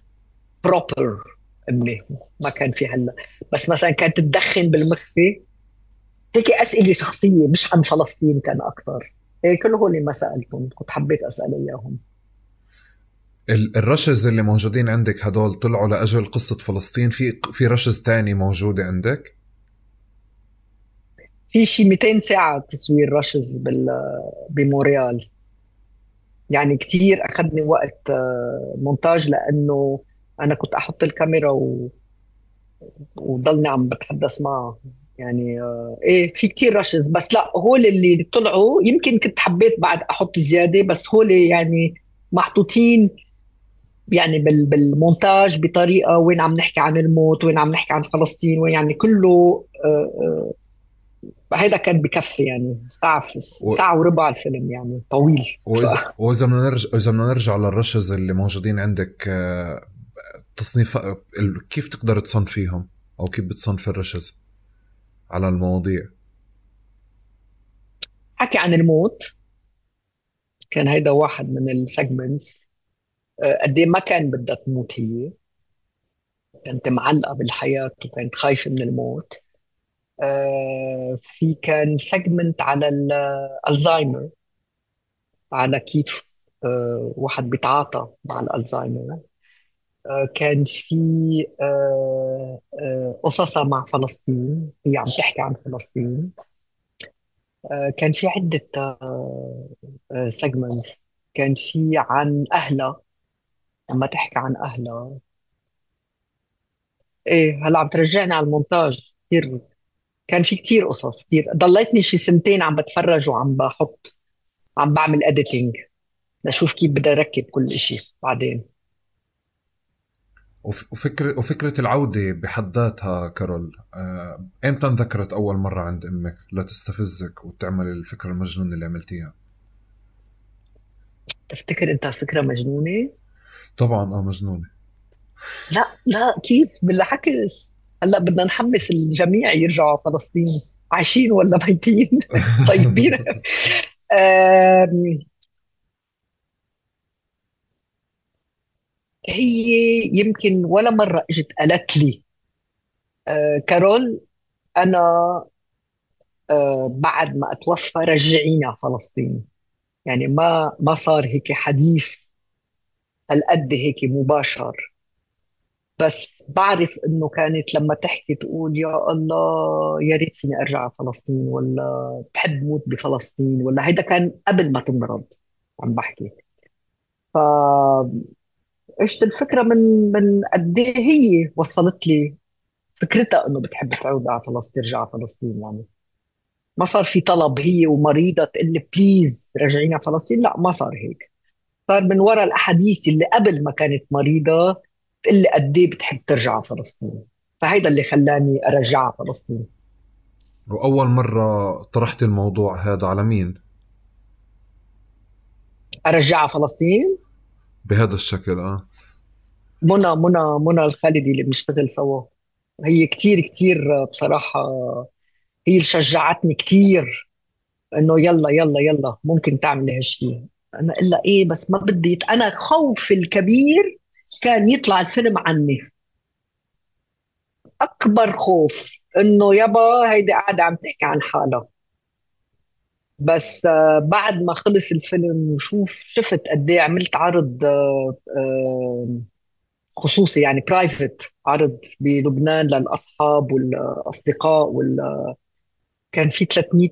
بروبر امي ما كان في هلا. بس مثلا كانت تدخن بالمخفي. هيك أسئلة شخصية مش عن فلسطين كان أكثر هيك كل هول ما سألتهم كنت حبيت أسأل إياهم. الرشز اللي موجودين عندك هدول طلعوا لأجل قصة فلسطين؟ في في رشز تاني موجوده عندك؟ في شي 200 ساعة تصوير رشز بموريال. يعني كتير أخذني وقت آه، مونتاج لأنه أنا كنت أحط الكاميرا و... وضلني عم بتحدث معه. يعني آه، إيه في كتير رشز. بس لا هول اللي طلعوا يمكن كنت حبيت بعد أحط زيادة بس هول يعني محطوطين يعني بالمونتاج بطريقة وين عم نحكي عن الموت وين عم نحكي عن فلسطين وين يعني كله آه، هيدا كان بكفي يعني ساعة و... ساعة وربع الفيلم يعني طويل. وإذا ف... وإذا بدنا نرجع إذا بدنا نرجع للرشز اللي موجودين عندك آه، تصنيف كيف تقدر تصنفيهم أو كيف بتصنف الرشز على المواضيع؟ حكي عن الموت. كان هيدا واحد من ال segments آه، قد إيه ما كان بدها تموت هي. كانت معلقة بالحياة وكانت خايفة من الموت. في كان segment على الالزهايمر على كيف آه، واحد بيتعاطى مع الالزهايمر آه، كان في قصصها مع فلسطين. هي عم تحكي عن فلسطين. كان في عدة segments كان في عن أهلها. لما تحكي عن أهلها. إيه هلا عم ترجعني على المونتاج. كثير كان في كتير قصص كتير. ضليتني شي سنتين عم بتفرج وعم بحط عم بعمل اديتنج لشوف كيف بدي أركب كل شيء بعدين. وفكرة وفكرة العودة بحد ذاتها كارول آه، إمتى انذكرت أول مرة عند أمك لتستفزك وتعمل الفكرة المجنونة اللي عملتيها؟ تفتكر أنت فكرة مجنونة؟ طبعا آه مجنونة. لا لا كيف؟ بالعكس. هلا بدنا نحمس الجميع يرجعوا فلسطين. عايشين ولا ميتين؟ طيبين. هي يمكن ولا مرة إجت قالت لي آه، كارول أنا آه، بعد ما أتوفى رجعينا فلسطين. يعني ما ما صار هيك حديث هالقد هيك مباشر. بس بعرف إنه كانت لما تحكي تقول يا الله يا ريت فيني أرجع على فلسطين ولا بحب موت بفلسطين ولا هيدا كان قبل ما تمرض عم بحكي. ف اجت الفكرة من من قد إيه هي وصلت لي فكرتها إنه بتحب تعود على فلسطين ترجع على فلسطين يعني. ما صار في طلب هي ومريضة تقول لي بليز رجعينا فلسطين لا ما صار هيك. صار من وراء الأحاديث اللي قبل ما كانت مريضة تقول لي قد إيه بتحب ترجع على فلسطين. فهيدا اللي خلاني ارجعها فلسطين. وأول مرة طرحت الموضوع هذا على مين؟ ارجعها فلسطين؟ بهذا الشكل آه. منى منى منى الخالدي اللي بنشتغل سوا. هي كتير كتير بصراحة هي اللي شجعتني كتير إنه يلا يلا يلا ممكن تعملي هالشيء أنا الا إيه بس ما بدي أنا خوفي الكبير كان يطلع الفيلم عني. أكبر خوف إنه يابا هيدي قاعدة عم تحكي عن حالها. بس آه، بعد ما خلص الفيلم وشوف شفت قد إيه عملت عرض آه، آه، خصوصي يعني برايفت عرض بلبنان للأصحاب والأصدقاء وال كان في 300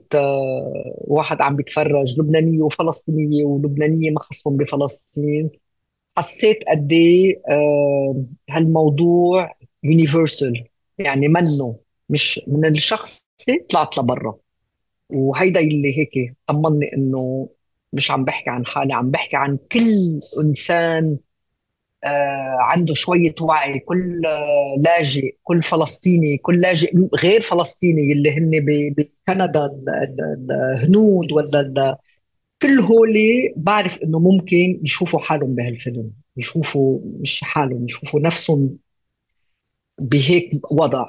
واحد عم بيتفرج لبنانية وفلسطينية ولبنانية ما خصهم بفلسطين. حسيت قد إيه هالموضوع يونيفرسال يعني منه مش من الشخص طلعت لبرا. وهيدا اللي هيك طمني إنه مش عم بحكي عن حالي عم بحكي عن كل إنسان آه عنده شوية وعي كل لاجئ كل فلسطيني كل لاجئ غير فلسطيني اللي هن بكندا الهنود ولا كل هولي بعرف إنه ممكن يشوفوا حالهم بهالفيلم يشوفوا مش حالهم يشوفوا نفسهم بهيك وضع.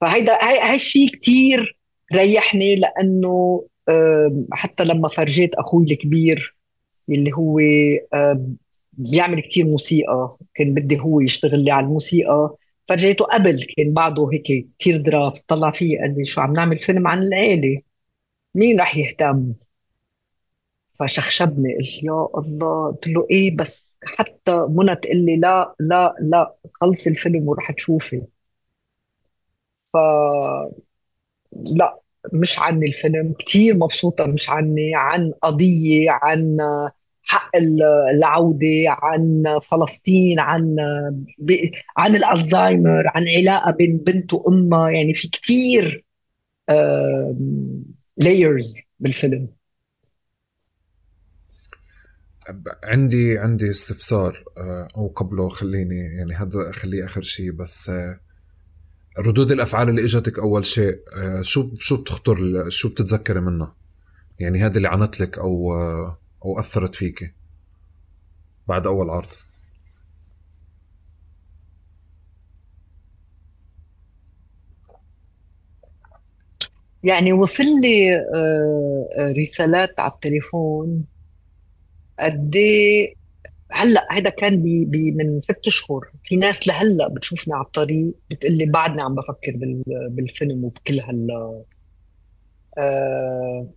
فهيدا هاي الشيء كثير ريحني لأنه حتى لما فرجيت أخوي الكبير اللي هو بيعمل كثير موسيقى كان بدي هو يشتغل لي على الموسيقى فرجيته قبل كان بعده هيك كثير درافت طلع فيه قال لي شو عم نعمل فيلم عن العيلة. مين رح يهتم؟ فشخشبني قلت يا الله. قلت له إيه بس حتى منى تقول لي لا لا لا خلصي الفيلم ورح تشوفي. ف لا مش عني الفيلم. كثير مبسوطة مش عني عن قضية عن حق العودة عن فلسطين عن عن الألزهايمر عن علاقة بين بنت وأمها. يعني في كثير لايرز بالفيلم. عندي عندي استفسار آه، أو قبله خليني يعني هذا خليه آخر شيء بس آه، ردود الأفعال اللي إجتك أول شيء آه، شو شو بتخطر شو بتتذكري منها؟ يعني هذا اللي عنت لك أو أو أثرت فيك بعد أول عرض؟ يعني وصل لي رسالات على التليفون قد إيه؟ هلأ هذا كان بي بي من ست شهور. في ناس لهلأ بتشوفني على الطريق بتقول لي بعدني عم بفكر بالفيلم وبكل هال آه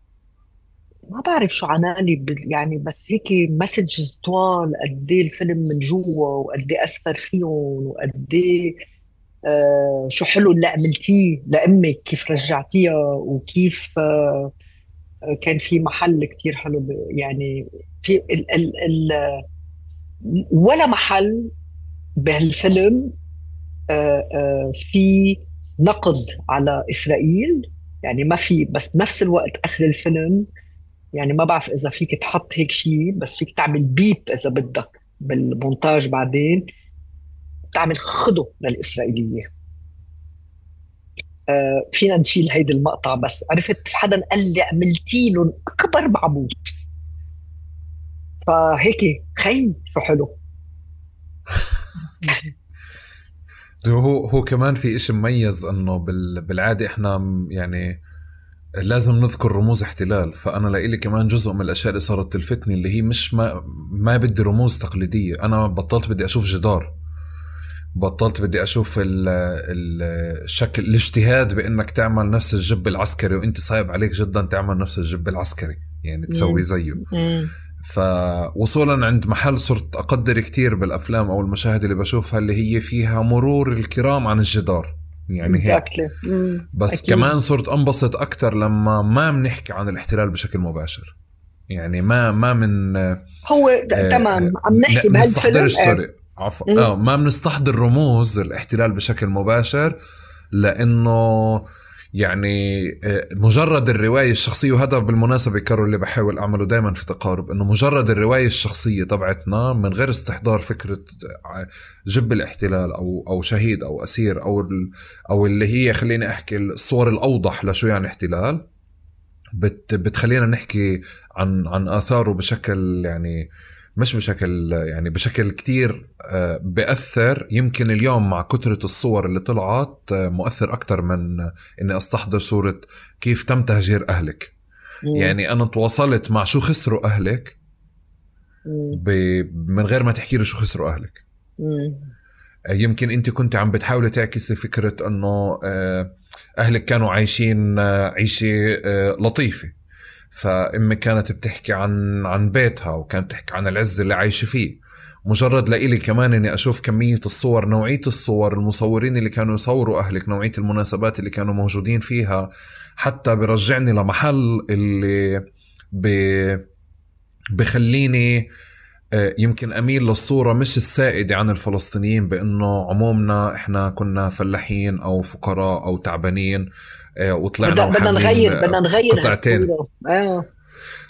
ما بعرف شو عنالي يعني بس هيك مسجز طوال قد إيه الفيلم من جوا وقد إيه أثر فيهم وقد إيه آه شو حلو اللي عملتيه لأمك كيف رجعتيها وكيف آه كان في محل كتير حلو يعني في ال ال ال ولا محل بهالفيلم آه، آه، في نقد على إسرائيل. يعني ما في بس نفس الوقت آخر الفيلم يعني ما بعرف إذا فيك تحط هيك شيء بس فيك تعمل بيب إذا بدك بالمونتاج بعدين. تعمل خدو للإسرائيلية. آه فينا نشيل هيدي المقطع بس. عرفت حدا قال لي عملتي لهم اكبر معبود فهيك خي شو حلو. هو هو كمان في إشي مميز إنه بالعادة إحنا يعني لازم نذكر رموز احتلال. فأنا لإلي كمان جزء من الأشياء اللي صارت تلفتني اللي هي مش ما ما بدي رموز تقليدية. أنا بطلت بدي أشوف جدار. بطلت بدي أشوف ال الشكل الاجتهاد بإنك تعمل نفس الجب العسكري وإنت صعب عليك جدا تعمل نفس الجب العسكري يعني تسوي زيه. فوصولا عند محل صرت أقدر كتير بالأفلام أو المشاهد اللي بشوفها اللي هي فيها مرور الكرام عن الجدار يعني هيك. بس أكيد. كمان صرت أنبسط أكثر لما ما بنحكي عن الاحتلال بشكل مباشر. يعني ما ما من هو آه تمام عم نحكي بهالفيلم عفوا. آه ما بنستحضر رموز الاحتلال بشكل مباشر لأنه يعني آه، مجرد الرواية الشخصية وهذا بالمناسبة كارو اللي بحاول أعمله دائما في تقارب إنه مجرد الرواية الشخصية تبعتنا من غير استحضار فكرة آه، جب الاحتلال أو أو شهيد أو أسير أو أو اللي هي خليني أحكي الصور الأوضح لشو يعني احتلال. بت بتخلينا نحكي عن عن آثاره بشكل يعني مش بشكل يعني بشكل كتير آه، بأثر. يمكن اليوم مع كثرة الصور اللي طلعت آه، مؤثر أكتر من إني أستحضر صورة كيف تم تهجير أهلك. مم. يعني أنا تواصلت مع شو خسروا أهلك ب... من غير ما تحكي له شو خسروا أهلك. مم. آه، يمكن أنت كنت عم بتحاولي تعكسي فكرة أنه أهلك كانوا عايشين عيشة لطيفة. فأمي كانت بتحكي عن عن بيتها وكانت تحكي عن العز اللي عايشة فيه. مجرد لإلي كمان إني أشوف كمية الصور نوعية الصور المصورين اللي كانوا يصوروا أهلك نوعية المناسبات اللي كانوا موجودين فيها حتى برجعني لمحل اللي ب... بخليني آه، يمكن أميل للصورة مش السائدة عن الفلسطينيين بأنه عمومنا إحنا كنا فلاحين أو فقراء أو تعبانين. وطلعنا بدنا نغير بدنا نغير قطعتين. آه.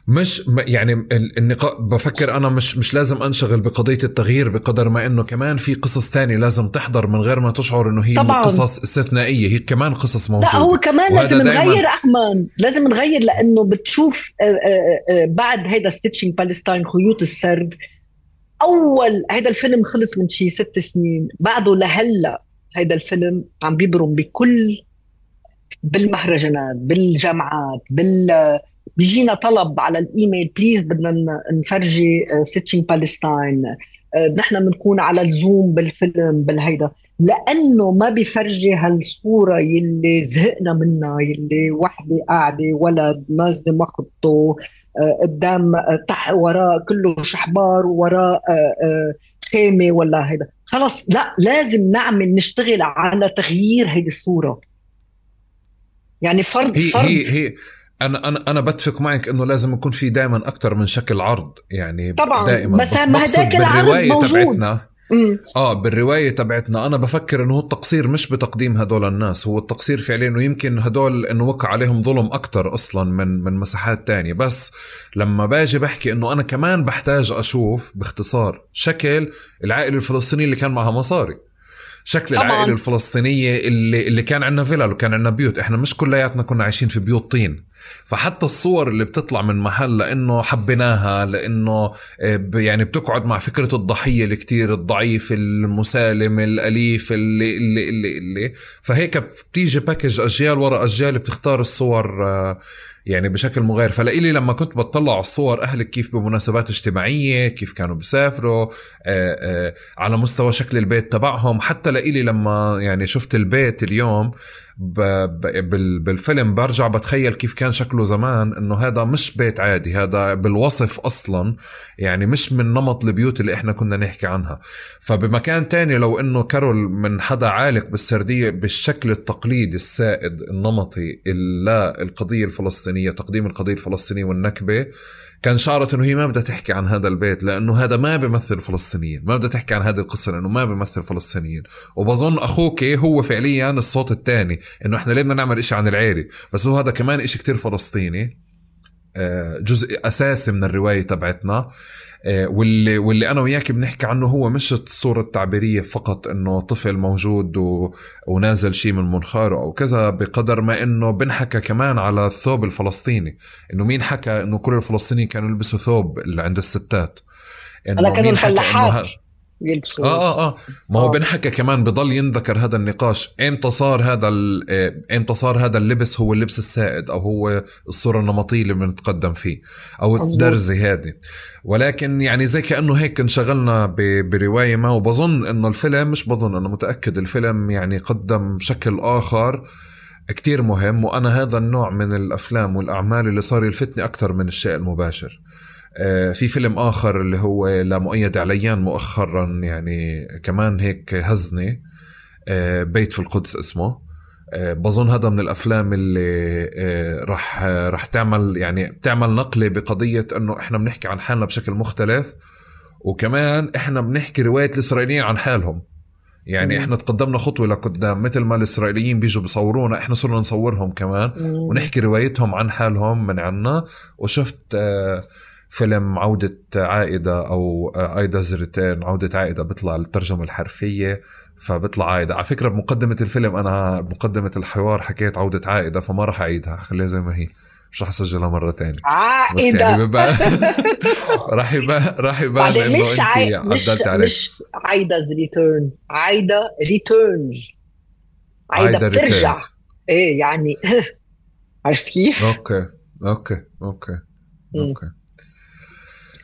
مش يعني النقاط بفكر أنا مش مش لازم أنشغل بقضية التغيير بقدر ما إنه كمان في قصص تانية لازم تحضر من غير ما تشعر إنه هي طبعاً. قصص استثنائية هي كمان قصص موجودة. لا هو كمان لازم نغير أحمد. لازم نغير لأنه بتشوف آه، آه، بعد هيدا Stitching Palestine خيوط السرد أول هيدا الفيلم خلص من شي ست سنين. بعده لهلأ هيدا الفيلم عم بيبرم بكل بالمهرجانات بالجامعات بال بيجينا طلب على الإيميل please بدنا نفرجي Stitching Palestine نحن بنكون على الزوم بالفيلم بالهيدا. لأنه ما بيفرجي هالصورة يلي زهقنا منها يلي وحدة قاعدة ولد نازلة مخطه آه، قدام آه، تحت وراء كله شحبار وراء آه، خيمة ولا هيدا. خلص لا لازم نعمل نشتغل على تغيير هيدي الصورة. يعني فرض هي فرض. هي هي أنا أنا أنا بتفق معك إنه لازم يكون في دائما أكثر من شكل عرض يعني طبعا دائما بس, بس ما هداك العرض موجود. تبعتنا. آه بالرواية تبعتنا. أنا بفكر إنه هو التقصير مش بتقديم هدول الناس هو التقصير فعليا إنه يمكن هدول إنه وقع عليهم ظلم أكثر أصلا من من مساحات تانية. بس لما باجي بحكي إنه أنا كمان بحتاج أشوف باختصار شكل العائلة الفلسطينية اللي كان معها مصاري. شكل طبعاً. العائلة الفلسطينية اللي اللي كان عندنا فيلل وكان عندنا بيوت. إحنا مش كلياتنا كنا عايشين في بيوت طين. فحتى الصور اللي بتطلع من محل لإنه حبيناها لإنه آه، يعني بتقعد مع فكرة الضحية الكتير الضعيف المسالم الأليف اللي اللي اللي, اللي. فهيك بتيجي باكج أجيال ورا أجيال بتختار الصور آه، يعني بشكل مغاير فلإلي لما كنت بطلع على الصور أهلك كيف بمناسبات اجتماعية كيف كانوا بيسافروا آه، آآ على مستوى شكل البيت تبعهم. حتى لإلي لما يعني شفت البيت اليوم بالفيلم برجع بتخيل كيف كان شكله زمان إنه هذا مش بيت عادي هذا بالوصف أصلا يعني مش من نمط البيوت اللي إحنا كنا نحكي عنها. فبمكان تاني لو إنه كارول من حدا عالق بالسردية بالشكل التقليدي السائد النمطي لا القضية الفلسطينية تقديم القضية الفلسطينية والنكبة كان شعرت إنه هي ما بدها تحكي عن هذا البيت لأنه هذا ما بيمثل فلسطينيين ما بدها تحكي عن هذه القصة لأنه ما بيمثل فلسطينيين. وبظن أخوك هو فعليا الصوت الثاني إنه إحنا ليه بدنا نعمل إشي عن العيلة؟ بس هو هذا كمان إشي كتير فلسطيني آه، جزء أساسي من الرواية تبعتنا. واللي واللي أنا وياك بنحكي عنه هو مش الصورة التعبيرية فقط إنه طفل موجود و... ونازل شيء من منخاره أو كذا بقدر ما إنه بنحكى كمان على الثوب الفلسطيني. إنه مين حكى إنه كل الفلسطينيين كانوا يلبسوا ثوب اللي عند الستات؟ إنه كانوا الفلاحات. يلبسوا آه آه آه. ما هو آه. بنحكى كمان بضل ينذكر هذا النقاش. إمتى صار هذا آه، إمتى صار هذا اللبس هو اللبس السائد أو هو الصورة النمطية اللي بنتقدم فيه أو الدرزة هذه؟ ولكن يعني زي كأنه هيك انشغلنا برواية ما وبظن إنه الفيلم مش بظن أنا متأكد الفيلم يعني قدم شكل آخر كتير مهم وأنا هذا النوع من الأفلام والأعمال اللي صار يلفتني أكثر من الشيء المباشر. آه، في فيلم آخر اللي هو لمؤيد عليان مؤخرا يعني كمان هيك هزني آه، بيت في القدس اسمه آه، بظن هذا من الأفلام اللي راح راح تعمل يعني بتعمل نقلة بقضية إنه إحنا بنحكي عن حالنا بشكل مختلف وكمان إحنا بنحكي روايه الإسرائيليين عن حالهم يعني مم. إحنا تقدمنا خطوة لقدام مثل ما الإسرائيليين بيجوا بيصورونا إحنا صرنا نصورهم كمان مم. ونحكي روايتهم عن حالهم من عنا وشفت آه، فيلم عودة عائدة أو ايدا ريتيرن عودة عائدة بيطلع الترجمة الحرفية فبيطلع عائدة. على فكرة بمقدمة الفيلم أنا بمقدمة الحوار حكيت عودة عائدة فما راح أعيدها خليها زي ما هي مش راح أسجلها مرة تانية. بس عائدة. يعني بيبقى راح يبان راح يبان إنه مش عاي... مش مش عايدة's return عايدة returns عايدة عايدة بترجع. returns إيه يعني عرفت كيف؟ okay okay okay مم.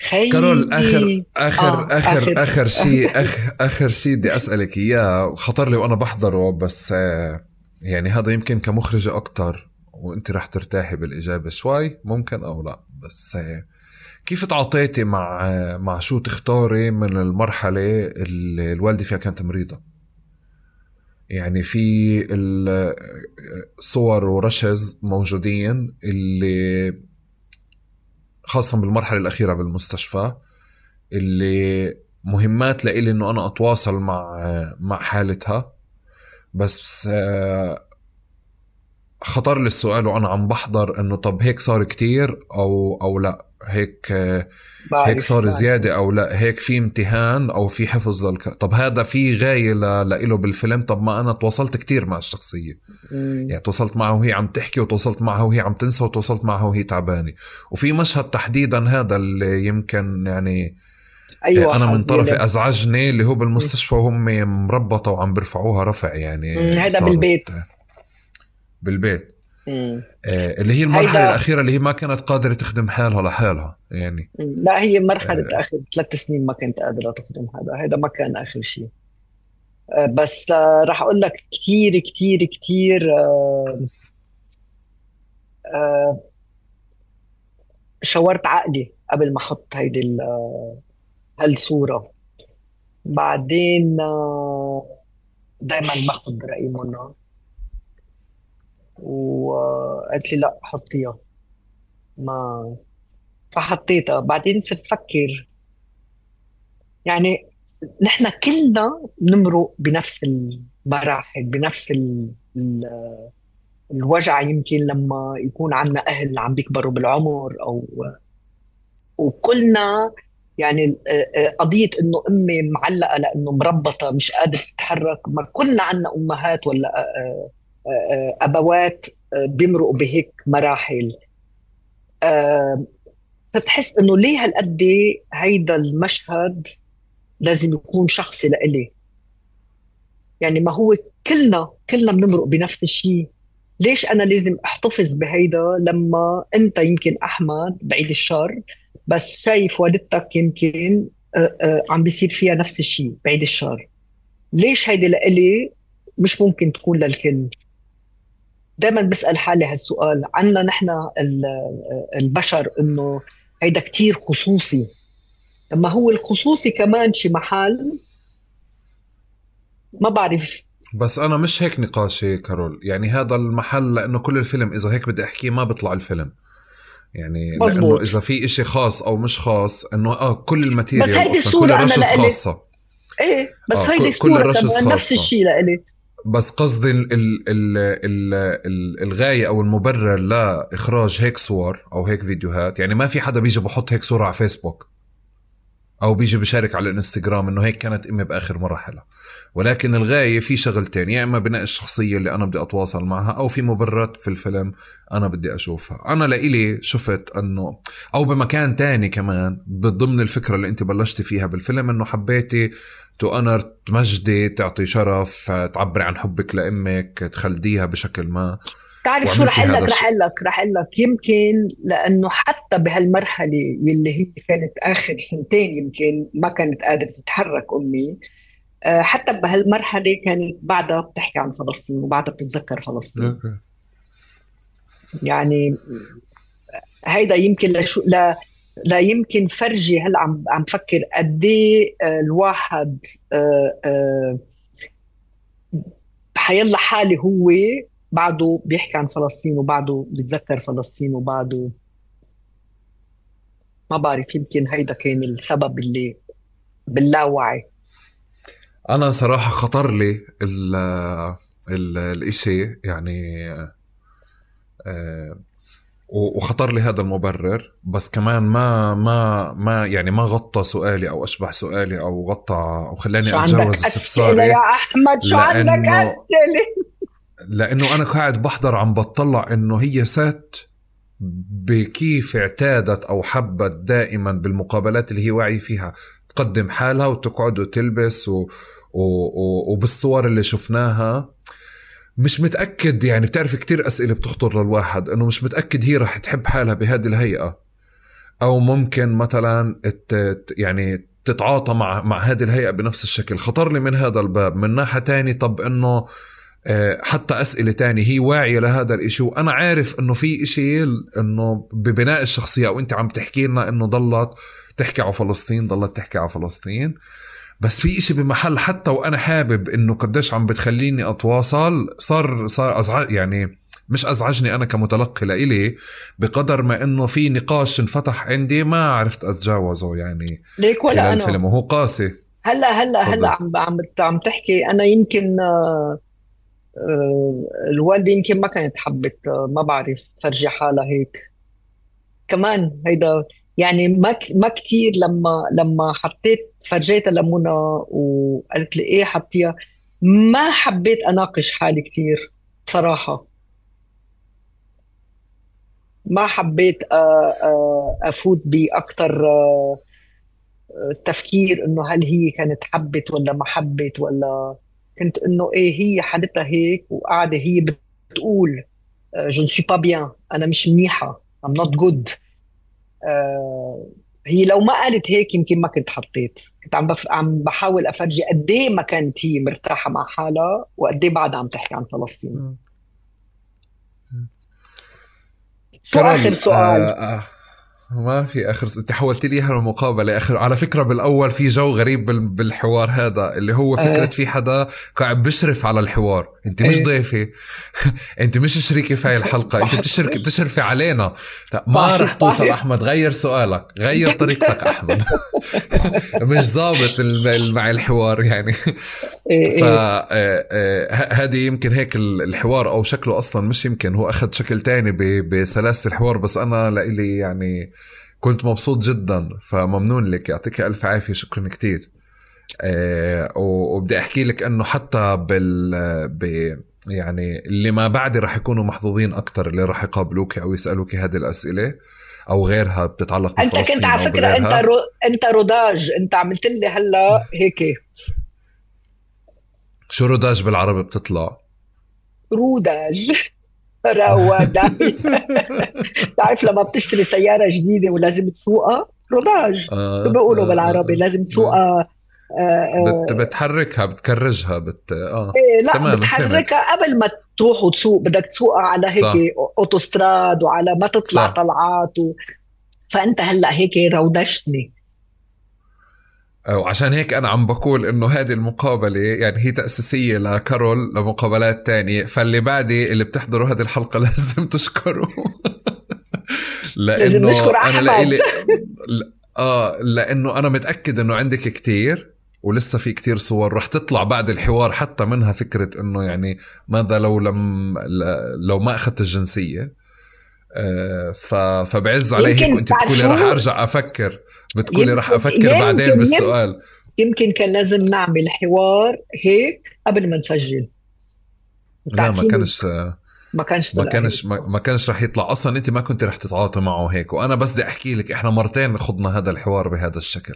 خيي. كارول اخر اخر آه، اخر آخر- آخر شيء اخر آخر شيء بدي أسألك إياه. وخطر لي وأنا بحضره بس آه، يعني هذا يمكن كمخرجة أكتر وأنت رح ترتاحي بالإجابة شوي ممكن أو لا. بس آه، كيف تعاطيتي مع آه، مع شو تختاري من المرحلة اللي الوالدة فيها كانت مريضة؟ يعني في ال- صور ورشز موجودين اللي خاصة بالمرحلة الأخيرة بالمستشفى اللي مهمات لإلي إنه أنا أتواصل مع مع حالتها. بس خطر لي السؤال وأنا عم بحضر إنه طب هيك صار كتير أو أو لا. هيك هيك صار. زيادة أو لا هيك في امتهان أو في حفظ للك طب هذا في غاية ل- لإله بالفيلم طب ما أنا تواصلت كتير مع الشخصية مم. يعني تواصلت معها وهي عم تحكي وتواصلت معها وهي عم تنسى وتواصلت معها وهي تعبانة وفي مشهد تحديدا هذا اللي يمكن يعني أيوه أنا من طرفي يلي. أزعجني اللي هو بالمستشفى وهم مربطة وعم بيرفعوها رفع يعني صارت- بالبيت. بالبيت اللي هي المرحلة هيدا- الأخيرة اللي هي ما كانت قادرة تخدم حالها لحالها يعني. لا هي مرحلة آه. آخر ثلاث سنين ما كنت قادرة تخدم هذا. هذا ما كان آخر شيء. آه، بس آه، راح أقول لك كتير آه، آه، شاورت عقلي قبل ما أحط هيدي ال- آه، هالصورة. بعدين دائما باخذ رأي منى وقالت لي لا حطيها. ما فحطيتها. بعدين صرت فكر. يعني نحن كلنا بنمرق بنفس المراحل بنفس ال... ال... الوجع. يمكن لما يكون عندنا أهل عم بيكبروا بالعمر أو وكلنا يعني قضية إنه أمي معلقة لأنه مربطة مش قادرة تتحرك. ما كلنا عندنا أمهات ولا أبوات آه، بيمرقوا بهيك مراحل. آه، فتحس إنه ليه هالقد هيدا المشهد لازم يكون شخصي لإلي؟ يعني ما هو كلنا كلنا بنمرق بنفس الشيء. ليش أنا لازم أحتفظ بهيدا لما أنت يمكن أحمد بعيد الشر بس شايف والدتك يمكن آه، آه، عم بيصير فيها نفس الشيء بعيد الشر؟ ليش هيدي لإلي مش ممكن تكون للكل؟ دائما بسأل حالي هالسؤال. عنا نحن ال- البشر إنه هيدا كتير خصوصي. لما هو الخصوصي كمان شي محل ما بعرف. بس أنا مش هيك نقاشي كارول. يعني هذا المحل لأنه كل الفيلم إذا هيك بدي أحكيه ما بيطلع الفيلم. يعني مزبوط. لأنه إذا في إشي خاص أو مش خاص إنه آه كل ال material بس هيدي أصلا الصورة كل لإلي. خاصة. إيه بس آه، هيدي كل كمان نفس. الشيء لإلي. بس قصدي ال ال ال ال ال الغاية أو المبرر لإخراج هيك صور أو هيك فيديوهات يعني ما في حدا بيجي بحط هيك صورة على فيسبوك أو بيجي بشارك على الإنستغرام إنه هيك كانت أمي بآخر مراحلها ولكن الغاية في شغلتين يا إما بناء الشخصية اللي أنا بدي أتواصل معها أو في مبررات في الفيلم أنا بدي أشوفها. أنا لإلي شفت إنه أو بمكان تاني كمان ضمن الفكرة اللي أنت بلشتي فيها بالفيلم إنه حبيتي تؤنر تمجدي تعطي شرف تعبري عن حبك لأمك تخلديها بشكل ما. بتعرف شو رح أقول لك رح. أقول لك رح أقول لك يمكن لأنه حتى بهالمرحلة يلي هي كانت آخر سنتين يمكن ما كانت قادرة تتحرك أمي. آه، حتى بهالمرحلة كانت بعدها بتحكي عن فلسطين وبعدها بتتذكر فلسطين. يعني هيدا يمكن لشو لا لا يمكن فرجي هلأ عم عم فكر قد إيه آه، الواحد آه، بحيلا حالي هو بعده بيحكي عن فلسطين وبعده بيتذكر فلسطين وبعده. ما بعرف يمكن هيدا كان السبب اللي باللاوعي. أنا صراحة خطر لي ال ال الإشي يعني آه، وخطر لي هذا المبرر. بس كمان ما ما ما يعني ما غطى سؤالي أو اشبح سؤالي أو غطى أو خلاني أتجاوز استفساري يا أحمد؟ شو عندك أسئلة؟ لأنه أنا قاعد بحضر عم بطلع إنه هي ست بكيف اعتادت أو حبت دائما بالمقابلات اللي هي واعي فيها. تقدم حالها وتقعد وتلبس و... و... و... وبالصور اللي شفناها. مش متأكد يعني بتعرف كتير أسئلة بتخطر للواحد إنه مش متأكد هي رح تحب حالها بهذه الهيئة. أو ممكن مثلا يعني تتعاطى مع مع هذه الهيئة بنفس الشكل. خطر لي من هذا الباب. من ناحية تاني طب آه، حتى أسئلة تانية. هي واعية لهذا الإشي. وأنا عارف إنه في إشي إنه ببناء الشخصية وأنت عم تحكي لنا إنه ضلت تحكي على فلسطين ضلت تحكي على فلسطين. بس في إشي بمحل حتى وأنا حابب إنه قديش عم بتخليني أتواصل صار صار أزعج يعني مش أزعجني أنا كمتلقي لإلي بقدر ما إنه في نقاش انفتح عندي ما عرفت أتجاوزه يعني ليك ولا أنا؟ الفيلم وهو قاسي. هلا هلا هلا عم عم عم تحكي. أنا يمكن آه آه، الوالدة يمكن ما كانت حبت آه، ما بعرف تفرجي حالها هيك. كمان هيدا يعني ما ما كثير لما لما حطيت فرجيتها لمنى وقالت لي إيه حطيها ما حبيت أناقش حالي كثير بصراحه ما حبيت آه، أفوت باكثر تفكير إنه هل هي كانت حبت ولا ما حبت ولا كنت إنه إيه هي حالتها هيك وقاعدة هي بتقول fr: je suis pas bien أنا مش منيحة I'm not good هي لو ما قالت هيك يمكن ما كنت حطيت كنت عم بف... عم بحاول أفرجي قد إيه ما كانت هي مرتاحة مع حالها وقد إيه بعدها عم تحكي عن فلسطين شو آخر سؤال؟ آه آه. ما في آخر أنت حولت لي إياها المقابله اخر على فكرة بالأول في جو غريب بالحوار هذا اللي هو فكرة في حدا قاعد بيشرف على الحوار. أنت مش ضيفة. أنت مش شريكة في هاي الحلقة. أنت بتشرك بتشرفي علينا. ما رح توصل أحمد. غير سؤالك. غير طريقتك أحمد. مش ظابط مع الحوار يعني. ف آه، آه، هذه يمكن هيك الحوار أو شكله أصلا مش يمكن. هو أخذ شكل تاني بسلاسة الحوار بس أنا لإلي يعني كنت مبسوط جدا فممنون لك يعطيك ألف عافية شكرا كتير. آه وبدي أحكي لك إنه حتى بال ب يعني اللي ما بعدي رح يكونوا محظوظين أكثر اللي رح يقابلوك أو يسألوك هذه الأسئلة أو غيرها بتتعلق أنت كنت على فكرة أنت رو... أنت روداج أنت عملت لي هلأ هيك. شو روداج بالعربي بتطلع؟ روداج. روادة. تعرف لما بتشتري سيارة جديدة ولازم تسوقها؟ روداج آه بيقولوا آه بالعربي؟ لازم تسوقها. آه. آه بت بتحركها بتكرجها بت آه. إيه لا تمام بتحركها قبل ما تروح وتسوق. بدك تسوقها على هيك. أوتوستراد وعلى ما تطلع صح. طلعات و... فأنت هلأ هيك رودشتني وعشان هيك أنا عم بقول إنه هذه المقابلة يعني هي تأسيسية لكارول لمقابلات تانية فاللي بعدي اللي بتحضروا هذه الحلقة لازم تشكروا. لأنه لازم نشكر أنا لإلي آه لأنه أنا متأكد إنه عندك كتير ولسه في كتير صور رح تطلع بعد الحوار حتى منها فكرة إنه يعني ماذا لو لم لو ما أخذت الجنسية. فبعز علي هيك وانت بتقولي رح ارجع أفكر بتقولي رح أفكر بعدين بالسؤال. يمكن كان لازم نعمل حوار هيك قبل ما نسجل. لا ما كانش ما كانش ما كانش ما كانش رح يطلع. أصلا أنت ما كنت رح تتعاطي معه هيك. وأنا بس بدي أحكي لك إحنا مرتين خضنا هذا الحوار بهذا الشكل.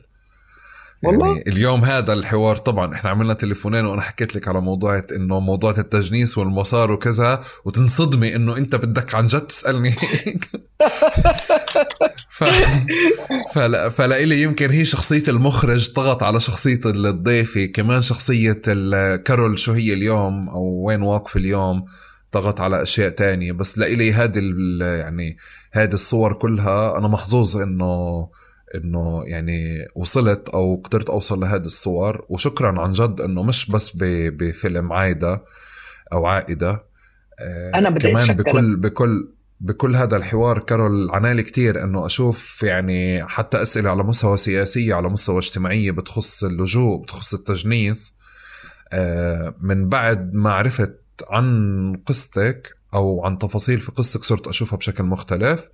والله؟ يعني اليوم هذا الحوار طبعا إحنا عملنا تليفونين وأنا حكيت لك على موضوع إنه موضوع التجنيس والمسار وكذا وتنصدمي إنه أنت بدك عن جد تسألني ف... فلا فلإلي يمكن هي شخصية المخرج طغت على شخصية الضيفة كمان شخصية كارول شو هي اليوم أو وين واقف اليوم طغت على أشياء تانية. بس لإلي هذه يعني هذه الصور كلها أنا محظوظ إنه إنه يعني وصلت أو قدرت أوصل لهذه الصور. وشكرا عن جد إنه مش بس بفيلم عايدة أو عائدة آه، أنا بدي كمان أشكرك. بكل بكل بكل هذا الحوار كارول عنالي كتير إنه أشوف يعني حتى أسئلة على مستوى سياسية على مستوى اجتماعية بتخص اللجوء بتخص التجنيس. آه، من بعد ما عرفت عن قصتك أو عن تفاصيل في قصتك صرت أشوفها بشكل مختلف.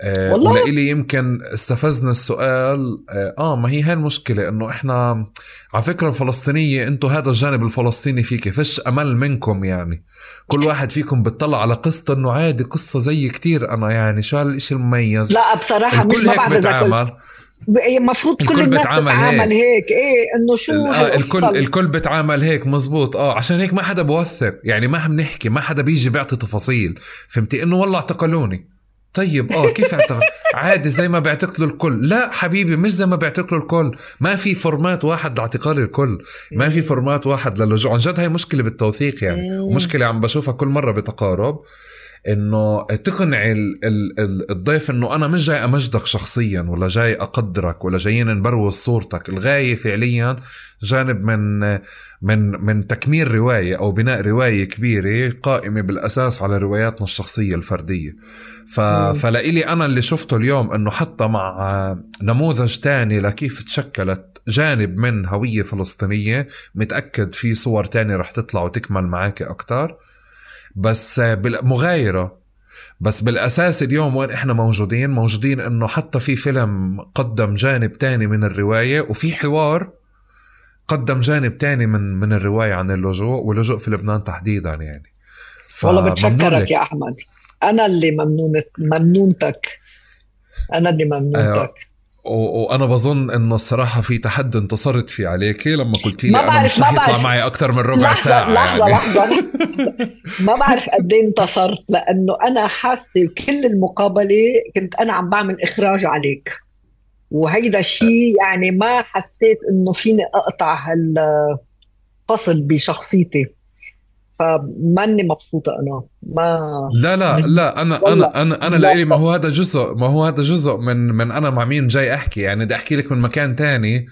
آه والله. ولإلي يمكن استفزنا السؤال. آه, آه ما هي هاي المشكلة إنه إحنا على فكرة الفلسطينية أنتم هذا الجانب الفلسطيني فيك فيش أمل منكم يعني. كل واحد فيكم بتطلع على قصته إنه عادي قصة زي كتير أنا يعني شو هالشيء المميز؟ لا بصراحة الكل هيك بتعامل. المفروض كل الناس بتعامل هيك. هيك. إيه إنه شو آه الكل الكل بتعامل هيك مزبوط. آه عشان هيك ما حدا بوثق يعني ما عم نحكي ما حدا بيجي بيعطي تفاصيل. فهمتي؟ إنه والله اعتقلوني. طيب آه كيف اعتقل عادي زي ما بيعتقلوا الكل. لا حبيبي مش زي ما بيعتقلوا الكل. ما في format واحد لاعتقال الكل. ما في format واحد للجوء عن جد هاي مشكلة بالتوثيق يعني. مشكلة عم بشوفها كل مرة بتقارب. إنه تقنع الضيف إنه أنا مش جاي أمجدك شخصيا ولا جاي أقدرك ولا جايين نبروز صورتك. الغاية فعليا جانب من من من تكميل رواية أو بناء رواية كبيرة قائمة بالأساس على رواياتنا الشخصية الفردية. ف... فلإلي أنا اللي شفته اليوم إنه حتى مع نموذج تاني لكيف تشكلت جانب من هوية فلسطينية متأكد في صور تانية رح تطلع وتكمل معك أكتر. بس مغايرة. بس بالأساس اليوم وين إحنا موجودين؟ موجودين إنه حتى في فيلم قدم جانب تاني من الرواية وفي حوار قدم جانب تاني من من الرواية عن اللجوء واللجوء في لبنان تحديدا يعني. والله بتشكرك يا أحمد. أنا اللي ممنونة ممنونتك. أنا اللي ممنونتك. آه وأنا بظن انه الصراحة في تحدي انتصرت فيه عليك لما قلت لي أنا مش رح يطلع معي أكثر من ربع لحظة ساعة لحظة يعني. لحظة. ما بعرف قد إيه انتصرت لأنه أنا حاسة كل المقابلة كنت أنا عم بعمل إخراج عليك. وهيدا الشيء يعني ما حسيت إنه فيني أقطع هالفصل بشخصيتي. فماني مبسوطة أنا. ما لا لا لا أنا أنا أنا أنا لإلي ما هو هذا جزء ما هو هذا جزء من من أنا مع مين جاي أحكي. يعني بدي أحكي لك من مكان تاني.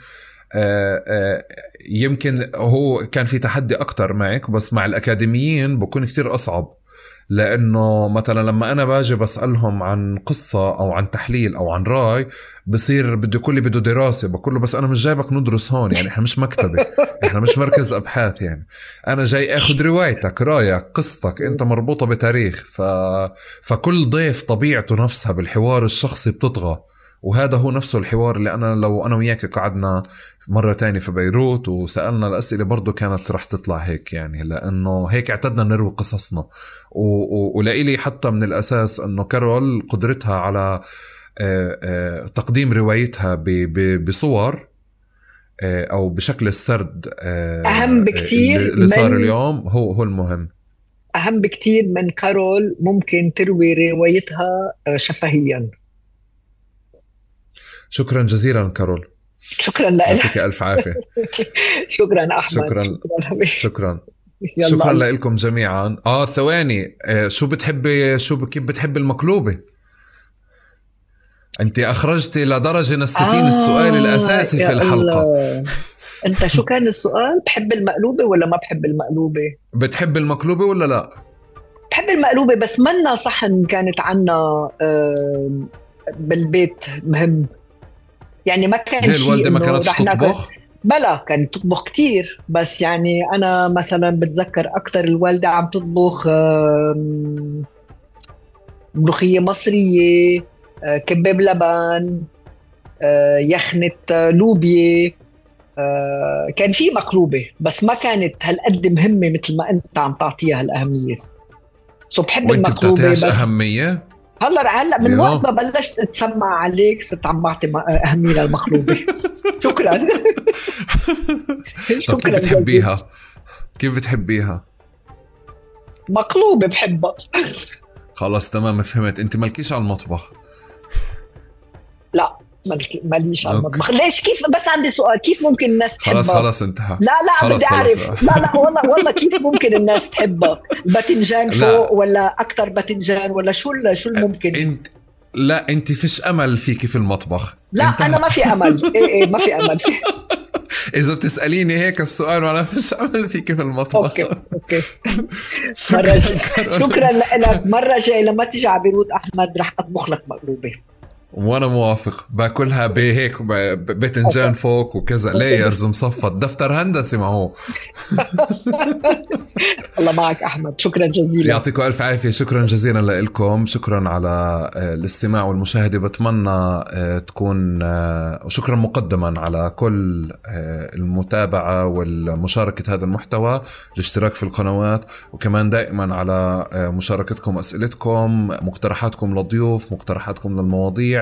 آه، آه، يمكن هو كان في تحدي أكتر معك بس مع الأكاديميين بكون كتير أصعب. لأنه مثلا لما أنا باجي بسألهم عن قصة أو عن تحليل أو عن رأي بصير بده يقول لي بده دراسة بقول له بس أنا مش جايبك ندرس هون يعني إحنا مش مكتبة إحنا مش مركز أبحاث يعني. أنا جاي آخذ روايتك رأيك قصتك أنت مربوطة بتاريخ ف... فكل ضيف طبيعته نفسها بالحوار الشخصي بتطغى. وهذا هو نفسه الحوار اللي أنا لو أنا وياك قعدنا مرة تانية في بيروت وسألنا الأسئلة برضو كانت رح تطلع هيك يعني لأنه هيك اعتدنا نروي قصصنا. ولإلي حتى من الأساس أنه كارول قدرتها على آه، آه، تقديم روايتها بصور آه، أو بشكل السرد أهم بكثير اللي صار اليوم هو هو المهم. أهم بكثير من كارول ممكن تروي روايتها شفهيا. شكرا جزيلا كارول. شكرا لك. يعطيك ألف عافية. شكرا أحمد. شكرا. شكرا شكرا. لكم جميعا. آه ثواني. آه شو بتحبي؟ شو كيف بتحبي المقلوبة؟ أنت أخرجتي لدرجة نسيتين آه السؤال الأساسي في الحلقة. الله. أنت شو كان السؤال؟ بحب المقلوبة ولا ما بحب المقلوبة؟ بتحب المقلوبة ولا لا؟ بحب المقلوبة بس منا صحن كانت عنا بالبيت مهم. يعني ما كان شيء الوالدة ما كانت تطبخ؟ بلا كانت تطبخ كتير. بس يعني أنا مثلا بتذكر أكثر الوالدة عم تطبخ ملوخية مصرية آه، كباب لبن آه، يخنة لوبيا آه، كان في مقلوبة بس ما كانت هالقد مهمة مثل ما أنت عم تعطيها الأهمية. سو بحب المقلوبة بس أهمية؟ هلا هلا من وقت ما بلشت اتسمع عليك صرت عم بعطي أهمية للمخلوبه شكرا. شكرا كيف بتحبيها؟ كيف بتحبيها؟ مقلوبة بحبها. خلص تمام فهمت. انت مالكيش على المطبخ. لا. ماليش على المطبخ. ليش؟ كيف بس عندي سؤال. كيف ممكن الناس تحبها خلص خلص انتهى. لا لا بدي أعرف. لا لا والله والله كيف ممكن الناس تحبها باذنجان فوق ولا أكثر باذنجان ولا شو شو الممكن؟ انت لا انت فيش أمل فيكي في المطبخ. لا انتهى. أنا ما في أمل. إيه إيه ما في أمل. إذا بتسأليني هيك السؤال وأنا فيش أمل فيك في المطبخ. okay okay. شكرا شكرا لك. مرة جاي لما تيجي على بيروت أحمد رح أطبخ لك مقلوبة. وأنا موافق. باكلها بهيك باذنجان فوق وكذا layers مصفط. دفتر هندسي ما هو. الله معك أحمد. شكرا جزيلا. يعطيكم ألف عافية. شكرا جزيلا لكم شكرا على آه، الاستماع والمشاهدة. بتمنى آه، تكون آه، وشكرا مقدما على كل المتابعة والمشاركة هذا المحتوى الاشتراك في القنوات. وكمان دائما على مشاركتكم أسئلتكم مقترحاتكم للضيوف مقترحاتكم للمواضيع.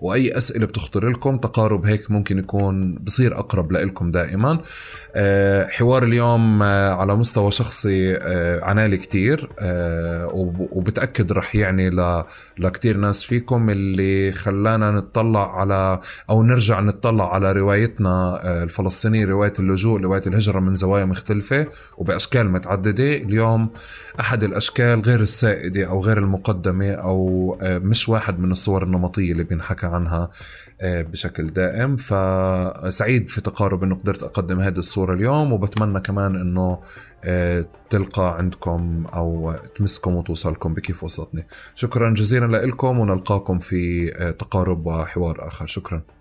وأي أسئلة بتخطر لكم تقارب هيك ممكن يكون بصير أقرب لكم دائما. آه، حوار اليوم آه، على مستوى شخصي آه، عنالي كتير وبتأكد رح يعني لكتير ناس فيكم اللي خلانا نطلع على أو نرجع نطلع على روايتنا الفلسطينية رواية اللجوء رواية الهجرة من زوايا مختلفة وبأشكال متعددة. اليوم أحد الأشكال غير السائدة أو غير المقدمة أو مش واحد من الصور النمطية اللي بينحكى عنها آه، بشكل دائم. فسعيد في تقارب إنه قدرت أقدم هذه الصورة اليوم وبتمنى كمان إنه آه، تلقى عندكم أو تمسكم وتوصلكم بكيف وصلتني شكرا جزيلا لكم ونلقاكم في آه، تقارب وحوار آخر. شكرا.